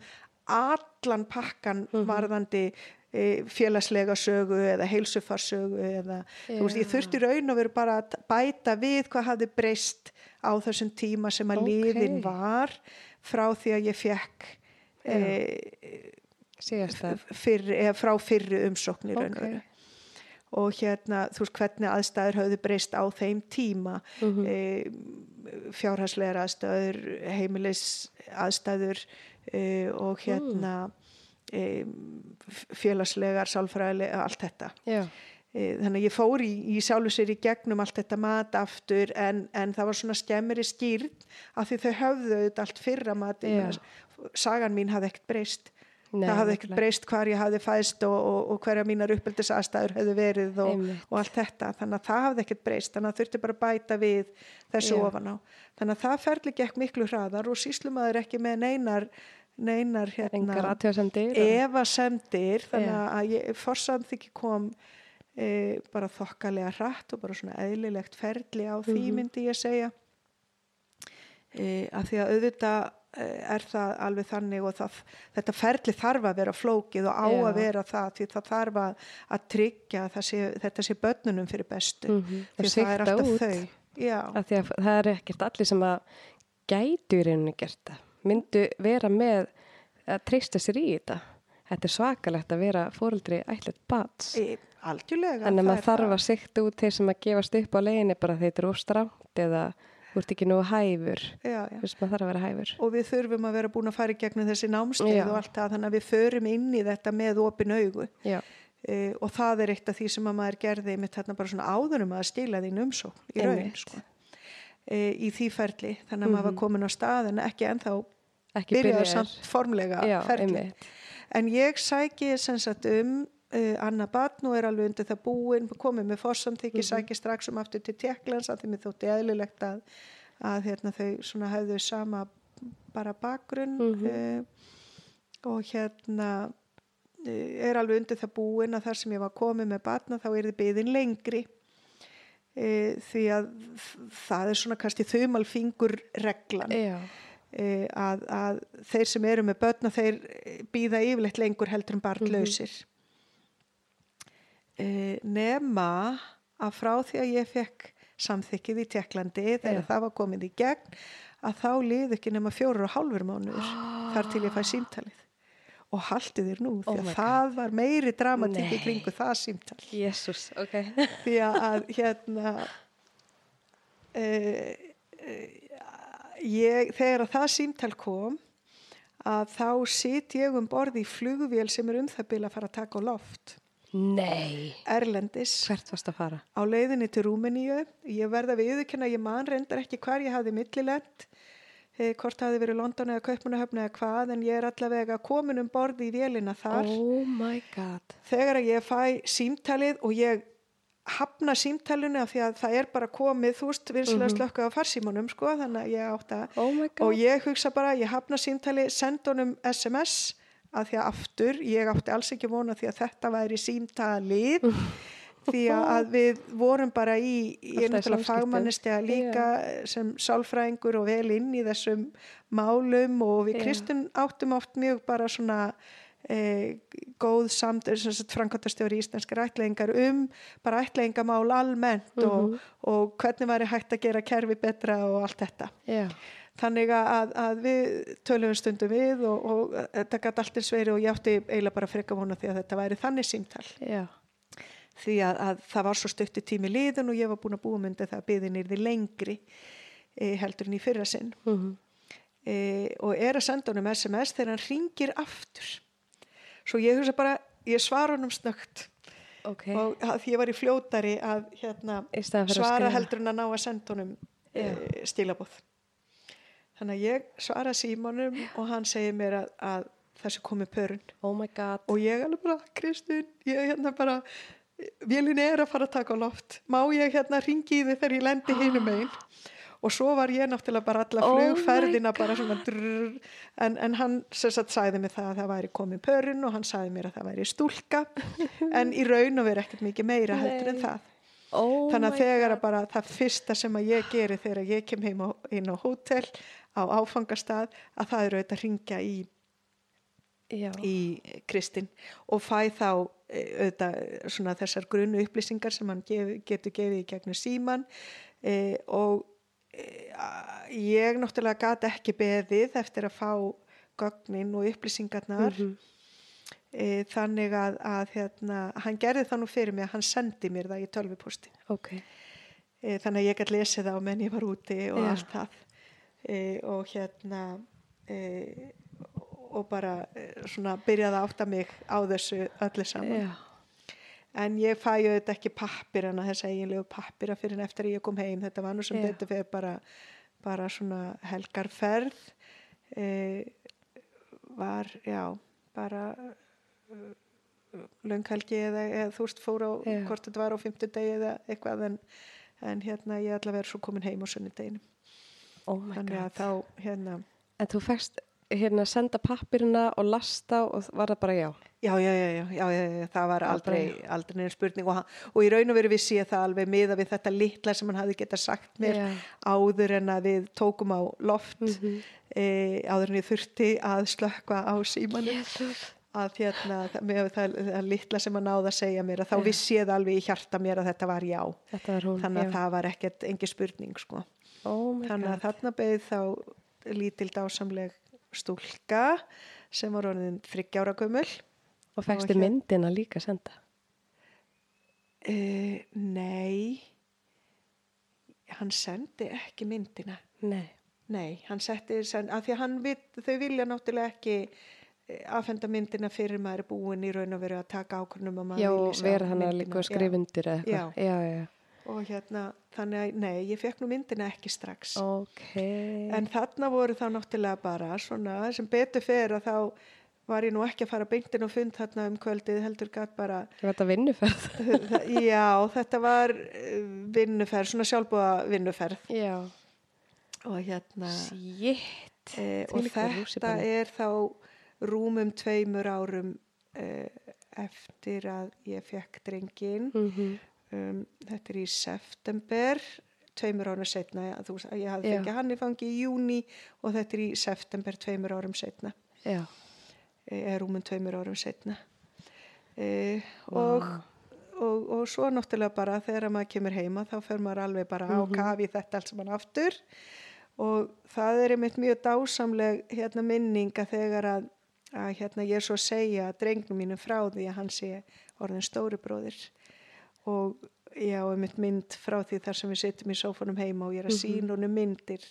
allan pakkan varðandi e, félagslega sögu eða heilsufarsögu eða þú veist, ég Já. þurfti raun og veru bara að bæta við hvað hafði breyst á þessum tíma sem að Ókei. liðin var frá því að ég fekk Já. e, fyrr, eða frá fyrri umsóknir Ok. okay. og hérna þú veist hvernig aðstæður höfðu breyst á þeim tíma. Mm Mhm. fjárhagslegar aðstæður heimilis aðstæður e, og hérna e, félagslegar, sálfræðilega, allt þetta. Já. e, þannig að ég fór í, í sjálfu sér í gegnum allt þetta mat aftur en, en það var svona skemmiri skýrt af því þau höfðu þetta allt fyrra mat sagan mín hafði ekkert breyst Nei, það hafði ekkert breyst hvar ég hafði fæðst og, og, og hverja mínar uppeldisastæður hefðu verið og, og allt þetta. Þannig að það hafði ekkert breyst. Þannig að þurfti bara að bæta við þessu Já. ofan á. Þannig að það ferli gekk miklu hraðar og síslumaður ekki með neinar neinar hérna efasemdir. Þannig að ég, forsamþykki kom e, bara þokkalega hratt og bara svona eðlilegt ferli á því Mhm. myndi ég segja. E, að því að auðvitað er það alveg þannig og það, þetta ferli þarf að vera flókið og á Já. að vera það því það þarf að, að tryggja að sé, þetta sé börnunum fyrir bestu Mhm. því Og það er alltaf út. þau því að það er ekkert allir sem að gætu í rauninu gert það. Myndu vera með að treysta sér í þetta. Þetta er svakalegt að vera fóreldri ætlet bats. e, algjörlega Þannig að maður þarf að sikta út þeir sem að gefast upp á leiðinni bara þeir eru óstránt eða þú ert ekki nú hæfur. Já, já. Veist maður þarf að vera hæfur. og við þurfum að vera búin að fara í gegnum þessi námskeið og allt það þannig að við förum inn í þetta með opin augu Já, e, og það er eitt af því sem að maður gerði með þarna bara svona áðurum að skila þín umsó í raun sko. e, í því ferli þannig að maður var komin á stað en ekki ennþá ekki byrjaði byrjaðir. samt formlega Já, ferli einmitt. en ég sæki sem sagt um uh, Anna Batn og er alveg undir það búin komið með fórsamþykki, sæki strax um aftur til Tjekklands að því mér þótti eðlilegt að, að hérna, þau hefðu sama bara bakgrunn Mhm. uh, og hérna uh, er alveg undir það búin að þar sem ég var komið með batna þá er þið byðin lengri því að það er svona kannski þumalfingur reglan Já, að, að þeir sem eru með börn að þeir býða yfirleitt lengur heldur en barnlausir e, nema að frá því að ég fekk samþykkið í Tjekklandi þegar Já. það var komið í gegn að þá liði ekki nema fjóru og hálfur mánuður þar til ég fæ símtalið og haldi þér nú Oh því að það var meiri dramatík í Nei. kringu það símtal jésús, ok. því að hérna e, e, ég, þegar að það símtal kom að þá sit ég um borði í flugvél sem er um það byrja að fara að taka á loft Nei. Erlendis Hvert varst að fara? á leiðinni til Rúmeníu ég verða við yfirkynna, ég man reyndar ekki hvar ég hafði millilend eh, hvort hafði verið London eða Kaupmannahöfn eða hvað en ég er allavega komin um borði í vélina þar Oh my god. þegar ég fæ símtalið og ég hafna símtalinu af því að það er bara komið þú veist vinslega Mhm. slökka á farsímanum sko þannig að ég átt að Oh my god. og ég hugsa bara, ég hafna símtali send honum SMS að því að aftur, ég átti alls ekki vona því að þetta væri símtalið því að við vorum bara í, ég er náttúrulega fagmannistega líka sem sálfræðingur og vel inn í þessum málum og við Já. Kristun áttum oft mjög bara svona e, góð samt framkvæmtastjóri íslenskar ætlaðingar um bara ætlaðingamál almennt Mhm. og, og hvernig væri hægt að gera kerfi betra og allt þetta Já. Þannig að, að við tölum stundum við og, og þetta gæti allt eins verið og ég átti eiginlega bara freka vona því að þetta væri þannig símtal. Já. því að, að það var svo stökti tími liðin og ég var búin að búa myndi það að byðin er því lengri e, heldur en í fyrra sinn. Mm e, og er að senda honum SMS þegar hann ringir aftur. Svo ég hugsa bara ég svara honum snögt Ok. og því ég var í fljótari að hérna, svara heldur en að ná að senda honum e, stílabóð þannig að ég svara símanum og hann segir mér að, að þessu komi pörun. Oh my god. og ég alveg bara, Kristun ég hérna bara, vélin er að fara að taka á loft, má ég hérna ringi í þið þegar ég lendi hinum einn og svo var ég náttúrulega bara alla Oh flugferðina bara svona drrr, en, en hann sagt sagði mig það að það væri komin pörun og hann sagði mér að það væri stúlka. En í raun og veri ekkert mikið meira heldur en Nei. það Oh þannig að my þegar að bara það fyrsta sem að ég geri þegar ég kem heim á, inn á hótel á áfangastað að það eru auðvitað að ringja í í Kristinn og fæ þá eh, auðvitað svona þessar grunnu upplýsingar sem hann gef, getur gefið í gegnum síman e, og e, ég náttúrulega gat ekki beðið eftir að fá gögnin og upplýsingarnar. Mhm. E, þannig að, að hérna, hann gerði það nú fyrir mig að hann sendi mér það í tölvuposti Ok. e, þannig að ég gæti lesið það á menn ég var úti og Já. allt það e, og hérna e, og bara e, svona byrjaði að átta mig á þessu öllu saman Já. en ég fæ ju þetta ekki pappir en þess að eiginlegu pappira fyrir en eftir að ég kom heim þetta var nú sem Já. þetta fyrir bara, bara svona helgarferð e, var já bara uh, lönghelgi eða, eða þú veist fór á Já. hvort þetta var á fimmtudegi eða eitthvað en, en hérna ég allavega er svo komin heim á sunnudeginu oh þannig að god þá hérna en þú fegst hérna senda pappirina og lasta og var það bara já Já, já, já, já, já, já, já, það var aldrei, aldrei neina spurning og, og í raun og veru vissi ég það alveg miða við þetta litla sem hann hafði geta sagt mér Já. áður en að við tókum á loft Mhm. e, áður en ég þurfti að slökka á símanum Jesus. að hérna, það, með það, það litla sem hann náði að segja mér að þá vissi ég það alveg í hjarta mér að þetta var já þetta var hún þannig að já. það var ekkert engi spurning sko. oh þannig að god þarna beðið þá lítil dásamleg stúlka sem var orðin þryggjára gömul og hér- myndina líka senda? Uh, nei, hann sendi ekki myndina. nei. Nei, hann setti, sen, að því að hann vit, þau vilja náttúrulega ekki eh, afhenda myndina fyrir maður er búin í raun og veru að taka ákvörnum já og vera hann að líka að Já, skrifa undir eða eitthvað. Já, já, já. Og hérna, þannig að, nei, ég fekk nú myndina ekki strax. ok En þarna voru þá náttúrulega bara svona, sem betur fer að þá var ég nú ekki að fara beintin og fund þarna um kvöldið, heldur gæt bara var þetta vinnuferð Já, þetta var eh, vinnuferð, svona sjálfbúða vinnuferð já og hérna Shit. e, og Þvílíkur þetta er þá rúmum tveimur árum e, eftir að ég fekk drengin Mhm. Um, þetta er í september tveimur árum setna þú, veist, ég hafði Já. fengið hann í fangi í júni og þetta er í september tveimur árum setna Já. eða rúmum tveimur árum setna e, og, og, og svo náttúrulega bara þegar maður kemur heima þá fer maður alveg bara á kafi þetta allt saman aftur. Og það er einmitt mjög dásamleg hérna minning að þegar að, að hérna ég er svo að segja drengnum mínum frá því að hann sé orðin stóri bróðir og ég á einmitt mynd frá því þar sem við sittum í sófanum heima og ég er að sína honum myndir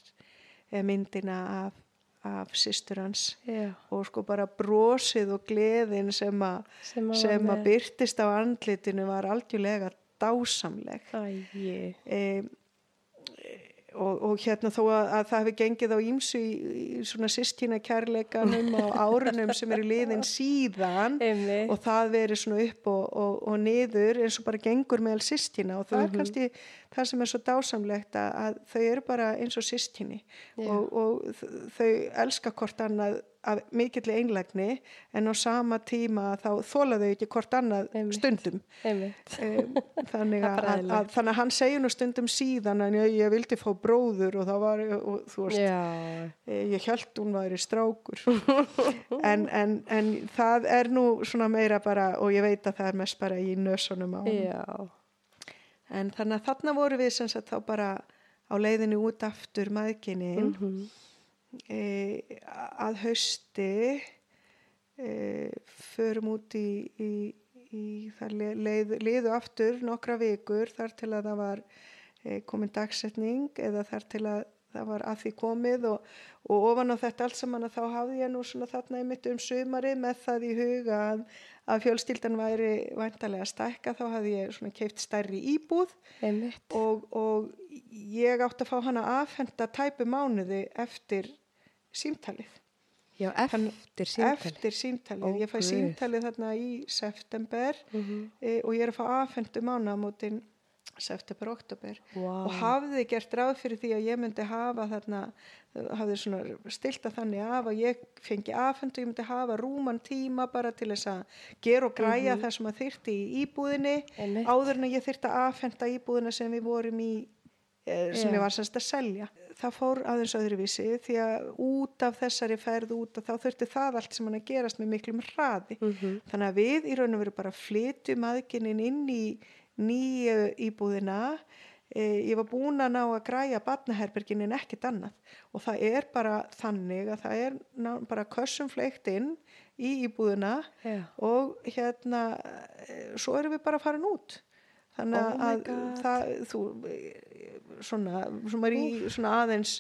eða myndina af, af systur hans Já. og sko bara brosið og gleðin sem að Sem sem að byrtist á andlitinu var algjörlega dásamleg Æi. e, og, og hérna þó að, að það hefði gengið á ímsu í, í svona sýstína kærleikanum á árunum sem eru liðin síðan Einmitt. og það verið svona upp og, og, og niður eins og bara gengur meðal sýstína og það er kannski það sem er svo dásamlegt að, að þau eru bara eins og sýstíni Já. og, og þau elska hvort annað af mikill einlægni en á sama tíma þá þóla þau ekki hvort annað Einmitt. stundum um, þannig, að, að, að, þannig að hann segir nú stundum síðan að ég, ég vildi fá bróður og það var, og, þú veist, eh, ég held hún væri strákur en, en, en það er nú svona meira bara og ég veit að það er mest bara í nösunum á. Já. en þannig að þarna voru við sem sagt þá bara á leiðinu út aftur maðginnin Mhm. e, að hausti e, förum út í, í, í le- leið, leiðu aftur nokkra vikur þar til að það var e, komin dagsetning eða þar til að það var að því komið og, og ofan á þetta allt saman að þá hafði ég nú svona þarna einmitt um sumari með það í huga að, að fjölstildan væri væntalega stækka þá hafði ég svona keift stærri íbúð og, og ég átti að fá hana afhenda tæpu mánuði eftir símtalið. Já, eftir símtali. Eftir símtalið. Ó, ég fæ símtalið þarna í september Mhm. e, og ég er að fá afhendu mánuðamótin september, oktober Vá. og hafði gert ráð fyrir því að ég myndi hafa þarna, hafði svona stilta þannig af að ég fengi afhendu, ég myndi hafa rúman tíma bara til þess að gera og græja það sem að þyrti í íbúðinni Einmitt. áður en ég þyrti að afhenda íbúðina sem við vorum í sem Já. ég var semst að selja. Það fór aðeins öðruvísi því að út af þessari ferð út að þá þurfti það allt sem hann að gerast með miklum hraði. Mhm. Þannig að við í raun og veru bara flytjum aðginin inn í nýju íbúðina. E, ég var búin að ná að græja badnaherbergin en ekkert annað og það er bara þannig að það er ná, bara kössum fleikt inn í íbúðina Já. og hérna eh, svo erum við bara farin út þannig Oh að það þú svona, svona, í, svona aðeins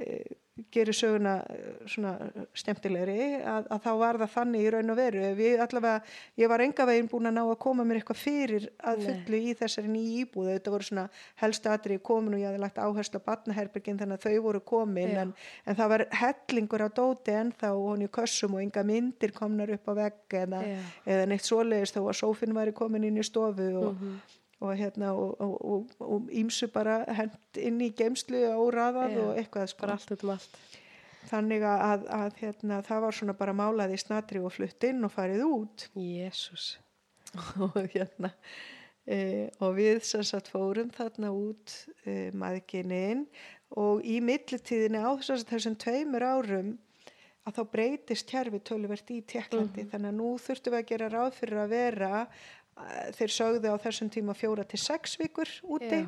eh, gerir söguna eh, svona stemtilegri að, að þá var það þannig í raun og veru. Við allavega, ég var enga veginn búin að ná að koma mér eitthvað fyrir að Nei. fullu í þessari nýju íbúðu, þetta voru svona helstu atrið komin og ég hafði lagt áherslu á batnaherbergin þannig að þau voru komin en, en það var hellingur á dóti ennþá og hún í kössum og enga myndir komnar upp á vegg eða, eða neitt svoleiðis þó að sófinn væri komin inn í stofu og, Mhm. Og hérna og, ímsu bara hent inn í geimslu og ræðað Já, og eitthvað sko. Allt um allt. þannig að, að hérna, það var svona bara málað í snatri og flutt inn og farið út Jésús. og hérna e, og við sem sagt fórum þarna út e, maðgininn og í millitíðinni á þessum tveimur árum að þá breytist kerfi töluvert í Tjekklandi þannig að nú þurftum við að gera ráð fyrir að vera þeir sögðu á þessum tíma fjóra til sex vikur úti.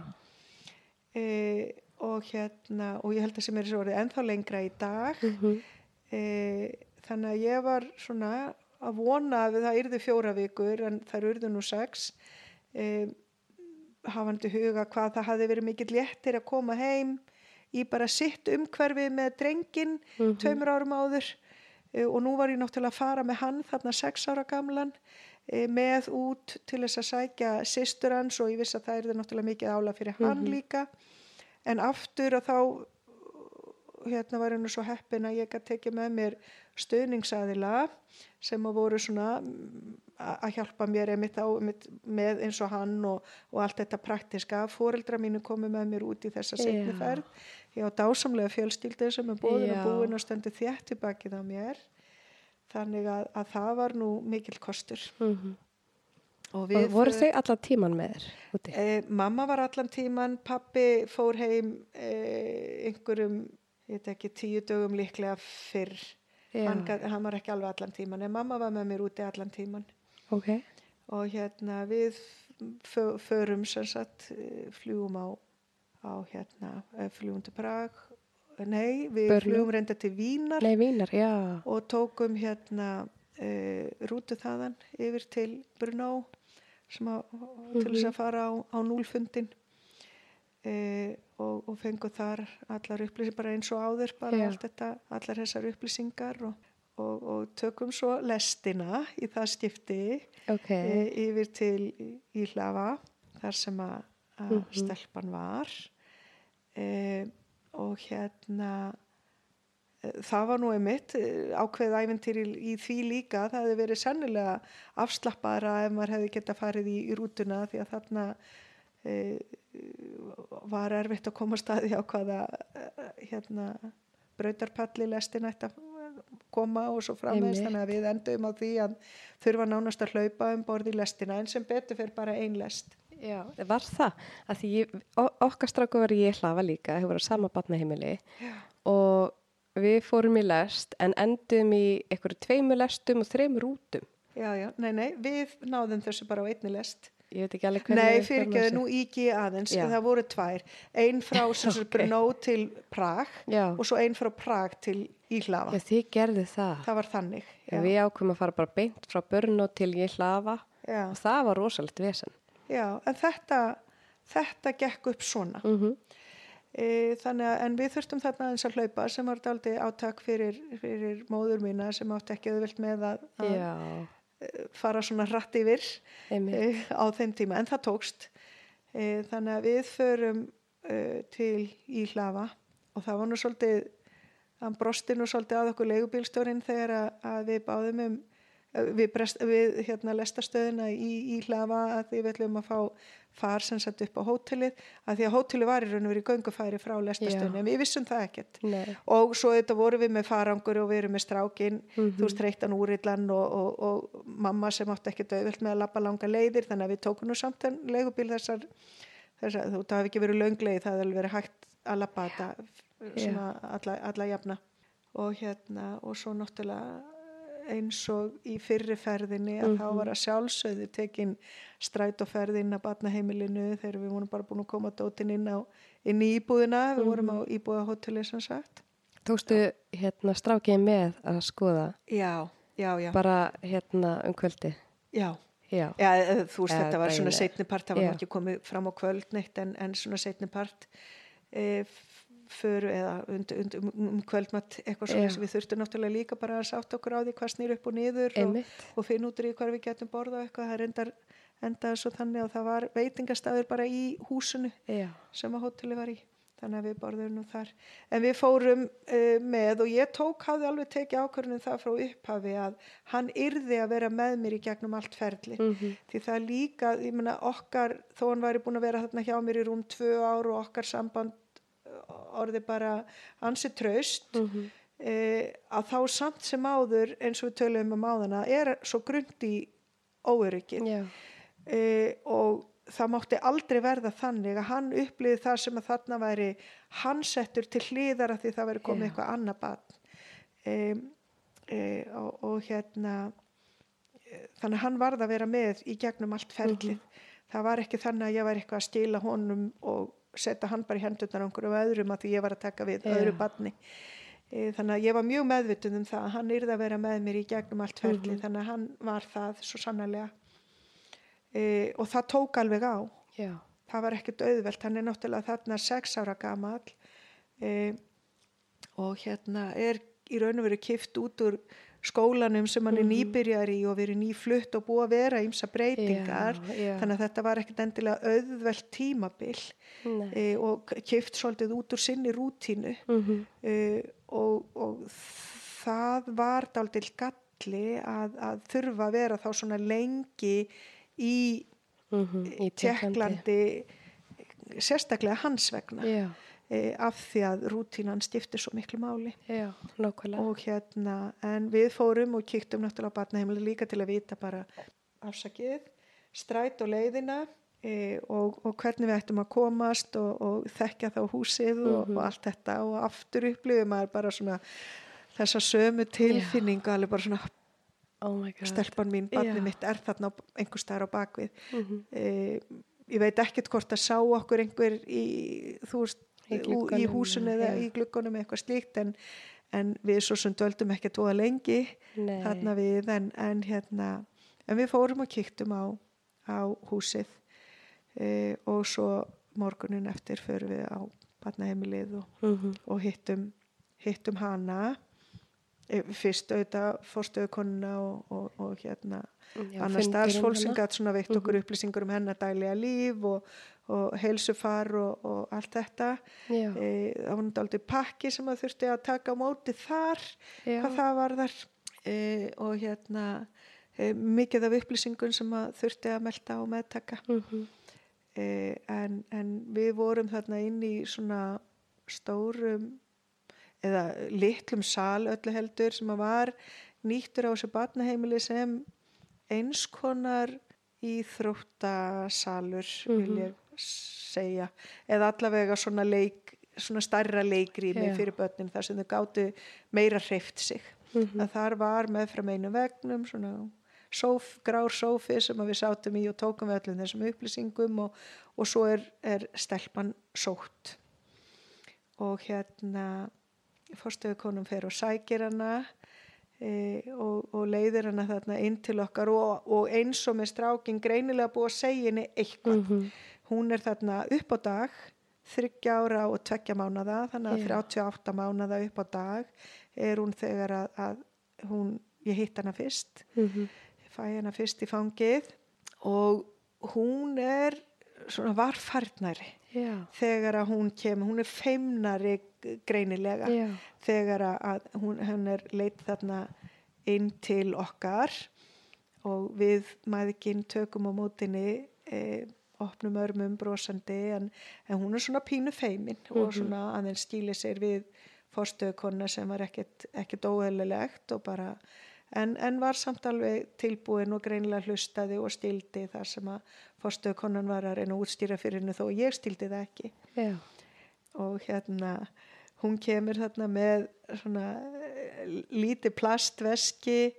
E, og hérna og ég held að sem er svo orðið ennþá lengra í dag. Mhm. e, þannig að ég var svona að vona að það yrði fjóra vikur en þær urðu nú sex. E, hafandi huga hvað það hafði verið mikill léttir að koma heim í bara sitt umhverfi með drengin Mhm. tveimur árum áður. Og nú var ég náttúrulega að fara með hann þarna sex ára gamlan með út til þess að sækja systur hans og ég vissi að það er náttúrulega mikið ála fyrir hann Mhm. líka en aftur að þá hérna var hennu svo heppin að ég gæti tekið með mér stöðningsaðila sem að voru svona mm, að hjálpa mér einmitt á, einmitt með eins og hann og, og allt þetta praktiska. Fóreldra mínu komu með mér út í þessa setni Já. ferð. Ég á dásamlega fjölstildi sem er bóðin Já. og búin og stendur þétt í bakið á mér. Þannig að, að það var nú mikil kostur. Mhm. Og Og við voru þau allan tíman með þér? Eh, mamma var allan tíman, pappi fór heim eh, einhverjum, ekki, tíu dögum líklega fyrr. Hann, hann var ekki alveg allan tíman, en mamma var með mér úti allan tíman. Ok. Og hérna við fö- förum sem sagt, eh, fljúum á, á hérna, fljúum til Prag. Nei, við Brno. fljúum reynda til Vínar Nei, vínar, og tókum hérna uh, rútu þaðan yfir til Brno sem að, til þess að fara á, á núlfundin uh, og, og fengu þar allar upplýsingar bara eins og áður bara þetta, allar þessar upplýsingar og, og, og tökum svo lestina í það skipti Ok. uh, yfir til í hlafa þar sem að, að Mhm. stelpan var uh, og hérna eh, það var nú einmitt eh, ákveð æventýri í, því líka það hefði verið sennilega afslappara ef maður hefði geta farið í, í rútuna því að þarna e, var erfitt að koma staði á hvaða hérna brautarpalli lestin ætti að koma og svo framvegis Einmitt. þannig að við endum á því að þurfa nánast að hlaupa um borð í lestina en sem betur fyrir bara ein lest Já, var það? Að því ég, okkar stráku var ég hlafa líka, hefur verið á sama batnaheimili og við fórum í lest en endum í einhverju tveimur lestum og þreimur rútum. Já, já, nei, nei, við náðum þessu bara á einni lest Ég veit ekki alveg hvernig Nei, fyrir ekki, nú íki ég aðeins, Já. það voru tvær, ein frá sem sagt Ok. Brno til Prag Já, og svo ein frá Prag til Íhlafa. já þið gerðu það. Það var þannig. Já. Við ákveðum að fara bara beint frá börn til ég hlafa já, og það var rosalegt vesen. Já, en þetta, þetta gekk upp svona. Mm E, þannig að, en við þurftum þarna aðeins að hlaupa sem var daldi átak fyrir, fyrir móður mína sem átti ekki auðvilt með að, að eh, fara svona hratt yfir. e, á þeim tíma, en það tókst e, þannig að við förum e, til Íhlafa og það var nú svolítið hann brosti nú svolítið að okkur leigubílstjórin þegar að, að við báðum um e, við, brest, við hérna lestastöðina í Íhlafa að því við ætlum að fá far sem sett upp á hótelið að því að hótelið var í raun og verið göngufæri frá lestastöðinu Já. en við vissum það ekkert Nei. og svo þetta voru við með farangur og við erum með strákin Mhm. þú veist þreyttan úrillan og, og, og mamma sem átti ekki döðvilt með að lappa langa leiðir þannig að við tókum nú samt en leigubíl þessar, þessar þú það hafi ekki verið löngleið það hefði verið hægt að lappa þetta alla, alla jafna og hérna og svo náttúrulega eins og í fyrri ferðinni að þá var að sjálfsögðu tekin strætóferðin að batnaheimilinu þegar við vorum bara búin að koma dótin inn, á, inn í íbúðina, við vorum á íbúðahoteli sem sagt. Tókstu hérna strákið með að skoða Já, já, já. bara hérna um kvöldi? Já, Já. já eða, þú veist þetta var svona daginn. setni part, það var ekki komið fram á kvöld neitt en, en svona setni part. E, f- föru eða und, und, um, um kvöldmatt eitthvað svona við þurftum náttúrulega líka bara að sátt okkur á því hvað snýr upp og niður og, og finna út í hvað við getum borða eitthvað. Það reyndar endaði svo þannig að það var veitingastafur bara í húsinu Já. sem að hóteli var í. Þannig að við borðum nú þar. En við fórum uh, með og ég tók hafði alveg tekið ákvörðunum það frá upphafi að hann yrði að vera með mér í gegnum allt ferli Mhm. því það líka, ég meina okkar þó hann væri búin að vera þarna hjá mér í rúm tvö ár og okkar samband orði bara ansi traust Mhm. eh, að þá samt sem áður eins og við töluðum um áðana er svo grund í óöryggið Já. e, og það mátti aldrei verða þannig að hann upplýði það sem að þarna væri hann settur til hlýðar að því það væri komið Já. eitthvað annað batn e, e, og, og hérna e, þannig að hann varð að vera með í gegnum allt ferlið það var ekki þannig að ég var eitthvað að stila honum og setja hann bara í hendurnar á einhverju öðrum að því ég var að taka við Já. öðru batni e, þannig að ég var mjög meðvituð um það að hann yrði að vera með mér í gegnum allt ferlið Mhm. þannig að hann var það svo sannarlega e, og það tók alveg á Já. það var ekkert auðvelt, hann er náttúrulega þarna sex ára gamall e, og hérna er í raun og veru kift út úr skólanum sem hann er Mhm. nýbyrjar í og verið nýflutt og búið að vera ímsa breytingar Já, já. þannig að þetta var ekkert endilega auðvelt tímabil e, og kift svolítið út úr sinni rútínu Mhm. uh, og, og það var dálítill galli að, að þurfa að vera þá svona lengi í Mhm. Í Tékklandi. Tjekklandi sérstaklega hans vegna Já. Uh, af því að rútínan stiftir svo miklu máli Já. Og hérna en við fórum og kíktum náttúrulega á batnaheimili líka til að vita bara afsakið, stræt og leiðina e, og, og hvernig við ættum að komast og, og þekkja þá húsið og, Mhm. og allt þetta og aftur upplifum maður bara svona þessa sömu tilfinningu alveg bara svona Oh my god. stelpan mín, barnið Já. mitt er þarna einhvers staðar á bakvið Mhm. e, ég veit ekkert hvort að sá okkur einhver í, þú veist, Í í, húsinu eða já. í gluggunum eitthvað slíkt en, en við svo sem döldum ekki tóða lengi Nei. þarna við en, en hérna en við fórum og kíktum á, á húsið e, og svo morgunin eftir förum við á barnaheimilið og, Mhm. og hittum, hittum hana e, fyrst auðvitað fórstöðukonuna og, og, og hérna Já, annar starfsfólk sem gætt svona veitt okkur upplýsingur um hennar daglega líf og, og heilsufar og, og allt þetta e, það var náttúrulega pakki sem að þurfti að taka á móti þar Já. hvað það var þar e, og hérna e, mikið af upplýsingun sem að þurfti að melda og meðtaka Mhm. e, en, en við vorum þarna inn í svona stórum eða litlum sal öllu heldur sem að var nýttur á þessu batnaheimili sem eins konar íþróttasalur vil Mhm. ég segja eða allavega svona leik svona starra leikrými Já. fyrir börnin þar sem þau gáttu meira hreift sig Mhm. að þar var með frá einu vegnum svona sóf, grár sófi sem við sátum í og tókum við öllum þessum upplýsingum og, og svo er, er stelpan sótt og hérna fórstöðukonum fer og sækir hana e, og, og leiðir hana þarna inn til okkar og, og eins og með strákin greinilega búið að segja henni eitthvað Mhm. Hún er þarna upp á dag þryggja ára og tveggja mánada þannig að Já. 38 mánada upp á dag er hún þegar að, að hún, ég hitt hana fyrst Mhm. fæ hana fyrst í fangið og hún er svona varfarnari Já. þegar að hún kemur, hún er feimnari greinilega Já. þegar að hún, hún er leitt þarna inn til okkar og við maðurkinn tökum á mótinni e, opnum örmum brosandi en, en hún er svona pínu feimin og Mhm. svona aðeins skýli sér við forstöðukonna sem var ekkert, ekkert óeðlilegt og bara en, en var samt alveg tilbúin og greinilega hlustaði og stildi þar sem að forstöðukonnan var að reyna að útstýra fyrir hennu þó að ég stildi það ekki Já. og hérna hún kemur þarna með svona eh, lítið plastveski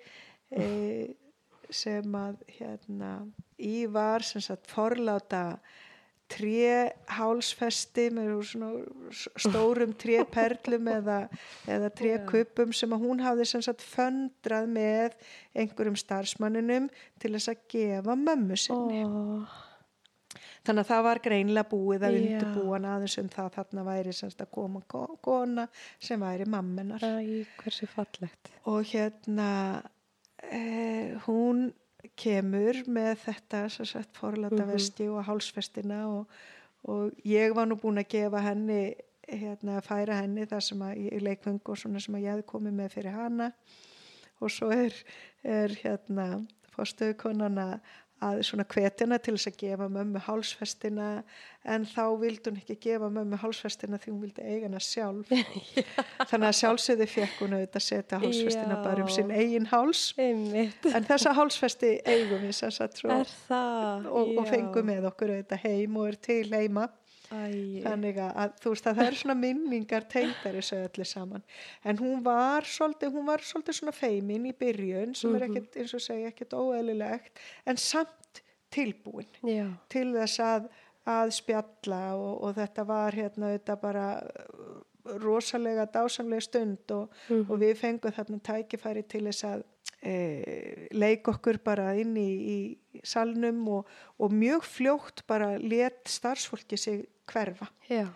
e, sem að hérna í var sem sagt forláta tré hálsfesti með svona stórum tréperlum eða, eða trékupum sem að hún hafði sem sagt föndrað með einhverjum starfsmanninum til þess að gefa mömmu sinni Ó. þannig að það var greinlega búið að Já. undirbúan aðeins um það þarna væri semst að koma ko- kona sem væri mammenar Æ, hversu fallegt. og hérna eh, hún kemur með þetta sagt forláta Mhm. vesti og hálsfestina og, og ég var nú búin að gefa henni hérna færa henni það sem að í leikvöng og svona sem að ég hefði komið með fyrir hana og svo er, er hérna fórstöðukonana að svona hvetjana til þess að gefa mömmu hálsfestina en þá vildi hún ekki gefa mömmu hálsfestina því hún vildi eiga hana sjálf. Þannig að sjálfsögði fekk hún auðvitað að setja hálsfestina Já. bara um sinn eigin háls. Einmitt. en þessa hálsfesti eigum við og, og fengum með okkur auðvitað heim og er til heima Æ, þannig að þú veist að það er svona minningar tengdar þessu öllu saman en hún var svolítið, hún var svolítið svona feimin í byrjun sem er Mhm. ekkit, eins og segja, ekkit óeðlilegt en samt tilbúin já. til þess að, að spjalla og, og þetta var hérna þetta bara uh, rosalega dásamlega stund og, Mhm. og við fengum þarna tækifæri til þess að e, leik okkur bara inn í, í salnum og, og mjög fljótt bara let starfsfólki sig hverfa Já.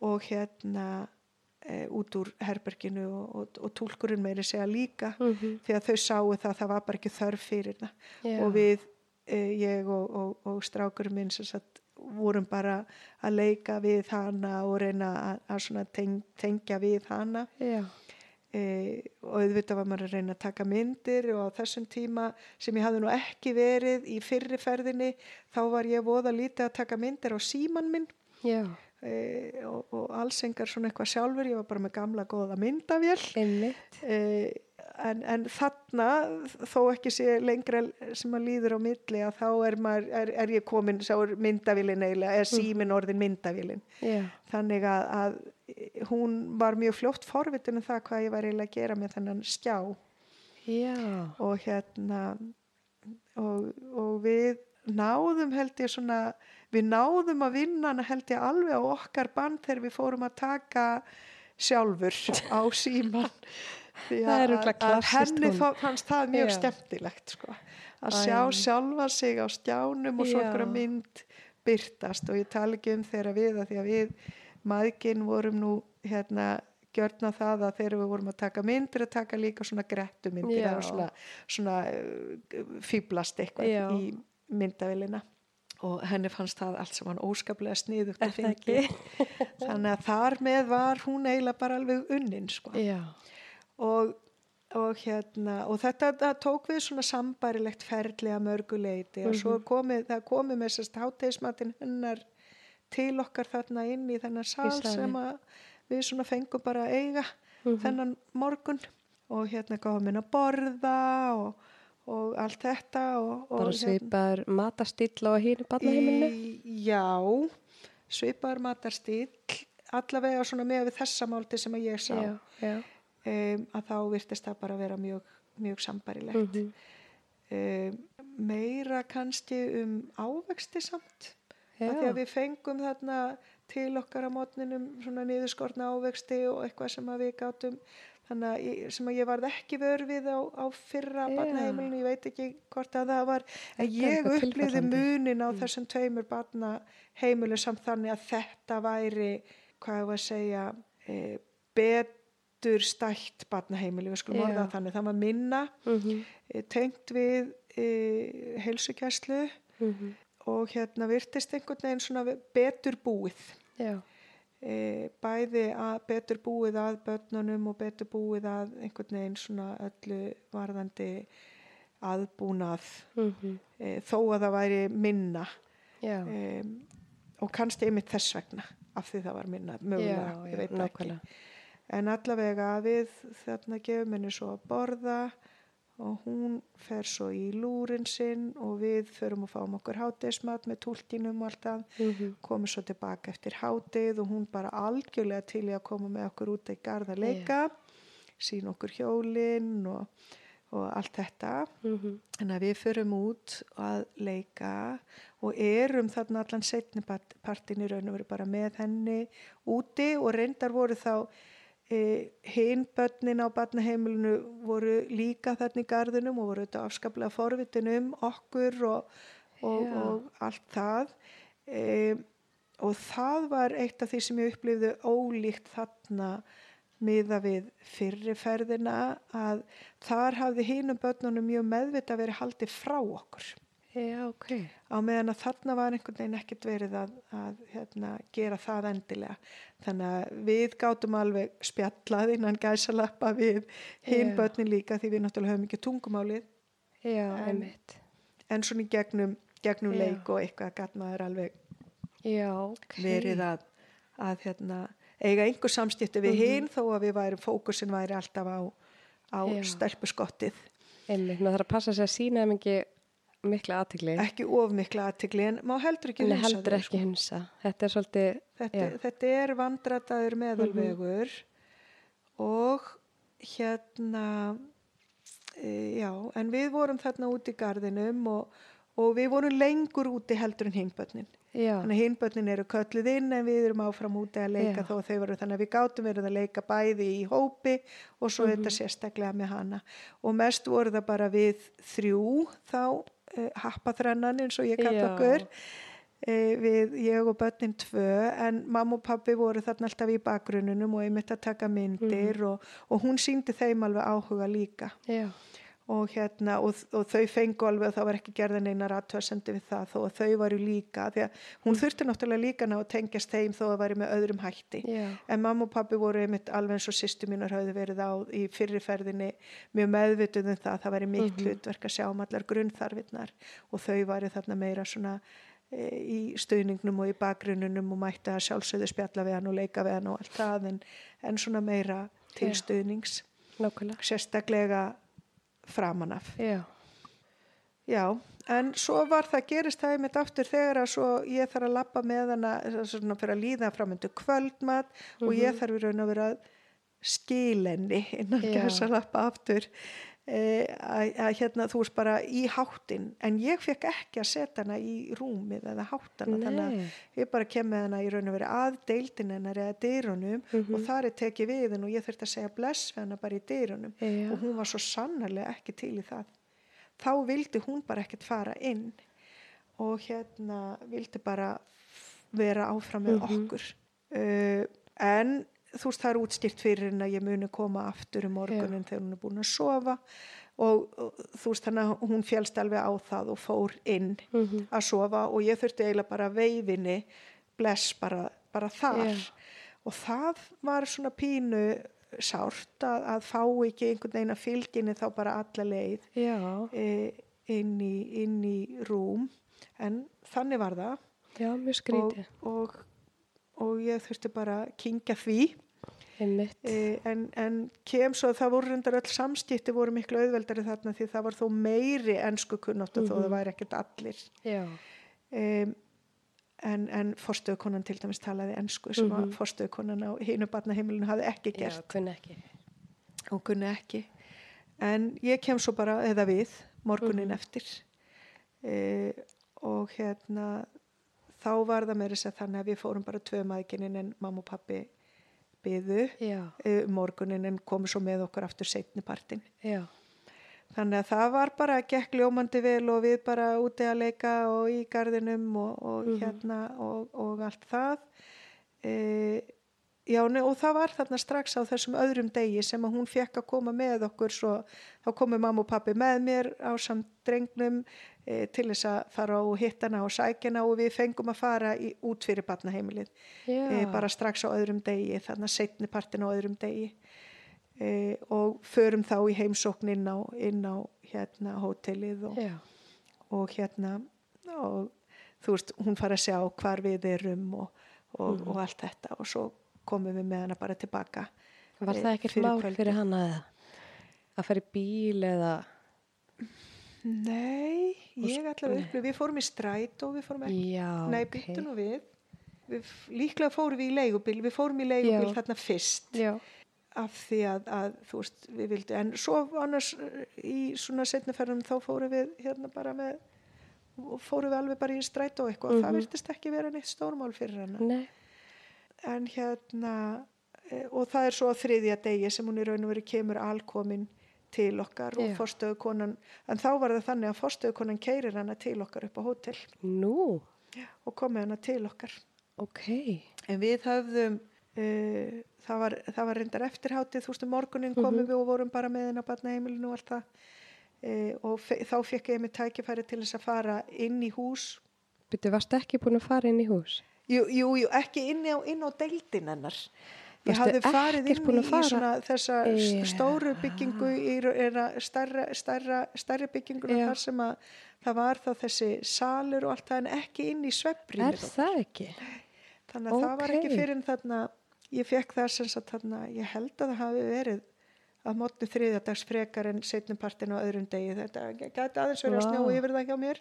og hérna e, út úr herberginu og, og, og túlkurinn meiri segja líka Mhm. því að þau sáu það að það var bara ekki þörf fyrir það og við, e, ég og, og, og strákurinn minn sem sagt vorum bara að leika við hana og reyna að, teng, tengja við hana Já. e, og auðvitað var maður að reyna að taka myndir og á þessum tíma sem ég hafði nú ekki verið í fyrri ferðinni þá var ég voða lítið að taka myndir á síman minn Já. e, og, og alls engar svona eitthvað sjálfur ég var bara með gamla góða myndavél e, en, en þarna þó ekki sé lengra sem að líður á milli að þá er, maður, er, er ég komin myndavélin eiginlega, er símin orðin myndavélin Já. þannig að, að hún var mjög fljótt forvitin um það hvað ég var eiginlega að gera með þennan skjá Já. og hérna og, og við náðum held ég svona við náðum að vinna hana held ég alveg á okkar band þegar við fórum að taka sjálfur á síman því að, að henni fannst það mjög skemmtilegt sko. að sjá sjálfa sig á skjánum og svo Já. einhverja mynd byrtast og ég tala ekki um þegar við að því að við maðginn vorum nú hérna gjörna það að þegar við vorum að taka myndir að taka líka svona grettu myndir Já. og svona, svona uh, fýblast eitthvað Já. í myndavélina og henni fannst það allt sem hann óskaplega sniðugt að ekki? þannig að þar með var hún eiginlega bara alveg unnin sko. Og, og hérna og þetta tók við svona sambærilegt ferli að mörgu leiti og svo komið, það komið með sérst hátegismatinn hennar til okkar þarna inn í þennan salinn. sem við svona fengum bara að eiga þennan morgun. Og hérna gáðum inn að borða og, og allt þetta og, og Bara svipaður matastýll á hínu barnaheimilinu. Já, svipaður matarstíl, allavega svona með við þessa málti sem að ég sá, Já. Já. um, að þá virtist það bara vera mjög, mjög sambarilegt. Mhm. um, meira kannski um ávexti samt, að því að við fengum þarna til okkar á mótninum svona niðurskortna ávexti og eitthvað sem að við gátum þannig að ég, sem að ég varð ekki vör við á, á fyrra Já. barnaheimilinu, ég veit ekki hvort að það var, en Þetta ég upplýði munin á þessum tveimur barnaheimilu samt þannig að þetta væri, hvað ég var að segja, e, betur stætt barnaheimili, við skulum Já. orða þannig, það var minna, Mhm. e, tengt við e, heilsugæslu Mhm. og hérna virtist einhvern veginn svona betur búið Já. e, bæði að betur búið að börnunum og betur búið að einhvern veginn svona öllu varðandi aðbúnað. Mhm. e, þó að það væri minna. E, og kannski einmitt þess vegna af því það var minna mögulega, Já, ég já, en allavega við þarna gefum henni svo að borða og hún fer svo í lúrin sinn og við förum og fáum okkur hátegismat með túlkinum og allt það Mhm. komum svo tilbaka eftir hátið og hún bara algjörlega til í að koma með okkur út í garð að leika sín okkur hjólinn og, og allt þetta Mhm. en að við förum út að leika og erum þarna allan setni partin í raun og veru bara með henni úti og reyndar voru þá hinn börnin á barnaheimilinu voru líka þarna í garðinum og voru þetta afskaplega forvitin um okkur og, og, og allt það. E, og það var eitt af því sem ég upplifði ólíkt þarna miða við fyrriferðina að þar hafði hínum börnunum mjög meðvita verið haldið frá okkur Já, ok. á meðan að þarna var einhvern veginn ekkert verið að, að hérna, gera það endilega þannig að við gátum alveg spjallað innan gæsalappa við hinn börnin líka því við náttúrulega höfum ekki tungumálið Já, En- einmitt. en svona í gegnum, gegnum leik og eitthvað gæt maður alveg Já, ok. verið að, að hérna, eiga einhver samskipti við Mhm. hinn þó að við væri, fókusin væri alltaf á, á stelpuskottið Einmitt, maður þarf að passa sig að sína þeim ekki mikla aðtigli. ekki of mikla aðtikli en má heldur ekki hunsa heldur ekki sko. hunsa. Þetta er svolítið, þetta, þetta er vandrataður meðalvegur og hérna e, já, en við vorum þarna út í gardinum og, og við vorum lengur úti heldur en hinbönnin já, þannig að hinbönnin eru kölluð inn en við erum áfram úti að leika Já. þó að þau voru þannig að við gátum verið að leika bæði í hópi og svo Mhm. þetta sérstaklega með hana og mest voru það bara við þrjú þá happaþrennan eins og ég kalla okkur e, við ég og börnin tvö en mamma og pappi voru þarna alltaf í bakgrununum og einmitt að taka myndir Mhm. og, og hún síndi þeim alveg áhuga líka. Já, og hérna og, og þau fengu alveg að það var ekki gerðin einar aðtöðsendi við það þó að þau varu líka því að hún þurfti náttúrulega líka ná að tengjast þeim þó að væri með öðrum hætti já, en mamma og pappi voru einmitt alveg eins og sýstu mínar hafði verið á í fyrriferðinni mjög meðvituð um það það væri mitt Mhm. hlutverk að sjá um allar grunnþarfinnar og þau væri þarna meira svona e, í stuðningnum og í bakgrununum og mætti að sjálfsögðu spjalla við hann og leika við hann og allt það en, en svona meira til nákvæmlega. sérstaklega framan af. Já, Já, en svo var það gerist það einmitt aftur þegar að svo ég þarf að lappa með hana svona fyrir að líða framöndu kvöldmat og ég þarf í raun að vera skilenni innan gæs að lappa aftur að, að hérna þú veist bara í háttin en ég fekk ekki að setja hana í rúmið eða háttana þannig nei, að ég bara kem með hana í raun að vera að deildin hennar eða dyrunum Mhm. og þar er tekið við henn og ég þurfti að segja bless við hana bara í dyrunum. Já, og hún var svo sannarlega ekki til í það. Þá vildi hún bara ekkert fara inn og hérna vildi bara vera áfram með Mhm. okkur. Uh, en þú veist það er útskýrt fyrir henn að ég muni koma aftur um morgunin þegar hún er búin að sofa og, og þú veist þannig að hún fjálst alveg á það og fór inn mhm, að sofa og ég þurfti eiginlega bara veifinni bless bara, bara þar. Já. og það var svona pínu sárt að, að fá ekki einhvern veginn að fylginni þá bara alla leið já, e, inn, í, inn í rúm. En þannig var það. Já, og, og, og ég þurfti bara að kingja því en, en kem svo að það voru reyndar öll samskipti voru miklu auðveldari þarna því það var þó meiri ennsku kunnáttu þó Mhm. það væri ekkert allir já, um, en, en forstöðukonan til dæmis talaði ennsku sem mm Mhm. -hmm. forstöðukonan á hinu barnaheimilinu hafði ekki já, gert kunni ekki. og kunni ekki en ég kem svo bara eða við morgunin Mhm. eftir e, og hérna þá var það meira sér þannig að við fórum bara tvö maðginin en mamma og pappi Já, e, morgunin en komu svo með okkur aftur setni partin já, Þannig að það var bara gekk ljómandi vel og við bara úti að leika og í gardinum og, og Mhm. hérna og, og allt það. E, já, ne, og það var þarna strax á þessum öðrum degi sem að hún fekk að koma með okkur svo þá komu mamma og pappi með mér á samt drengnum e, til þess að fara og hitta hana og sækjana og við fengum að fara í, út fyrir barnaheimilið. E, bara strax á öðrum degi, þarna setni partin á öðrum degi. E, og förum þá í heimsókn inn á, inn á hérna hótelið og, og hérna og þú veist, hún fara að sjá hvar við erum og, og, Mhm. og allt þetta og svo komum við með hana bara tilbaka Var það ekkert mál kvöldið. fyrir hana eða? Að fara í bíl eða? Nei, ég s- ætla að upplifa, við fórum í stræt og við fórum ekki, Já, nei, ok. byttu nú við við líklega fórum við í leigubíl við fórum í leigubíl Já. þarna fyrst Já, af því að, að þú veist, við vildum en svo annars eh, í svona setniferðum þá fórum við hérna bara með fórum við alveg bara í stræt og eitthvað og það Mhm. virtist ekki vera neitt stórmál fyrir hana nei, en hérna eh, og það er svo á þriðja degi sem hún í raun og veru kemur alkomin til okkar og Já. forstöðukonan en þá var það þannig að forstöðukonan keirir hana til okkar upp á hótel nú, og komið hana til okkar ok, en við höfðum uh, það, var, það var reyndar eftirhátið þú veist um morgunin komum Mhm. við og vorum bara með henni á barnaheimilinu og allt það uh, og þá fekk ég mig tækifæri til þess að fara inn í hús byrju, varstu ekki búin að fara inn í hús? Jú, jú, jú ekki inn á, inn á deildin hennar ég hafði farið inn í, að fara? þessa yeah. stóru byggingu í er stærra, stærra, stærri byggingunum Já. þar sem að það var þá þessi salur og allt það en ekki inn í svefbrýmið Er það ekki? þannig að það var ekki fyrir en þarna ég fekk það sem sagt þarna ég held að það hafi verið að mótnu þriðadags frekar en setnum partin og öðrum degi þetta gæti aðeins verið að Vá. snjá yfir það hjá mér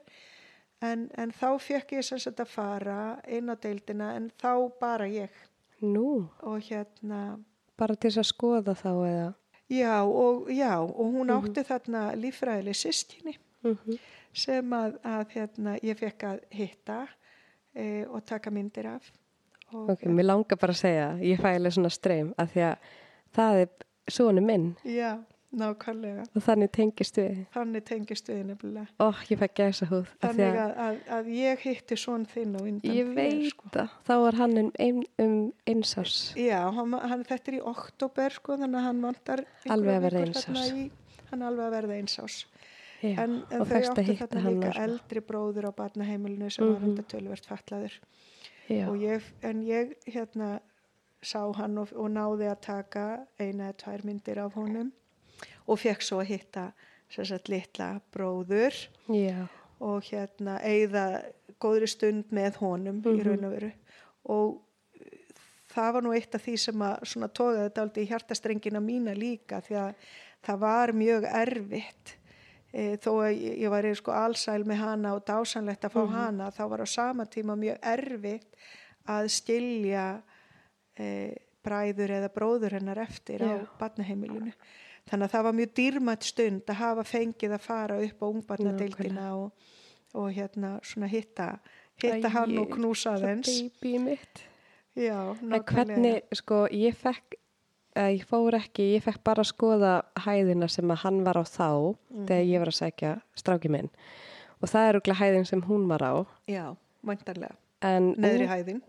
en, en þá fekk ég sem sagt að fara inn á deildina en þá bara ég. Nú, og hérna bara til þess að skoða þá eða? já og, já, og hún Mhm. átti þarna líffræðileg systkini. Mm sem að, að hérna, ég fekk að hitta e, og taka myndir af. Og, Ok, mér langar bara að segja, ég fæ alveg svona streym að því að það er svona minn. Já, nákvæmlega og þannig tengist við. þannig tengist við nefnilega Ó, ég fæ gæsa húð. þannig að, að, að ég hitti svon þinn og undan Ég þér, veit sko. það, þá var hann um, ein, um einsás. já, hann, hann, þetta er í oktober sko, þannig að hann vantar Alveg að verða vikur eins þarna árs. í- hann alveg að verða eins ás Já, en, en þau að áttu þarna líka eldri bróður á barnaheimilinu sem var Mhm. enda tölvert fatlaður Já, og ég, en ég hérna sá hann og, og náði að taka eina eða tvær myndir af honum og fekk svo að hitta sagt litla bróður já, og hérna eigða góðri stund með honum í Mhm. raun og veru og það var nú eitt af því sem að tókaði þetta aldrei í hjartastrengina mína líka því að það var mjög erfitt e, þó að ég, var sko allsæl með hana og dásanlegt að fá Mhm. hana þá var á sama tíma mjög erfitt að skilja e, bræður eða bróður hennar eftir á Já. Þannig að það var mjög dýrmætt stund að hafa fengið að fara upp á ungbarnadeildina og, og hérna svona hitta hitta Æi, hann og knúsa mitt. já, hvernig, sko, ég fekk, eða ég fór ekki, ég fekk bara að skoða hæðina sem að hann var á þá Mhm. þegar ég var að sækja stráki minn. Og það er úrglega hæðin sem hún var á. já, væntanlega, En neðri hæðin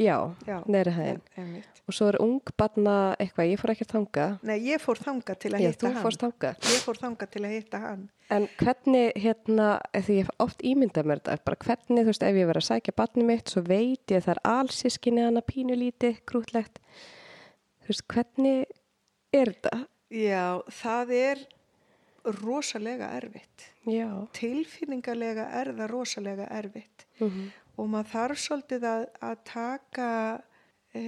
Já, já, neðri hæðin. einmitt. Og svo er ung barna eitthvað, ég fór ekki að þanga. nei, ég fór þanga til að Já, hitta þú hann fórst þanga. ég fór þanga til að hitta hann En hvernig, hérna, því ég oft ímyndað mér þetta, bara hvernig, þú veist, ef ég verið að sækja barnið mitt, svo veit ég að það er allsískinni hana pínulítið, krútlegt. Þú veist, hvernig er þetta? já, það er rosalega erfitt Já. tilfinningarlega er það rosalega erfitt Mm og maður þarf svolítið að, að taka e,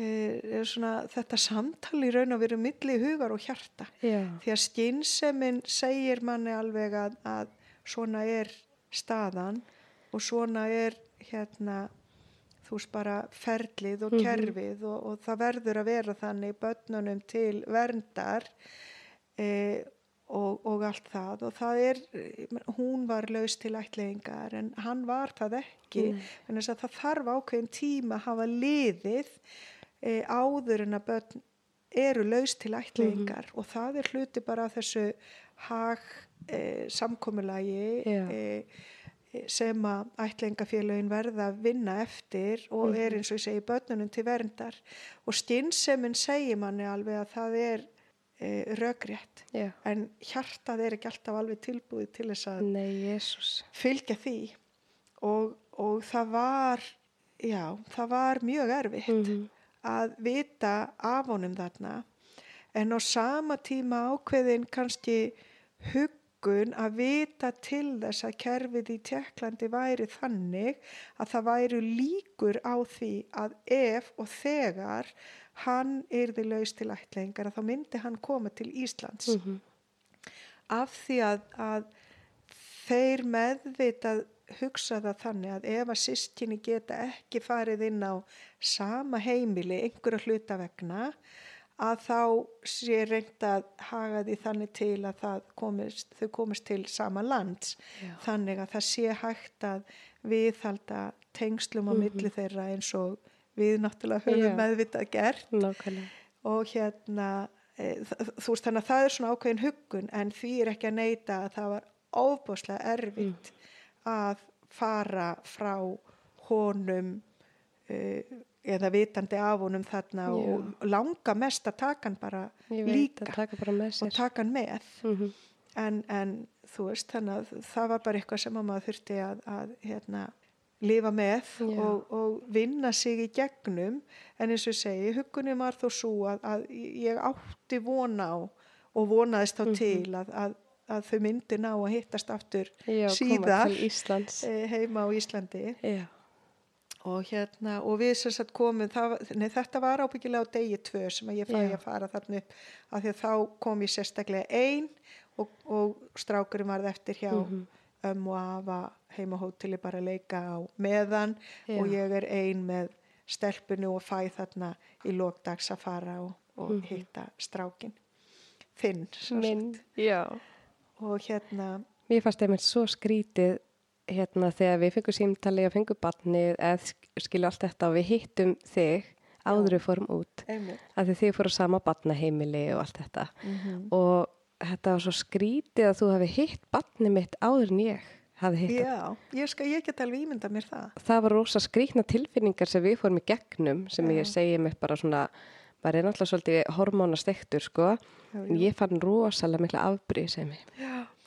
svona, þetta samtal í raun og veru milli hugar og hjarta Já. því að skynnsemin segir manni alveg að, að svona er staðan og svona er hérna þú veist bara ferlið og Mhm. kerfið og, og það verður að vera þannig börnunum til verndar e, og, og allt það. Og það er, hún var laus til ætlingar en hann var það ekki. Nei. en þess að það þarf ákveðin tíma að hafa liðið e, áður en að börn eru laus til ætlingar og það er hluti bara þessu hag e, samkomulagi Já. e, sem að ætlingafélagin verða að vinna eftir og er eins og ég segi börnunum til verndar. Og skynnsemin segir manni alveg að það er e, rökrétt Já. en hjartað er ekki alltaf alveg tilbúið til þess að Nei, fylgja því og, og það var já, það var mjög erfitt Mhm. að vita af honum þarna en á sama tíma ákveðin kannski huggun að vita til þess að kerfið í Tjekklandi væri þannig að það væru líkur á því að ef og þegar hann yrði laus til ætlingar að þá myndi hann koma til Íslands Mhm. af því að, að þeir meðvitað hugsa það þannig að ef að sískinni geta ekki farið inn á sama heimili einhverja hluta vegna að þá sé reynd að haga því þannig til að komist, þau komist til sama lands Já. þannig að það sé hægt að viðhalda tengslum á milli þeirra eins og við náttúrulega höfum Já. meðvitað gert Nákvæmlega. og hérna e, þú veist þannig að það er svona ákveðin huggun en því er ekki að neyta að það var ofbáslega erfitt að fara frá honum uh, eða vitandi af honum þarna Já. og langa mest að taka hann bara líka taka bara og taka hann með Mhm. en, en þú veist þannig að það var bara eitthvað sem að maður þurfti að, að hérna, lifa með og, og vinna sig í gegnum en eins og segi, hugunum var þó svo að, að ég átti vona á og vonaðist þá Mhm. til að, að, að þau myndi ná að hittast aftur Já, síðar eh, heima á Íslandi Já, og hérna og við sem sagt komum það, nei, þetta var ábyggilega á degi tvö sem ég fæ Já. að fara þarna upp af því að þá kom ég sérstaklega ein og, og strákurinn varð eftir hjá Mhm. Ömmu og afa heima hóteli bara að leika á meðan Já. og ég er ein með stelpunu og fæ þarna í lókdags að fara og, og Mhm. hitta strákin þinn og hérna Mér fannst einmitt svo skrítið hérna þegar við fengum símtali og fengum barnið eða sk- skilu allt þetta og við hittum þig áður við fórum út. Einmitt. Að þið fóru á sama barnaheimili og allt þetta. Mm og þetta var svo skrítið að þú hefði hitt barnið mitt áður en ég hefði hitt já, ég, skal, ég get alveg ímynda mér það Það var rosa skrítna tilfinningar sem við fórum í gegnum sem Já. ég segi mér bara svona maður er náttúrulega svolítið hormónastektur sko Já, en ég fann rosalega mikla afbrýð sem ég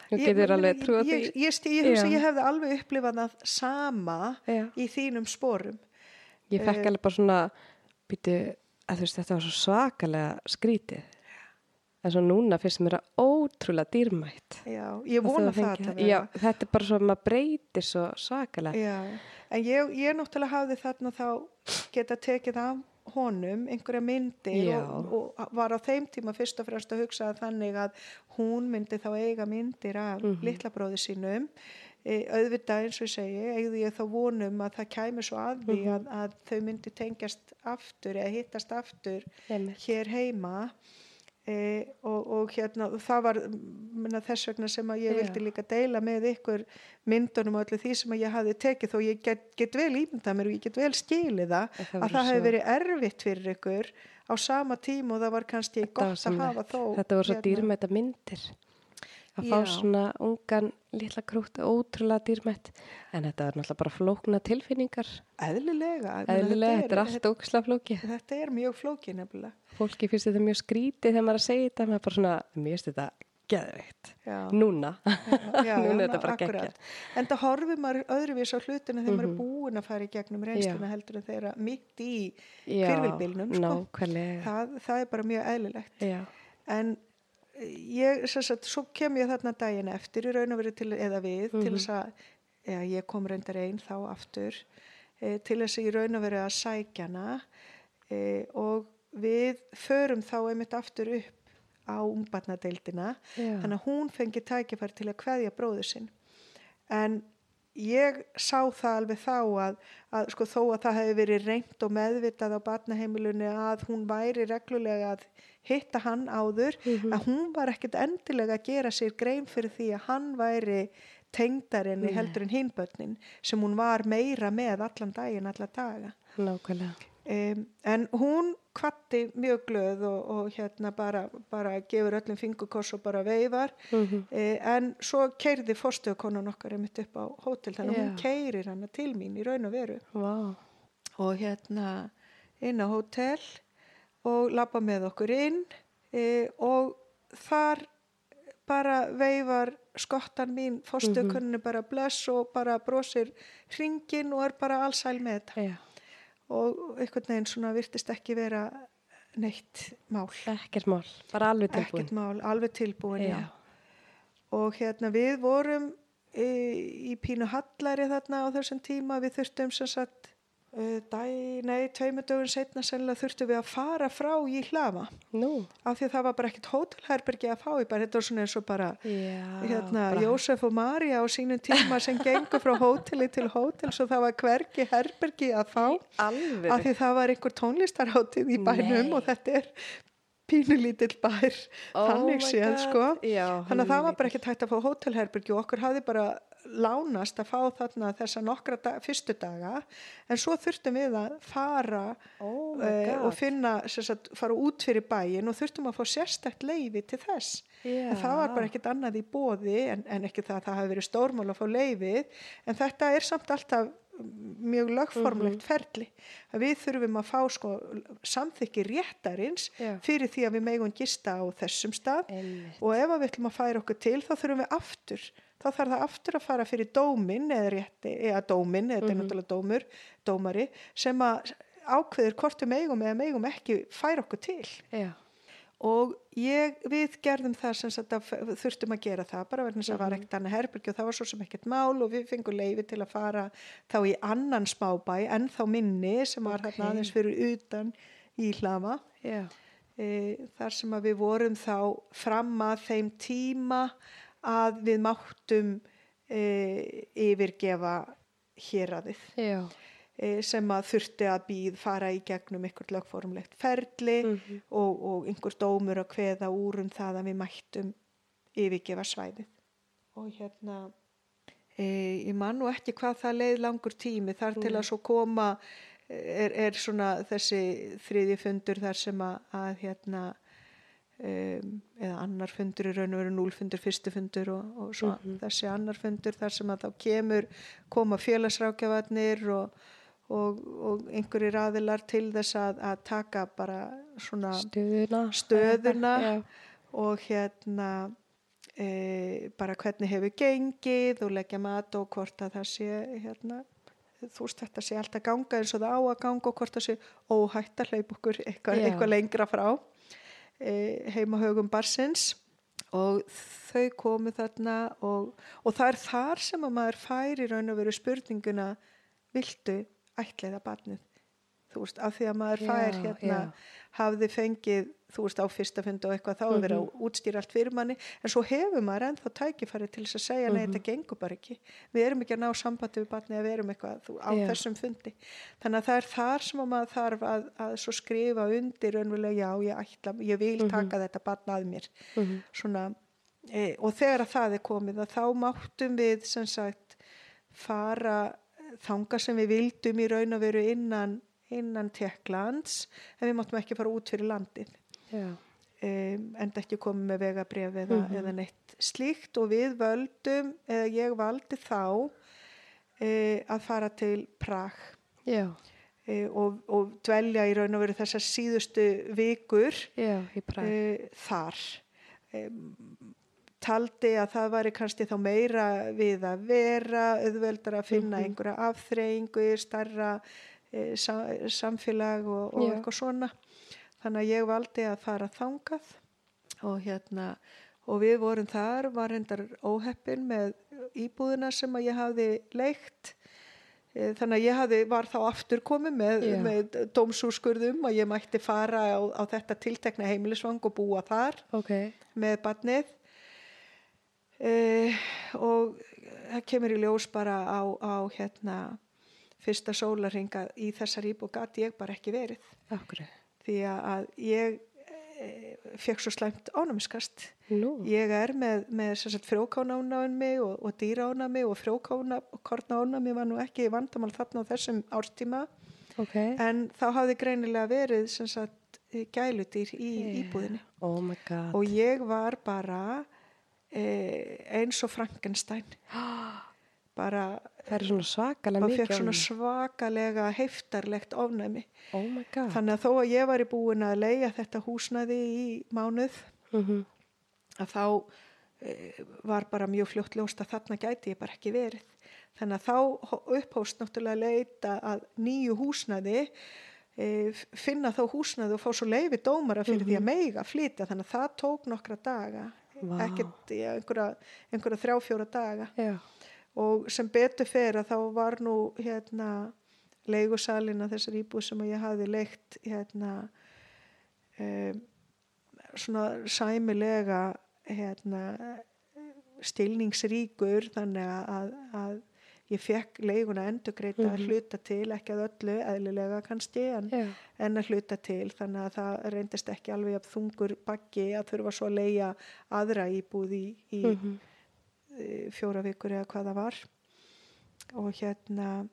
Ég- ég- alveg ég- ég, hugsa, Já. ég hefði alveg upplifað það sama Já. í þínum sporum Ég fekk Eh. alveg bara svona býtu, að þú veist þetta var svo svakalega skrítið en svo núna finnst mér það ótrúlega dýrmætt Já, ég vona það fengir allavega. Já, þetta er bara svo að maður breytir svo svakalega Já, en ég, ég náttúrulega hafði þarna þá geta tekið af honum einhverja myndir og, og var á þeim tíma fyrst og fremst að hugsa þannig að hún myndi þá eiga myndir af mm Mhm. litla bróði sínum e, auðvitað eins og ég segi eigði ég þá vonum að það kæmi svo að því Mhm. að, að þau myndi tengjast aftur eða hittast aftur Einmitt. hér heima e, og, og hérna það var minna, þess vegna sem að ég Já. vildi líka deila með ykkur myndunum og öllu því sem að ég hafði tekið þó ég get, get vel ímyndað mér og ég get vel skilið það að það hefði svo- verið erfitt fyrir ykkur á sama tíma og það var kannski Þetta var gott að hafa þó Þetta voru svo hérna. dýrmæta myndir að fá Já. svona ungan litla krútt ótrúlega dýrmætt. En þetta var náttúrulega bara flókna tilfinningar. Meina, eðlilega, þetta er allt ógislega flókið. þetta, er mjög flókið nefnilega. Fólki finnst þetta mjög skrítið þegar maður er að segja þetta maður er bara svona, mér finnst þetta geðveikt. Já. núna. Já, núna er já, þetta bara geggjað. En það horfir maður öðruvís á hlutinu þegar maður Mhm. er búin að fara í gegnum reynsluna heldur en þeirra mitt í Já, hvirvilbílnum sko. það, það er bara mjög eðlilegt. Já, en ég, sagt, svo kem ég þarna daginn eftir í raun og verið til, eða við til Mhm. þess að, já, ég kom reyndar einn þá aftur e, til þess að í raun og verið að sækja hana e, og við förum þá einmitt aftur upp á ungbarnadeildina já. þannig að hún fengi tækifæri til að kveðja bróður sinn en ég sá það alveg þá að, að sko þó að það hefði verið reynd og meðvitað á barnaheimilunni að hún væri reglulega að hitta hann áður Mhm. að hún var ekkert endilega að gera sér grein fyrir því að hann væri tengdarinni Nei. heldur en hinbörnin sem hún var meira með allan daginn, alla daga nákvæmlega Um, en hún kvatti mjög glöð og, og hérna bara, bara gefur öllum fingurkoss og bara veifar Mhm. eh, en svo keirði fórstöðukonan okkar einmitt upp á hótel þannig að hún Já. keirir hana til mín í raun og veru Vá. og hérna inn á hótel og lappa með okkur inn eh, og þar bara veifar skottan mín fórstöðukoninu bara bless og bara brosir hringin og er bara allsæl með þetta Já. Og einhvern veginn svona virtist ekki vera neitt mál ekkert mál, bara alveg tilbúin ekkert mál, alveg tilbúin já. Já. og hérna við vorum í, í pínu hallari þarna á þessum tíma við þurftum sem sagt dæ, nei, tveimur dögun setna sennilega þurftum við að fara frá í hlafa nú, af því að það var bara ekkert hótelherbergi að fá í bara, þetta var svona eins og bara já hérna, Jósef og Maria á sínum tíma sem gengur frá hóteli til hótels og það var hvergi herbergi að fá. Alveg af því það var einhver tónlistarháttið í bænum Nei. og þetta er pínulítill bær þannig séð sko. Já, þannig að það var bara ekki tægt að fá hótelherbergi og okkur hafði bara lánast að fá þarna þessa nokkra dag, fyrstu daga en svo þurftum við að fara oh uh, og finna, sagt, fara út fyrir bæin og þurftum að fá sérstætt leifi til þess. Já. en það var bara ekkert annað í bóði en, en ekki það að það hafi verið stórmál að fá leifið en þetta er samt alltaf mjög lögformlegt ferli að við þurfum að fá sko samþykki réttarins Já. fyrir því að við megum gista á þessum stað Einmitt. og ef að við ætlum að færa okkur til þá þurfum við aftur þá þarf það aftur að fara fyrir dómin eða rétti, eða dómin, þetta er náttúrulega dómur dómari, sem að ákveður hvort við megum eða megum ekki færa okkur til Já. Og ég, við gerðum það sem sagt þurftum að gera það bara verðin þess að það var ekkert annað herbyrgi og það var svo sem ekkert mál og við fengum leifi til að fara þá í annan smábæ en þá minni sem var Ok. hérna aðeins fyrir utan í hlafa Já. e, þar sem að við vorum þá fram að þeim tíma að við máttum e, yfirgefa héraðið Já. e, sem að þurfti að býð fara í gegnum einhvert lögformlegt ferli Mhm. og, og einhver dómur að kveða úr um það að við mættum yfirgefa svæðið. Og hérna e, ég man nú ekki hvað það leið langur tími þar til að svo koma er, er svona þessi þriði fundur þar sem að, að hérna um, eða annar fundur í raun og veru núlfundur, fyrsti fundur og, og svo þessi annar fundur þar sem að þá kemur koma félagsrákjafarnir og, og, og einhverjir aðilar til þess að, að taka bara svona Stöðuna. Stöðuna. Já. og hérna e, bara hvernig hefur gengið og leggja mat og hvort að það sé hérna þú veist þetta sé alltaf ganga eins og það á að ganga og hvort það sé óhætt að hleypa okkur eitthvað, eitthvað lengra frá e, heima högum barsins og þau komu þarna og, og það er þar sem að maður fær í raun og veru spurninguna viltu ætliða barnið þú veist, af því að maður Já, fær hérna, já. hafði fengið þú veist, á fyrsta fundi og eitthvað þá er verið Mhm. að útstýra allt fyrir manni en svo hefur maður ennþá tækifæri til þess að segja nei, Mhm. þetta gengur bara ekki við erum ekki að ná sambandi við barni að við erum eitthvað þú, á Já. þessum fundi þannig að það er þar sem að maður þarf að, að svo skrifa undir önvulega já, ég, ætla, ég vil Mhm. taka þetta barn að mér Mhm. svona, e, og þegar að það er komið að þá máttum við sem sagt fara þanga sem við vildum í raun að veru innan, innan Teklands en við máttum ekki fara út fyrir landið Já. um, en ekki komið með vegabref eða, Mhm. eða neitt slíkt og við völdum eða ég valdi þá e, að fara til Prag Já. e, og, og dvelja í raun og veru þessar síðustu vikur Já, e, þar e, taldi að það væri kannski þá meira við að vera auðveldar að finna Mhm. einhverja afþreyingu starra e, sa, samfélag og, og eitthvað svona. Þannig að ég valdi að fara þangað og hérna og við vorum þar, var hendar óheppin með íbúðina sem að ég hafði leikt Eh, þannig að ég hafði, var þá aftur komið með, með dómsúrskurðum að ég mætti fara á, á þetta tiltekna heimilisvang og búa þar Ok. með barnið eh, og það kemur í ljós bara á, á hérna fyrsta sólarhinga í þessar íbúð gati ég bara ekki verið Akkur. því að, ég e, fekk svo slæmt ánæmiskast Nú. ég er með, með frjókánánami og, og dýránami og frjókánánami var nú ekki vandamál þarna á þessum árstíma Ok. en þá hafði greinilega verið sem sagt gæludýr í Yeah. íbúðinni Oh og ég var bara eins og Frankenstein bara er mikið. fekk svona svakalega heiftarlegt ofnæmi Oh my god. þannig að þó að ég var í búin að leia þetta húsnæði í mánuð Mhm. að þá e, var bara mjög fljótt ljóst að þarna gæti ég bara ekki verið þannig að þá upphófst náttúrulega leita að nýju húsnæði e, finna þá húsnæði og fá svo leifi dómara fyrir því að meiga flytja þannig að það tók nokkra daga Vá. ekkert ja, einhverja, einhverja þrjá fjóra daga Já. og sem betur fer að þá var nú hérna leigusalina þessar íbúð sem ég hafði leikt hérna um, svona sæmilega hérna stilningsríkur þannig að, að ég fekk leiguna endurgreita að Mhm. hluta til, ekki að öllu eðlilega kannski en, Já. en að hluta til þannig að það reyndist ekki alveg að þungur baggi að þurfa svo að leia aðra íbúð í, í Mhm. e, fjóra vikur eða hvað það var og hérna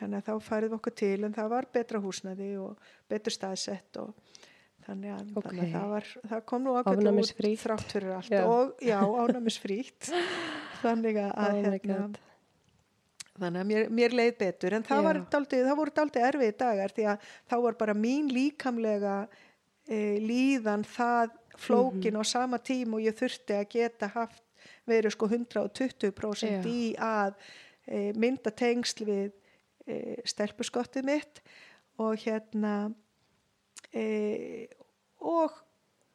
þannig að þá færið okkur til en það var betra húsnaði og betur staðsett og þannig að, Ok. þannig að það, var, það kom nú ákveðlega út þrátt fyrir allt Já. og já, ánæmisfrítt þannig að Oh my hérna, god. Þannig að mér, mér leið betur en það, daldið, það voru daldið erfið dagar því að þá var bara mín líkamlega e, líðan það flókin Mhm. á sama tím og ég þurfti að geta haft verið sko 120% Já. í að e, mynda tengsl við e, stelpuskottið mitt og hérna e, og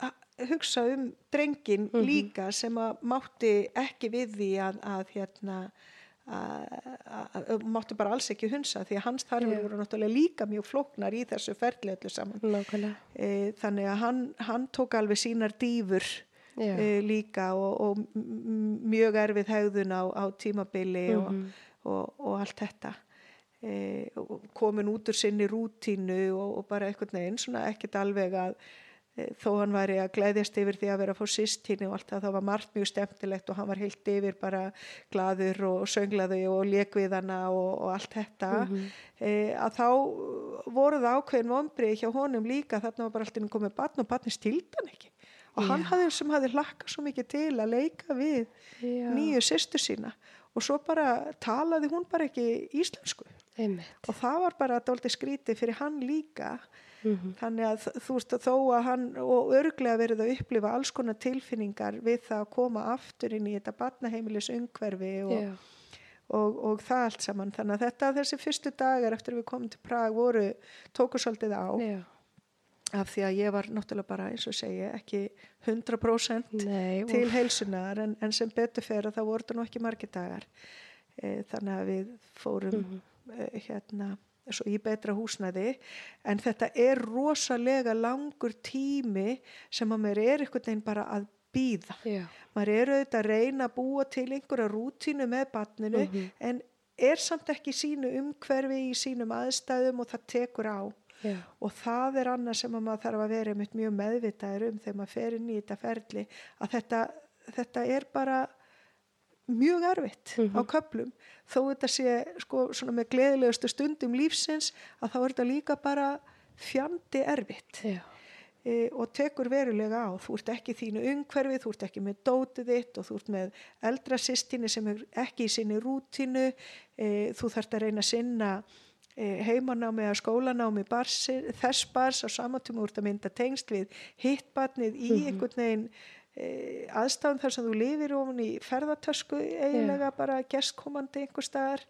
að hugsa um drengin Mhm. líka sem að mátti ekki við því að, að hérna mátti bara alls ekki hunsa því að hans þarfir Já. voru náttúrulega líka mjög flóknar í þessu ferli öllu saman e, þannig að hann, hann tók alveg sínar dýfur e, líka og, og mjög erfið hegðun á, á tímabili og, Mhm. og, og allt þetta e, komin út úr sinni rútínu og, bara veginn svona ekkert alveg að þó hann væri að glæðjast yfir því að vera að fá sýstinni og allt það, þá var margt mjög stemtilegt og hann var heilt yfir bara glaður og sönglaði og lék við hana og, og allt þetta Mhm. e, að þá voru það ákveðin vombrið hjá honum líka þarna var bara alltaf komið barn og barni stildan ekki og hann Já. hafði sem hafði hlakkað svo mikið til að leika við Já. nýju sýstu sína og svo bara talaði hún bara ekki íslensku Einmitt. og það var bara dóldi skrítið fyrir hann líka Mhm. þannig að þú veist að þó að hann og örglega verið að upplifa alls konar tilfinningar við það að koma aftur inn í þetta barnaheimilis umhverfi og, Já. og, og það allt saman þannig að þetta þessi fyrstu dagar eftir við komum til Prag voru tóku svolítið á Já. af því að ég var náttúrulega bara eins og segi ekki 100% Nei, og- til heilsunar en, en sem betur fer að það voru nú ekki margir dagar e, þannig að við fórum Mhm. e, hérna í betra húsnæði en þetta er rosalega langur tími sem að mér er einhvern veginn bara að býða maður er auðvitað að reyna að búa til einhverja rútínu með barninu Mhm. en er samt ekki sínu umhverfi í sínum aðstæðum og það tekur á Já. og það er annað sem að maður þarf að vera mjög meðvitaður um þegar maður fer inn í þetta ferli að þetta, þetta er bara mjög erfitt á Mhm. köplum þó þetta sé sko svona með gleðilegustu stundum lífsins að þá er þetta líka bara fjandi erfitt. E, og tekur verulega á. Þú ert ekki þínu umhverfi, þú ert ekki með dótið þitt og þú ert með eldra sýstinni sem er ekki í sinni rútínu. E, þú þarft að reyna að sinna e, heimanámi eða skólanámi barsi, þess bars á samantum úr að mynda tengst við hittbarnið í einhvern veginn e, aðstæðum þar sem þú lifir ofan í ferðartösku eiginlega bara gestkomandi einhver staðar.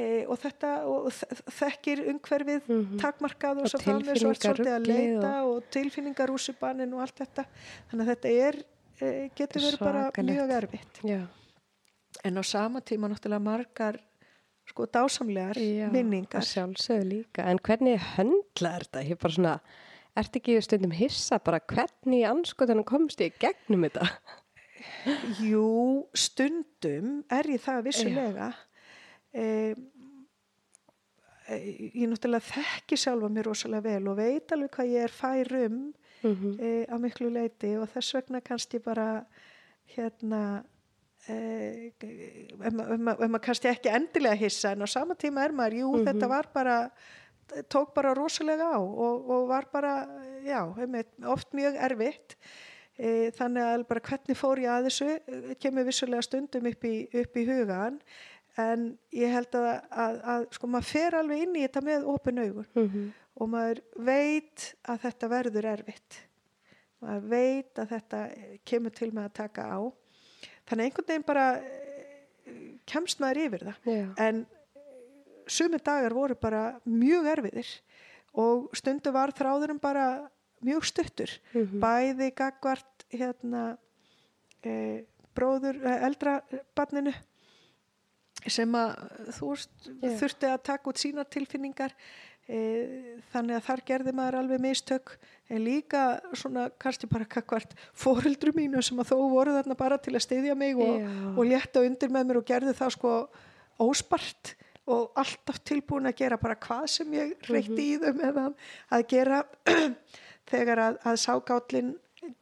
E, og þetta og þekkir umhverfið Mhm. takmarkað og Og svo og ert svolítið að leita og, og tilfinningarúsibannin og allt þetta. Þannig að þetta er e, getur verið bara mjög erfitt. Já. en á sama tíma náttúrulega margar sko dásamlegar minningar að sjálfsögðu líka. En hvernig höndla er þetta? Ég er bara svona, ert ekki stundum hissa bara hvernig anskotanum komst ég gegnum þetta? Jú, stundum er ég það vissulega. E, ég náttúrulega þekki sjálfa mér rosalega vel og veit alveg hvað ég er fær um Mm e, á miklu leiti og þess vegna kannski bara hérna ef ma- ef ma- ef maður kannski ekki endilega hissa en á sama tíma er maður, jú þetta var bara tók bara rosalega á og, og var bara, já, einmitt, oft mjög erfitt. E, þannig að bara hvernig fór ég að þessu? Eh, kemur vissulega stundum upp í, upp í hugan en ég held að, að, að sko maður fer alveg inn í þetta með opin augun -hmm. og maður veit að þetta verður erfitt. Maður veit að þetta kemur til með að taka á. Þannig einhvern veginn bara eh, kemst maður yfir það. Já. en sumi dagar voru bara mjög erfiðir og stundu var þráðurum bara mjög stuttur Mhm. bæði gagvart hérna e, bróður, e, eldra barninu sem að þú Já. þurfti að taka út sínar tilfinningar e, þannig að þar gerði maður alveg mistök en líka svona kannski bara kakvart fóreldru mínu sem að þó voru þarna bara til að styðja mig og, Já. og létta undir með mér og gerði það sko óspart og alltaf tilbúin að gera bara hvað sem ég reytti í þau með að, að gera. Þegar að, að sá gállin,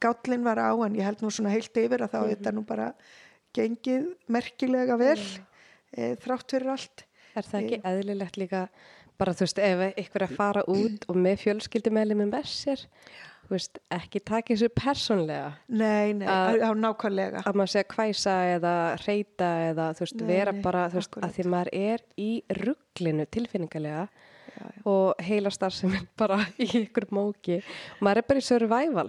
gállin var á en ég held nú svona heilt yfir að þá er þetta nú bara gengið merkilega vel e, þrátt fyrir allt. Er það ekki eðlilegt líka bara þú veist ef ykkur að fara út og með fjölskyldumæli með sér þú veist, ekki taka þessu persónlega nei, nei, á nákvæmlega að maður segja kvæsa eða reyta eða þú veist, Nei, vera nei, bara, þú veist, akkúrat. að því maður er í rugglinu tilfinningalega já, já. og heila starfsemi bara í ykkur móki maður er bara í survival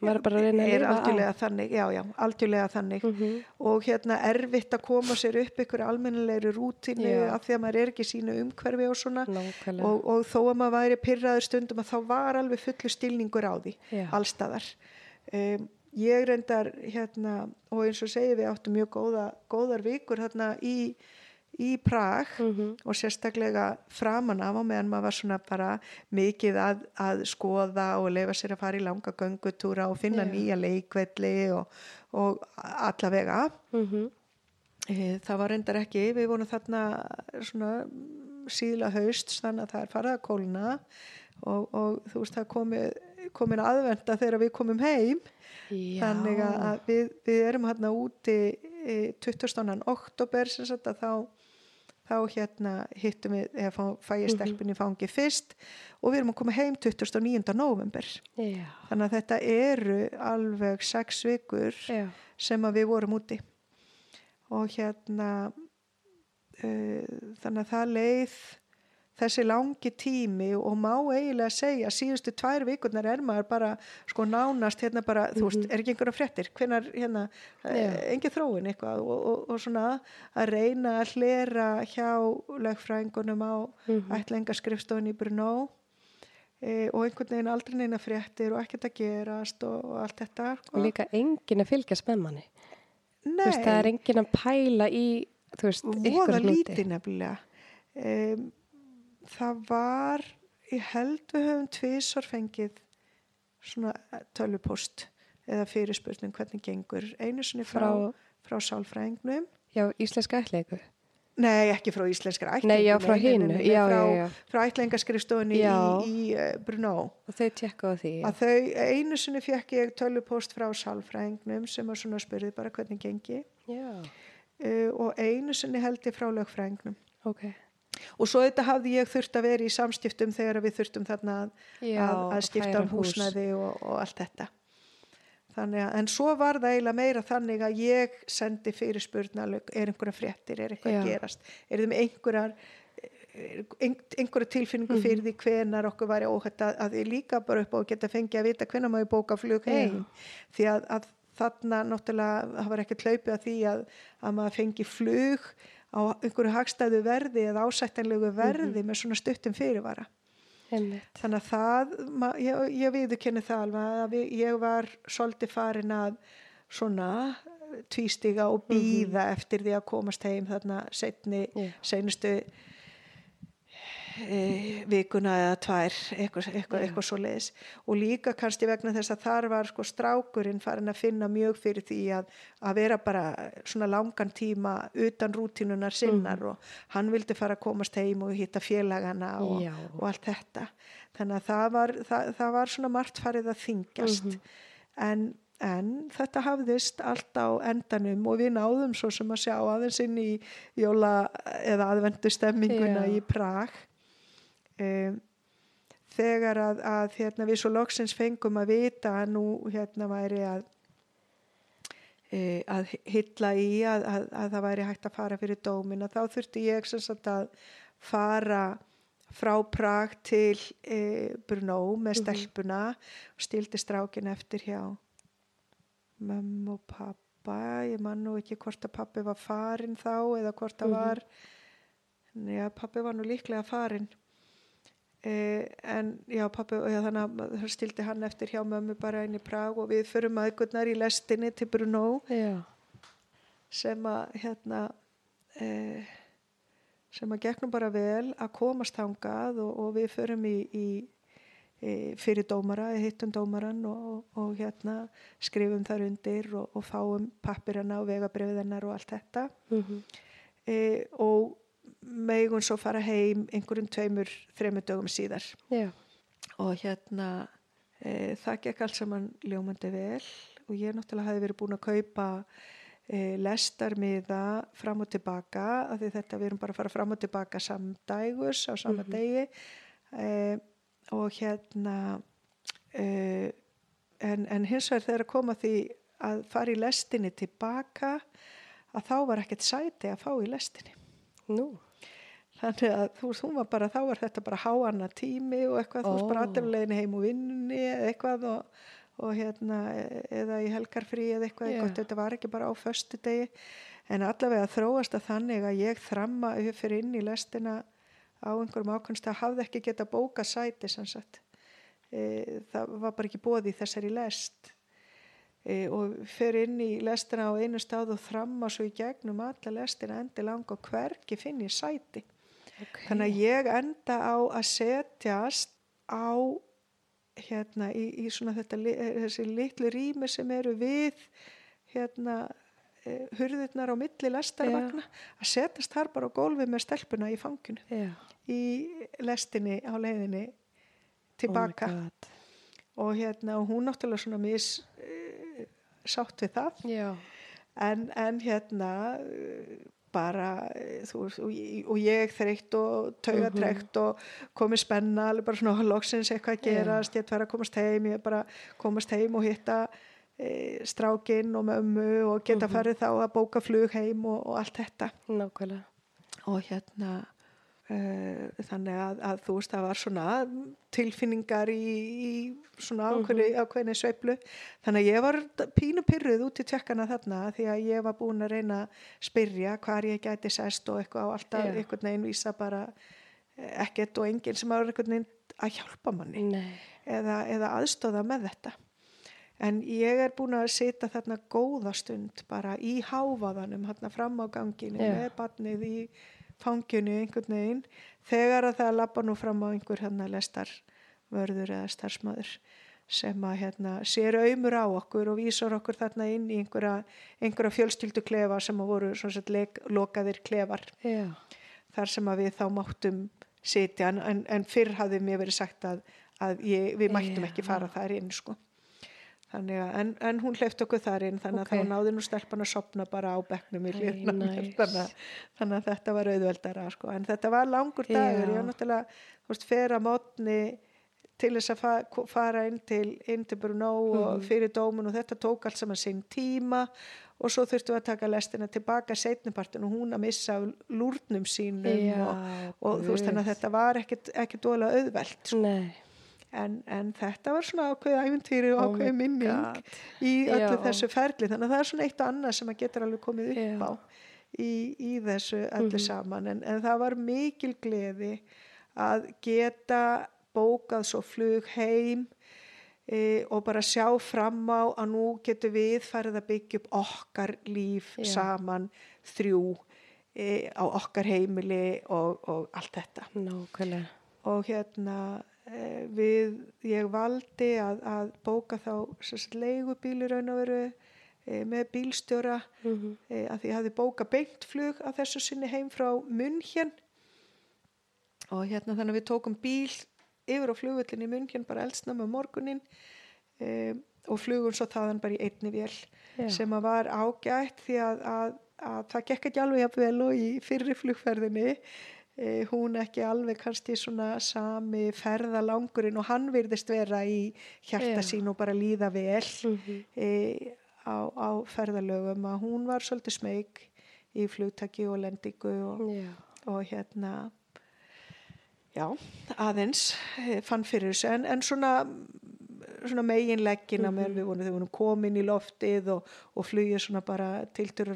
maður er bara að reyna að er lifa algjörlega þannig, já, já, algjörlega þannig. Mm og hérna erfitt að koma sér upp ykkur almennilegri rútínu Já. af því að maður er ekki sínu umhverfi og svona. Nákvæmlega. Og, og þó að maður væri pyrraður stundum að þá var alveg fullu stilningur á því Já. allstaðar um, ég reyndar hérna og eins og segi við áttum mjög góða, góðar vikur hérna í, í Prag Mhm. og sérstaklega framan af á meðan maður var svona bara mikið að, að skoða og leifa sér að fara í langa göngutúra og finna Já. nýja leikvelli og, og allavega Mhm. e, það var reyndar ekki við vorum þarna svona síðla haust þannig að það er farið að kólna og, og þú veist það komi, komin aðvenda þegar við komum heim Já. þannig að við, við erum hérna úti e, 20. oktober sem sagt að þá þá hérna hittum við eða fá, fæ ég stelpun í fangi fyrst og við erum að koma heim 29. november Já. þannig að þetta eru alveg sex vikur Já. sem að við vorum úti og hérna uh, þannig að það leið þessi langi tími og má eiginlega segja síðustu tvær vikurnar er maður bara sko nánast hérna bara, þú veist, er ekki einhverja fréttir? Hvenar hérna, uh, engin þróun eitthvað og, og, og svona að reyna að hlera hjá lögfræðingunum á Mhm. ætlengaskrifstofun í Brunó e, og einhvern veginn aldrei neina fréttir og ekkert að gerast og, og allt þetta sko. og líka enginn að fylgjast með manni. Þú veist, það er enginn að pæla í þú veist, voða ykkur hluti. lítið nefnilega. Um, það var ég held við höfum tvisar fengið svona tölvupost eða fyrirspurning hvernig gengur. Einu sinni frá, frá, frá sálfræðingnum. Já, íslenska ætleika nei ekki frá íslenskar ætlingu nei, já, frá hinu. já, frá, frá ætlingaskrifstofunni í, í uh, Brunó og þau tjekka á því þau, einu sinni fekk ég tölvupost frá sálfræðingnum sem að svona spurði bara hvernig gengi. Uh, og einu sinni held ég frá lögfræðingnum. Ok og svo þetta hafði ég þurft að vera í samskiptum þegar við þurftum þarna að, já, að, að skipta um hús. húsnæði og, og allt þetta. Þannig að, en svo var það eiginlega meira þannig að ég sendi fyrir spurnalög, er einhverja fréttir, er eitthvað að gerast? Er þeim einhverjar ein, einhverja tilfinningu Mhm. fyrir því hvenar okkur væri óhætt að, að ég líka bara upp á að geta fengið að vita hvenar maður bóka flug heim? Því að, að þarna náttúrulega var ekkert hlaupið að því að, að maður fengi flug á einhverju hagstæðu verði eða ásættanlegu verði með svona stuttum fyrirvara Einmitt. þannig að það ég, ég viðurkenni það alveg að ég var svolítið farin að svona tvístiga og býða eftir því að komast heim þarna setni, Já. seinustu e, vikuna eða tvær eitthvað, eitthvað, eitthvað svo leiðis og líka kannski vegna þess að þar var sko strákurinn farin að finna mjög fyrir því að, að vera bara svona langan tíma utan rútínunar sinnar og hann vildi fara að komast heim og hitta félagana og, og allt þetta. Þannig að það var, það, það var svona margt farið að þingjast en, en þetta hafðist allt á endanum og við náðum svo sem að sjá aðeins inn í jóla eða aðvendu stemminguna Já. í Prag um, þegar að, að hérna, við svo loksins fengum að vita að nú hérna væri að e, að hylla í að, að, að það væri hægt að fara fyrir dómin að þá þurfti ég sem sagt að fara frá Prag til e, Brno með stelpuna og stildi strákin eftir hjá mömmu og pappa ég man nú ekki hvort að pappi var farin þá eða hvort það var já, pappi var nú líklega farin Eh, en já, pappi, já, þannig að það stildi hann eftir hjá mömmu bara inn í Prag og við förum aðgurnar í lestinni til Brno já, sem að hérna eh, sem að gegnum bara vel að komast hangað og, og við förum í, í, í fyrir dómara, hittum dómaran og, og, og hérna skrifum þar undir og, og fáum pappirana og vegabriðinar og allt þetta. Mhm, e, og megun svo fara heim einhverjum tveimur, þreimur dögum síðar. Já, og hérna e, það gekk allt saman ljómandi vel og ég náttúrulega hafi verið búin að kaupa e, lestarmiða fram og tilbaka af því þetta við erum bara að fara fram og tilbaka samdægus á sama degi. E, og hérna e, en, en hins vegar þegar að koma því að fara í lestinni tilbaka að þá var ekkert sæti að fá í lestinni Nú, þannig að þú veist, hún var bara, þá var þetta bara háanna tími og eitthvað, þú veist, bara aðdurlegin heim og vinnunni eða eitthvað og, og hérna, eða í helgarfrí eða eitthvað, yeah. þetta var ekki bara á föstu degi, en allavega þróast að þannig að ég þramma fyrir inn í lestina á einhverjum ákvæmst að hafði ekki geta bóka sæti sem sagt. E, það var bara ekki bóði þessari lest og fyrir inn í lestina á einu stað og þramma svo í gegnum alla lestina endi langa og hvergi finn ég sæti. ok. Þannig að ég enda á að setjast á hérna í, í svona þetta, eh, þessi litlu rými sem eru við hérna eh, hurðirnar á milli lestarvagna að setjast þar bara á gólfi með stelpuna í fanginu. Já, í lestinni á leiðinni tilbaka Oh og hérna og hún náttúrulega svona mis sátt við það. En, en hérna uh, bara uh, þú, og, ég- og ég þreytt og taugatrekt og komið spenna alveg bara svona loksins eitthvað að gerast ég ætla að komast heim, ég bara komast heim og hitta e, strákinn og mömmu og geta farið þá að bóka flug heim og, og allt þetta. Nákvæmlega. og hérna uh, þannig að, að þú veist það var svona tilfinningar í, í svona ákveðni, ákveðni sveiflu þannig að ég var pínu pyrruð út í tjekkana þarna því að ég var búin að reyna að spyrja hvar ég gæti sest og eitthvað og alltaf Já. einhvern veginn vísa bara eh, ekkert og enginn sem var einhvern veginn að hjálpa manni eða, eða aðstóða með þetta. En ég er búin að sita þarna góða stund bara í háfaðanum hérna fram á ganginu Já. með barnið í fanginu einhvern veginn þegar að það lappa nú fram á einhver hérna lestarvörður eða starfsmöður sem að hérna sér auðmur á okkur og vísar okkur þarna inn í einhverja, einhverja fjölskyldu klefa sem að voru svona sett leik, lokaðir klefar já, þar sem að við þá máttum sitja en, en, en fyrr hafði mér verið sagt að, að ég, við mættum Já. ekki fara þar inn sko. Þannig að en, en hún hleyft okkur þar inn þannig Ok. að þá náði nú stelpan að sopna bara á bekknum í hlýðna nice. þannig, að- þetta var auðveldara sko. en þetta var langur dagur Já. ég var náttúrulega þú veist, fer að mótni til þess að fa fara inn til, inn til Brunó Mhm. og fyrir dómun og þetta tók allt saman sinn tíma og svo þurftum við að taka lestina tilbaka setnipartin og hún að missa lúrnum sínum já. og, og þú veist þannig að þetta var ekkit, ekkit ólega auðvelt sko. Nei, en, en þetta var svona ákveð æfintýri og Oh my ákveð minning God. í öllu Já. þessu ferli þannig að það er svona eitt og annað sem að getur alveg komið upp Já. á í, í þessu öllu Mhm. saman en, en það var mikil gleði að geta bókað svo flug heim e, og bara sjá fram á að nú getur við farið að byggja upp okkar líf Já. saman þrjú e, á okkar heimili og, og allt þetta nákvæmlega. og hérna við, ég valdi að, að bóka þá sem sagt, leigubíl í raun og veru e, með bílstjóra. Mm e, að því ég hafði bóka beint flug að þessu sinni heim frá München. Og hérna þannig að við tókum bíl yfir á flugvöllin í München bara eldsnama morgunin e, og flugum svo þaðan bara í einni vél Já. sem að var ágætt því að, að, að það gekk ekki alveg jafn vel og í fyrri flugferðinni hún ekki alveg kannski svona sami ferðalangurinn og hann virðist vera í hjarta sín og bara líða vel -hmm. e, á, á ferðalögum að hún var svolítið smeg í flugtaki og lendingu og, og hérna já, aðeins eh, fann fyrir þessu. En, en svona, svona meginleggina meðan við vorum, þegar við vorum komin í loftið og, og flugið svona bara tiltur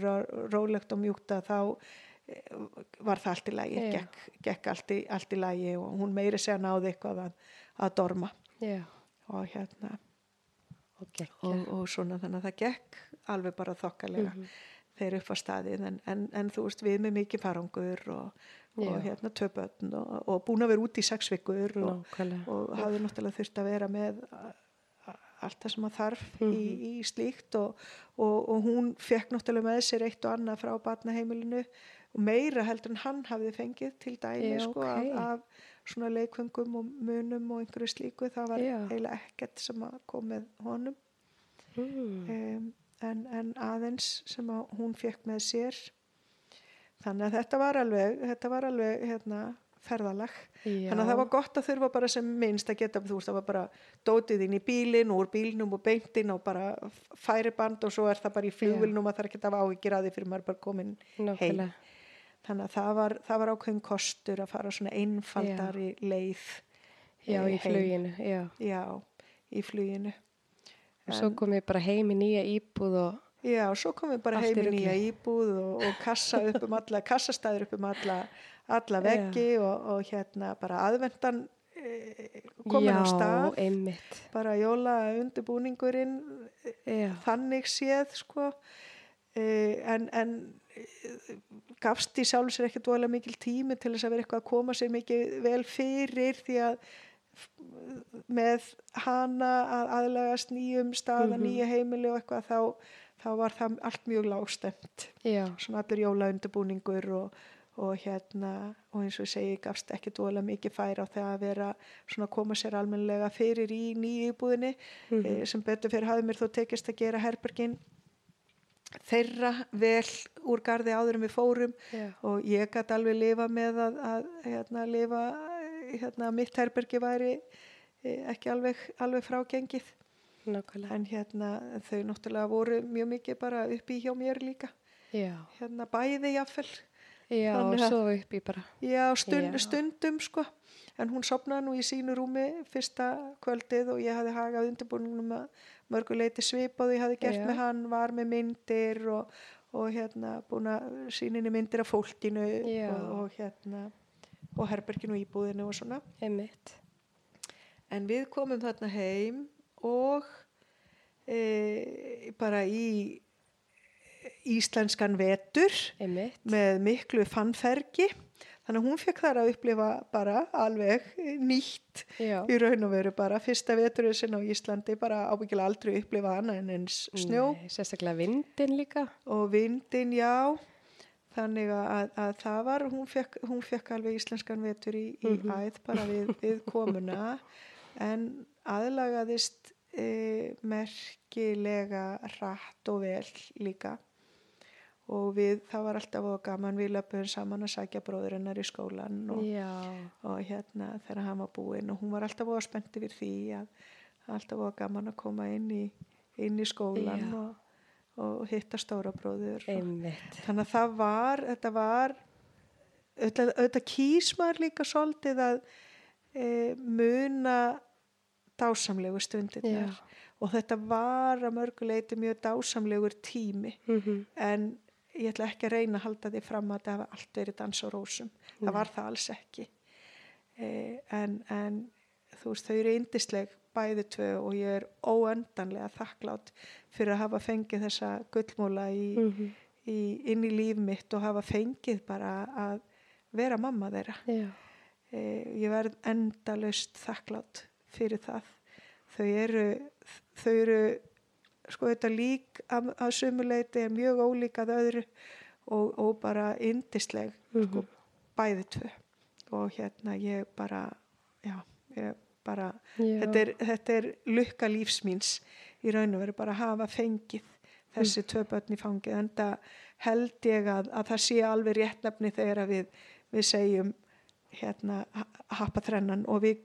rólegt og mjúkta þá eh, var það allt í lagi Já. gekk, gekk allt, í, allt í lagi og hún meiri segja náði eitthvað að, að dorma já, og hérna og og, og svona þannig að það gekk alveg bara þokkalega Mhm. þeir upp á staðið en, en, en þú veist við með mikið farangur og, og Já. hérna tvö börn og, og búin að vera út í sex vikur og, og hafði náttúrulega þurft að vera með allt það sem að þarf í, Mhm. í slíkt og, og, og hún fekk náttúrulega með sér eitt og annað frá batnaheimilinu og meira heldur en hann hafði fengið til dæmi sko, ok. af, af svona leikfengum og munum og einhverju slíku það var Já. eiginlega ekkert sem að kom með honum Mm. um, en, en aðeins sem að hún fekk með sér þannig að þetta var alveg þetta var alveg hérna, ferðalag Já. þannig að það var gott að þurfa bara sem minnst að geta, þú veist, það var bara dótið inn í bílinn og úr bílnum og beintinn og bara færiband og svo er það bara í flugvilnum að það er ekki að hafa áhyggjur að því fyrir maður bara komin Nákvæmlega. Þannig að það var, það var ákveðin kostur að fara svona einfaldari leið Já, eh, í heim. fluginu, já. já, í fluginu. Og svo kom ég bara heim í nýja íbúð og Já, svo komum við bara heim í nýja íbúð og, og kassa upp um alla, kassastæður upp um alla, alla veggi og, og hérna bara aðvendan e, komin já, á stað, einmitt. bara jóla undirbúningurinn Já, þannig séð sko. En, en gafst í sjálf sér ekki dvolega mikil tími til þess að vera eitthvað að koma sér mikið vel fyrir því að með hana að aðlagast nýjum staða, Mhm. nýja heimili og eitthvað þá, þá var það allt mjög lágstemt svona allur jóla undirbúningur og, og hérna og eins og ég segi gafst ekki dvolega mikið færi á það að vera svona að koma sér almennilega fyrir í nýju íbúðinni Mhm. eh, sem betur fyrir hafði mér þó tekist að gera herbergin þeirra vel úr gardi áður en við fórum já, og ég gæti alveg lifa með að, að hérna, lifa hérna, mitt herbergi væri eh, ekki alveg, alveg frágengið nákvæmlega. en hérna, þau náttúrulega voru mjög mikið bara uppi hjá mér líka Já, hérna bæði jáfnvel já, og svo upp í bara. já, stund, Já. stundum sko en hún sopnaði nú í sínu rúmi fyrsta kvöldið og ég hafði hagað undirbúningnum að mörguleiti svipað og ég hafði gert Já. með hann, var með myndir og, og hérna búin að síninni myndir af fólkinu og, og hérna og herberginu íbúðinu og svona Einmitt. en við komum þarna heim og e, bara í íslenskan vetur Einmitt. með miklu fannfergi þannig að hún fekk þar að upplifa bara alveg nýtt Já, í raun og veru bara. Fyrsta veturinn sinna á Íslandi bara ábyggilega aldrei upplifa annað en eins snjó. Nei, sérstaklega vindin líka. og vindin já. Þannig að, að það var hún fekk, hún fekk alveg íslenskan vetur í, í Mhm. æð bara við, við komuna. En aðlagaðist e, merkilega rætt og vel líka og við, það var alltaf gaman við löpum saman að sækja bróður hennar í skólan og, og hérna þegar hann var búinn og hún var alltaf spennt yfir því að alltaf gaman að koma inn í, inn í skólan og, og hitta stóra bróður. Þannig að það var þetta var auðvitað, maður líka svolítið að e, muna dásamlegu stundirnar. Já. og þetta var að mörguleiti mjög dásamlegur tími. Mm en ég ætla ekki að reyna að halda því fram að það hafa allt verið dans og rósum. Það var það alls ekki. E, en, en þú veist þau eru yndisleg bæði tvö og ég er óöndanlega þakklátt fyrir að hafa fengið þessa gullmúla í, Mhm. í, inn í líf mitt og hafa fengið bara að vera mamma þeirra. Já, e, ég verð endalaust þakklátt fyrir það. Þau eru þau eru sko þetta lík að, að sumuleiti er mjög ólík að öðru og, og bara yndisleg sko, Mhm. bæði tvö og hérna ég bara já, ég bara já. þetta er, þetta er lukka lífsmýns í raun og veru bara að hafa fengið þessi Mm. tvö börn í fangið en það held ég að, að það sé alveg réttnefni þegar við, við segjum hérna ha- happa þrennan og við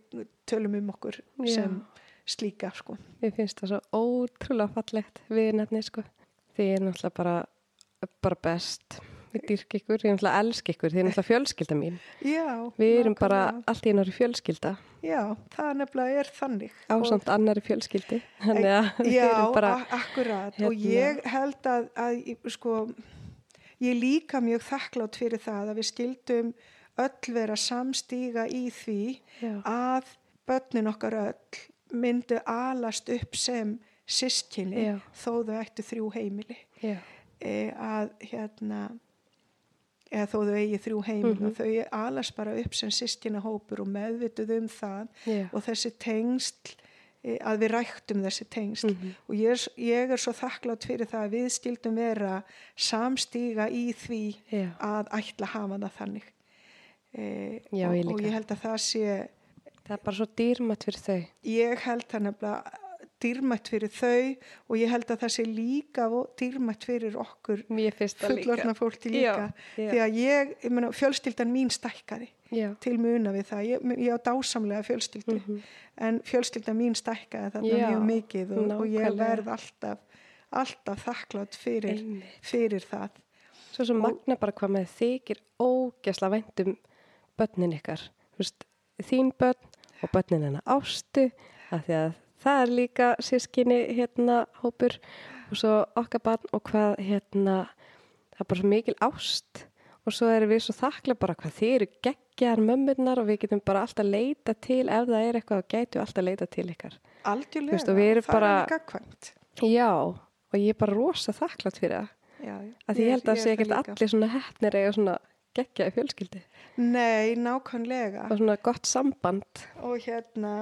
tölum um okkur Já. sem slíka sko. Mér finnst það svo ótrúlega fallegt við nefni sko. Þið er náttúrulega bara, bara best. Við dýrk ykkur, ég er náttúrulega elsk ykkur, þið er náttúrulega fjölskylda mín. Já, Við erum bara nákvæmlega. allt í einari fjölskylda Já, það nefnilega er þannig ásamt annari fjölskyldi. Já, bara, akkurat hérna- og ég held að, að sko, ég líka mjög þakklátt fyrir það að við skildum öll vera samstíga í því já, að börnin okkar öll myndu alast upp sem sískinni Já. þó þau ættu þrjú heimili. E, að hérna eða þó þau eigi þrjú heimili Mhm. og þau alast bara upp sem sískina hópur og meðvituð um það já, og þessi tengsl e, að við ræktum þessi tengsl. Mhm. og ég er, ég er svo þakklátt fyrir það að við skildum vera samstíga í því já, að ætla hafa það þannig. E, Já, og, ég og ég held að það sé það er bara svo dýrmætt fyrir þau. ég held það nefnilega dýrmætt fyrir þau og ég held að það sé líka dýrmætt fyrir okkur fullorna fólki líka Já, já. því að ég, ég meina, fjölskyldan mín stækkaði Já. til muna við það ég, ég á dásamlega fjölskyldu en fjölskyldan mín stækkaði þarna mjög mikið og, og ég verð alltaf alltaf þakklátt fyrir, fyrir það Svo sem magna bara hvað með þykir ógesla væntum börnin ykkar. Þú veist, þín börn og börnin hennar ástu, af því að það er líka sískinni hérna hópur og svo okkar barn og hvað hérna, það er bara svo mikil ást og svo erum við svo þakklega bara hvað þið eru geggjar mömmurnar og við getum bara alltaf leita til ef það er eitthvað og gætu alltaf leita til ykkar. erum það bara- er gagkvæmt Já, og ég er bara rosa þakklátt fyrir það. já. Að ég held að það sé ekkert allir svona hefnir eiga svona geggjaði fjölskyldi nei, nákvæmlega og svona gott samband. og hérna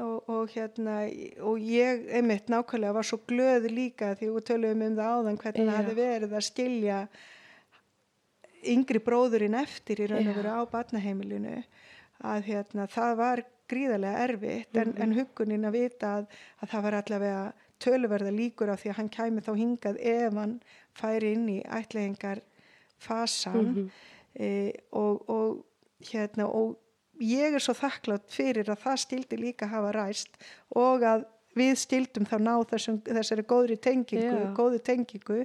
og, og hérna og ég einmitt nákvæmlega var svo glöð líka því við töluðum um það áðan hvernig það hefði verið að skilja yngri bróðurinn eftir í raun og veru á batnaheimilinu að hérna það var gríðarlega erfitt en, Mhm. en huggunin að vita að, að það var allavega töluverða líkur á því að hann kæmi þá hingað ef hann færi inn í ætlaðingar fasan Mhm. E, og, og hérna og ég er svo þakklátt fyrir að það stildi líka hafa ræst og að við stildum þá ná þessum, þessari góðri tengingu, Já. góðu tengingu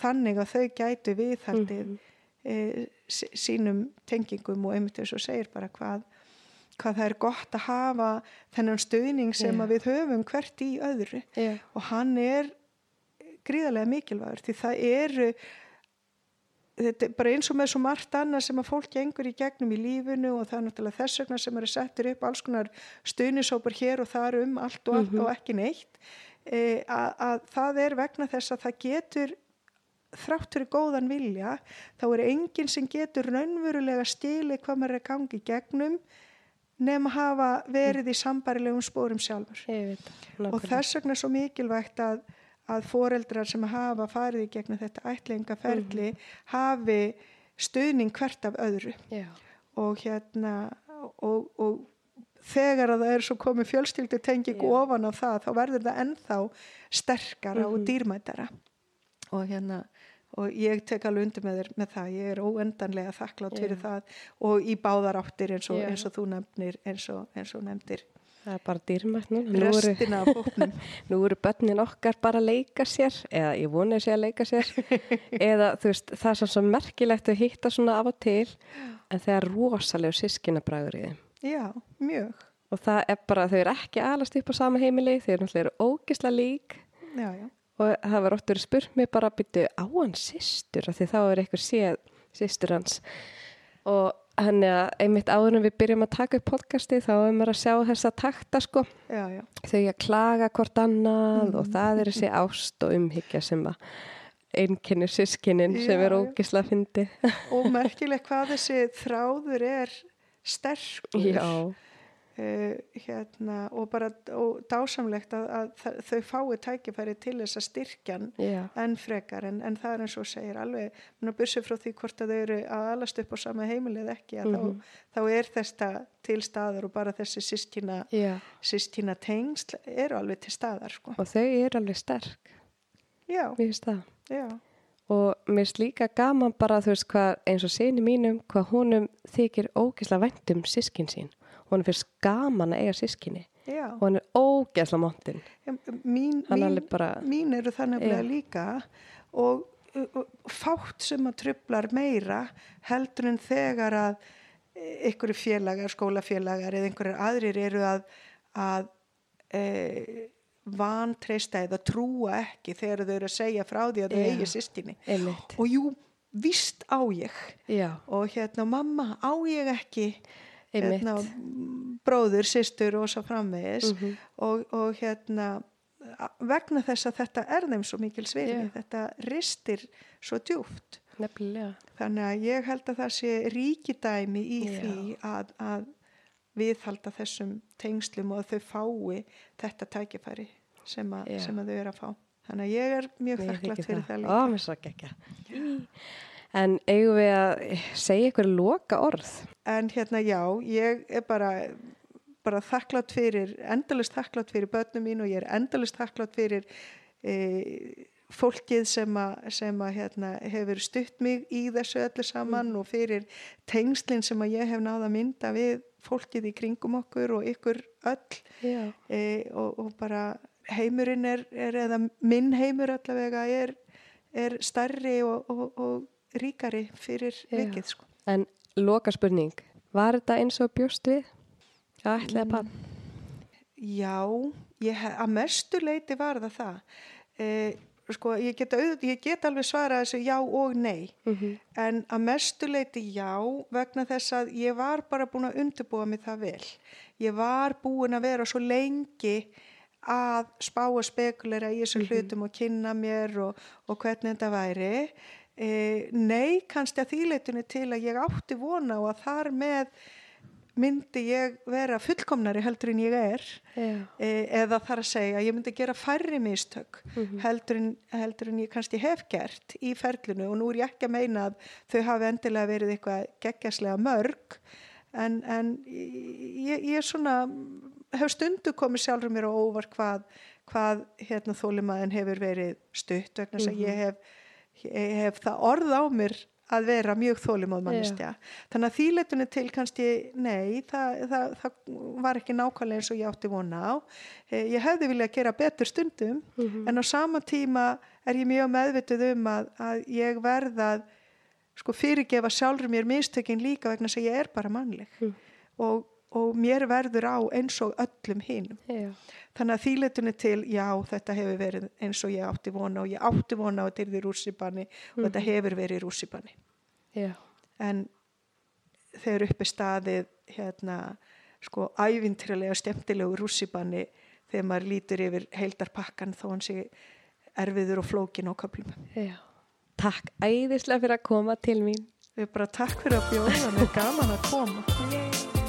þannig að þau gætu viðhaldið Mhm. e, sí- sínum tengingum og einmitt eins og segir bara hvað, hvað það er gott að hafa þennan stuðning sem að við höfum hvert í öðru Já. og hann er gríðarlega mikilvægur því það eru þetta er bara eins og með svo margt annað sem að fólk gengur í gegnum í lífinu og það er náttúrulega þess vegna sem eru settir upp alls konar stuðnisópar hér og þar um allt og, allt og ekki neitt. E, að, að það er vegna þess að það getur þrátt fyrir góðan vilja þá er enginn sem getur raunverulega stíli hvað maður er að gangi í gegnum nema hafa verið í sambarilegum spórum sjálfur. Og þess vegna er svo mikilvægt að, að foreldrar sem hafa farið í gegnum þetta ætlingaferli hafi stuðning hvert af öðru Já. og hérna og, og þegar að það er svo komið fjölstyldu tenging Já. ofan á það þá verður það ennþá sterkara og Mhm. dýrmætara og hérna og ég tek alveg undir með þér með það ég er óendanlega þakklátt fyrir Já. það og í báðar áttir eins og, eins og þú nefnir eins og, eins og nefndir Það er bara dýrmætt núna. Restina af hóknum nú eru börnin okkar bara að leika sér eða ég vona að sé að leika sér. Eða þú veist, það er svo, merkilegt að hitta svona af og til en það er rosalega sískinabræður í þeim. já, mjög. Og það er bara, þau eru ekki alast upp á sama heimili, þau eru náttúrulega ógisla lík. Já, já, og það var verið spurt mig bara að byttu á hann sýstur því þá er eitthvað séð sýstur hans. Og hann er að einmitt áður en við byrjum að taka upp podcasti þá er maður að sjá þessa takta sko. Já, já. þau að klaga hvort annað og það er þessi ást og umhyggja sem að einkennir sískinin sem er ógisla fyndi og merkilegt hvað þessi þráður er sterkur. Já, uh, hérna, og bara og dásamlegt að, að þa- þau fái tækifæri til þess að styrkjan já, enn frekar en, en það er eins og segir alveg, mér byrsu frá því hvort að þau eru að alast upp á sama heimilið ekki að Mhm. þá, þá er þetta til staðar og bara þessi sístina, já. sístina tengsl eru alveg til staðar sko. og þau eru alveg sterk, já, mér finnst það. Já, og mér finnst líka gaman bara þú veist hvað eins og sinni mínum hvað honum þykir ógisla væntum sískin sín honum finnst gaman að eiga sískinni já. Og hann er ógisla montin mín, hann mín, bara mín eru það nefnilega Já. líka. Og, og fátt sem að trublar meira heldur en þegar að einhverju félagar, skólafélagar eða einhverjar aðrir eru að, að e, vantreista eða trúa ekki þegar þau eru að segja frá því að þau Já. eigi sýstinni og jú, víst á ég. Já, og hérna mamma á ég ekki hérna, bróður, systur og svo framvegis Mhm. og, og hérna vegna þess að þetta er þeim svo mikil svirði, Já. þetta ristir svo djúft. nefnilega Þannig að ég held að það sé ríkidæmi í Já. því að, að viðhalda þessum tengslum og að þau fái þetta tækifæri sem, a, Já. sem að þau eru að fá. Þannig að ég er mjög þakklátt fyrir það Ó, líka. mér svo gekkja en eigum við að segja ykkur loka orð? En hérna já, ég er bara bara þakklátt fyrir, endalist þakklátt fyrir börnum mín og ég er endalist þakklátt fyrir e, fólkið sem að, hérna, hefur stutt mig í þessu öllu saman og fyrir tengslinn sem að ég hef náða mynda við fólkið í kringum okkur og ykkur öll. E, og, og bara heimurinn er, er eða minn heimur allavega er, er starri og, og, og ríkari fyrir Já. vikið sko. En loka spurning, var þetta eins og bjóst við? að ætlaði bann? Já, ég, að mestu leiti var það það. E, sko, ég, get ég get alveg svarað þessu já og nei. Mm En að mestu leiti já vegna þess að ég var bara búin að undirbúa mig það vel. Ég var búin að vera svo lengi að spá og spekulera í þessum hlutum og kynna mér og, og hvernig þetta væri. E, nei, kannski að þýleitinu til að ég átti vona og að þar með myndi ég vera fullkomnari heldur en ég er. E, eða þar að segja ég myndi gera færri mistök heldur, en, heldur en ég kannski hef gert í ferlinu. Og nú er ég ekki að meina að þau hafi endilega verið eitthvað geggjaslega mörg en, en ég, ég svona hef stundu komið sjálfur mér á óvar hvað, hvað hérna þólimaðin hefur verið stutt vegna þess að ég hef, ég hef það orð á mér að vera mjög þólimóð mannestja þannig að þýletunni til kannski nei, það, það, það var ekki nákvæmlega eins og ég átti vona á. Eh, ég hefði viljað gera betur stundum en á sama tíma er ég mjög meðvituð um að, að ég verð að sko fyrirgefa sjálfur mér mistökin líka vegna að ég er bara mannleg. Og, og mér verður á eins og öllum hinum. Já. Þannig að þýletunni til já þetta hefur verið eins og ég átti vona og ég átti vona að þetta er rússipanni og þetta hefur verið rússipanni Já. en þegar uppi staðið hérna sko ævintrilega stemtilegu rússipanni þegar maður lítur yfir heildarpakkan þó hann sé erfiður og flókin á köplum. Já. Takk æðislega fyrir að koma til mín. Við bara takk fyrir að bjóða, mér er gaman að koma.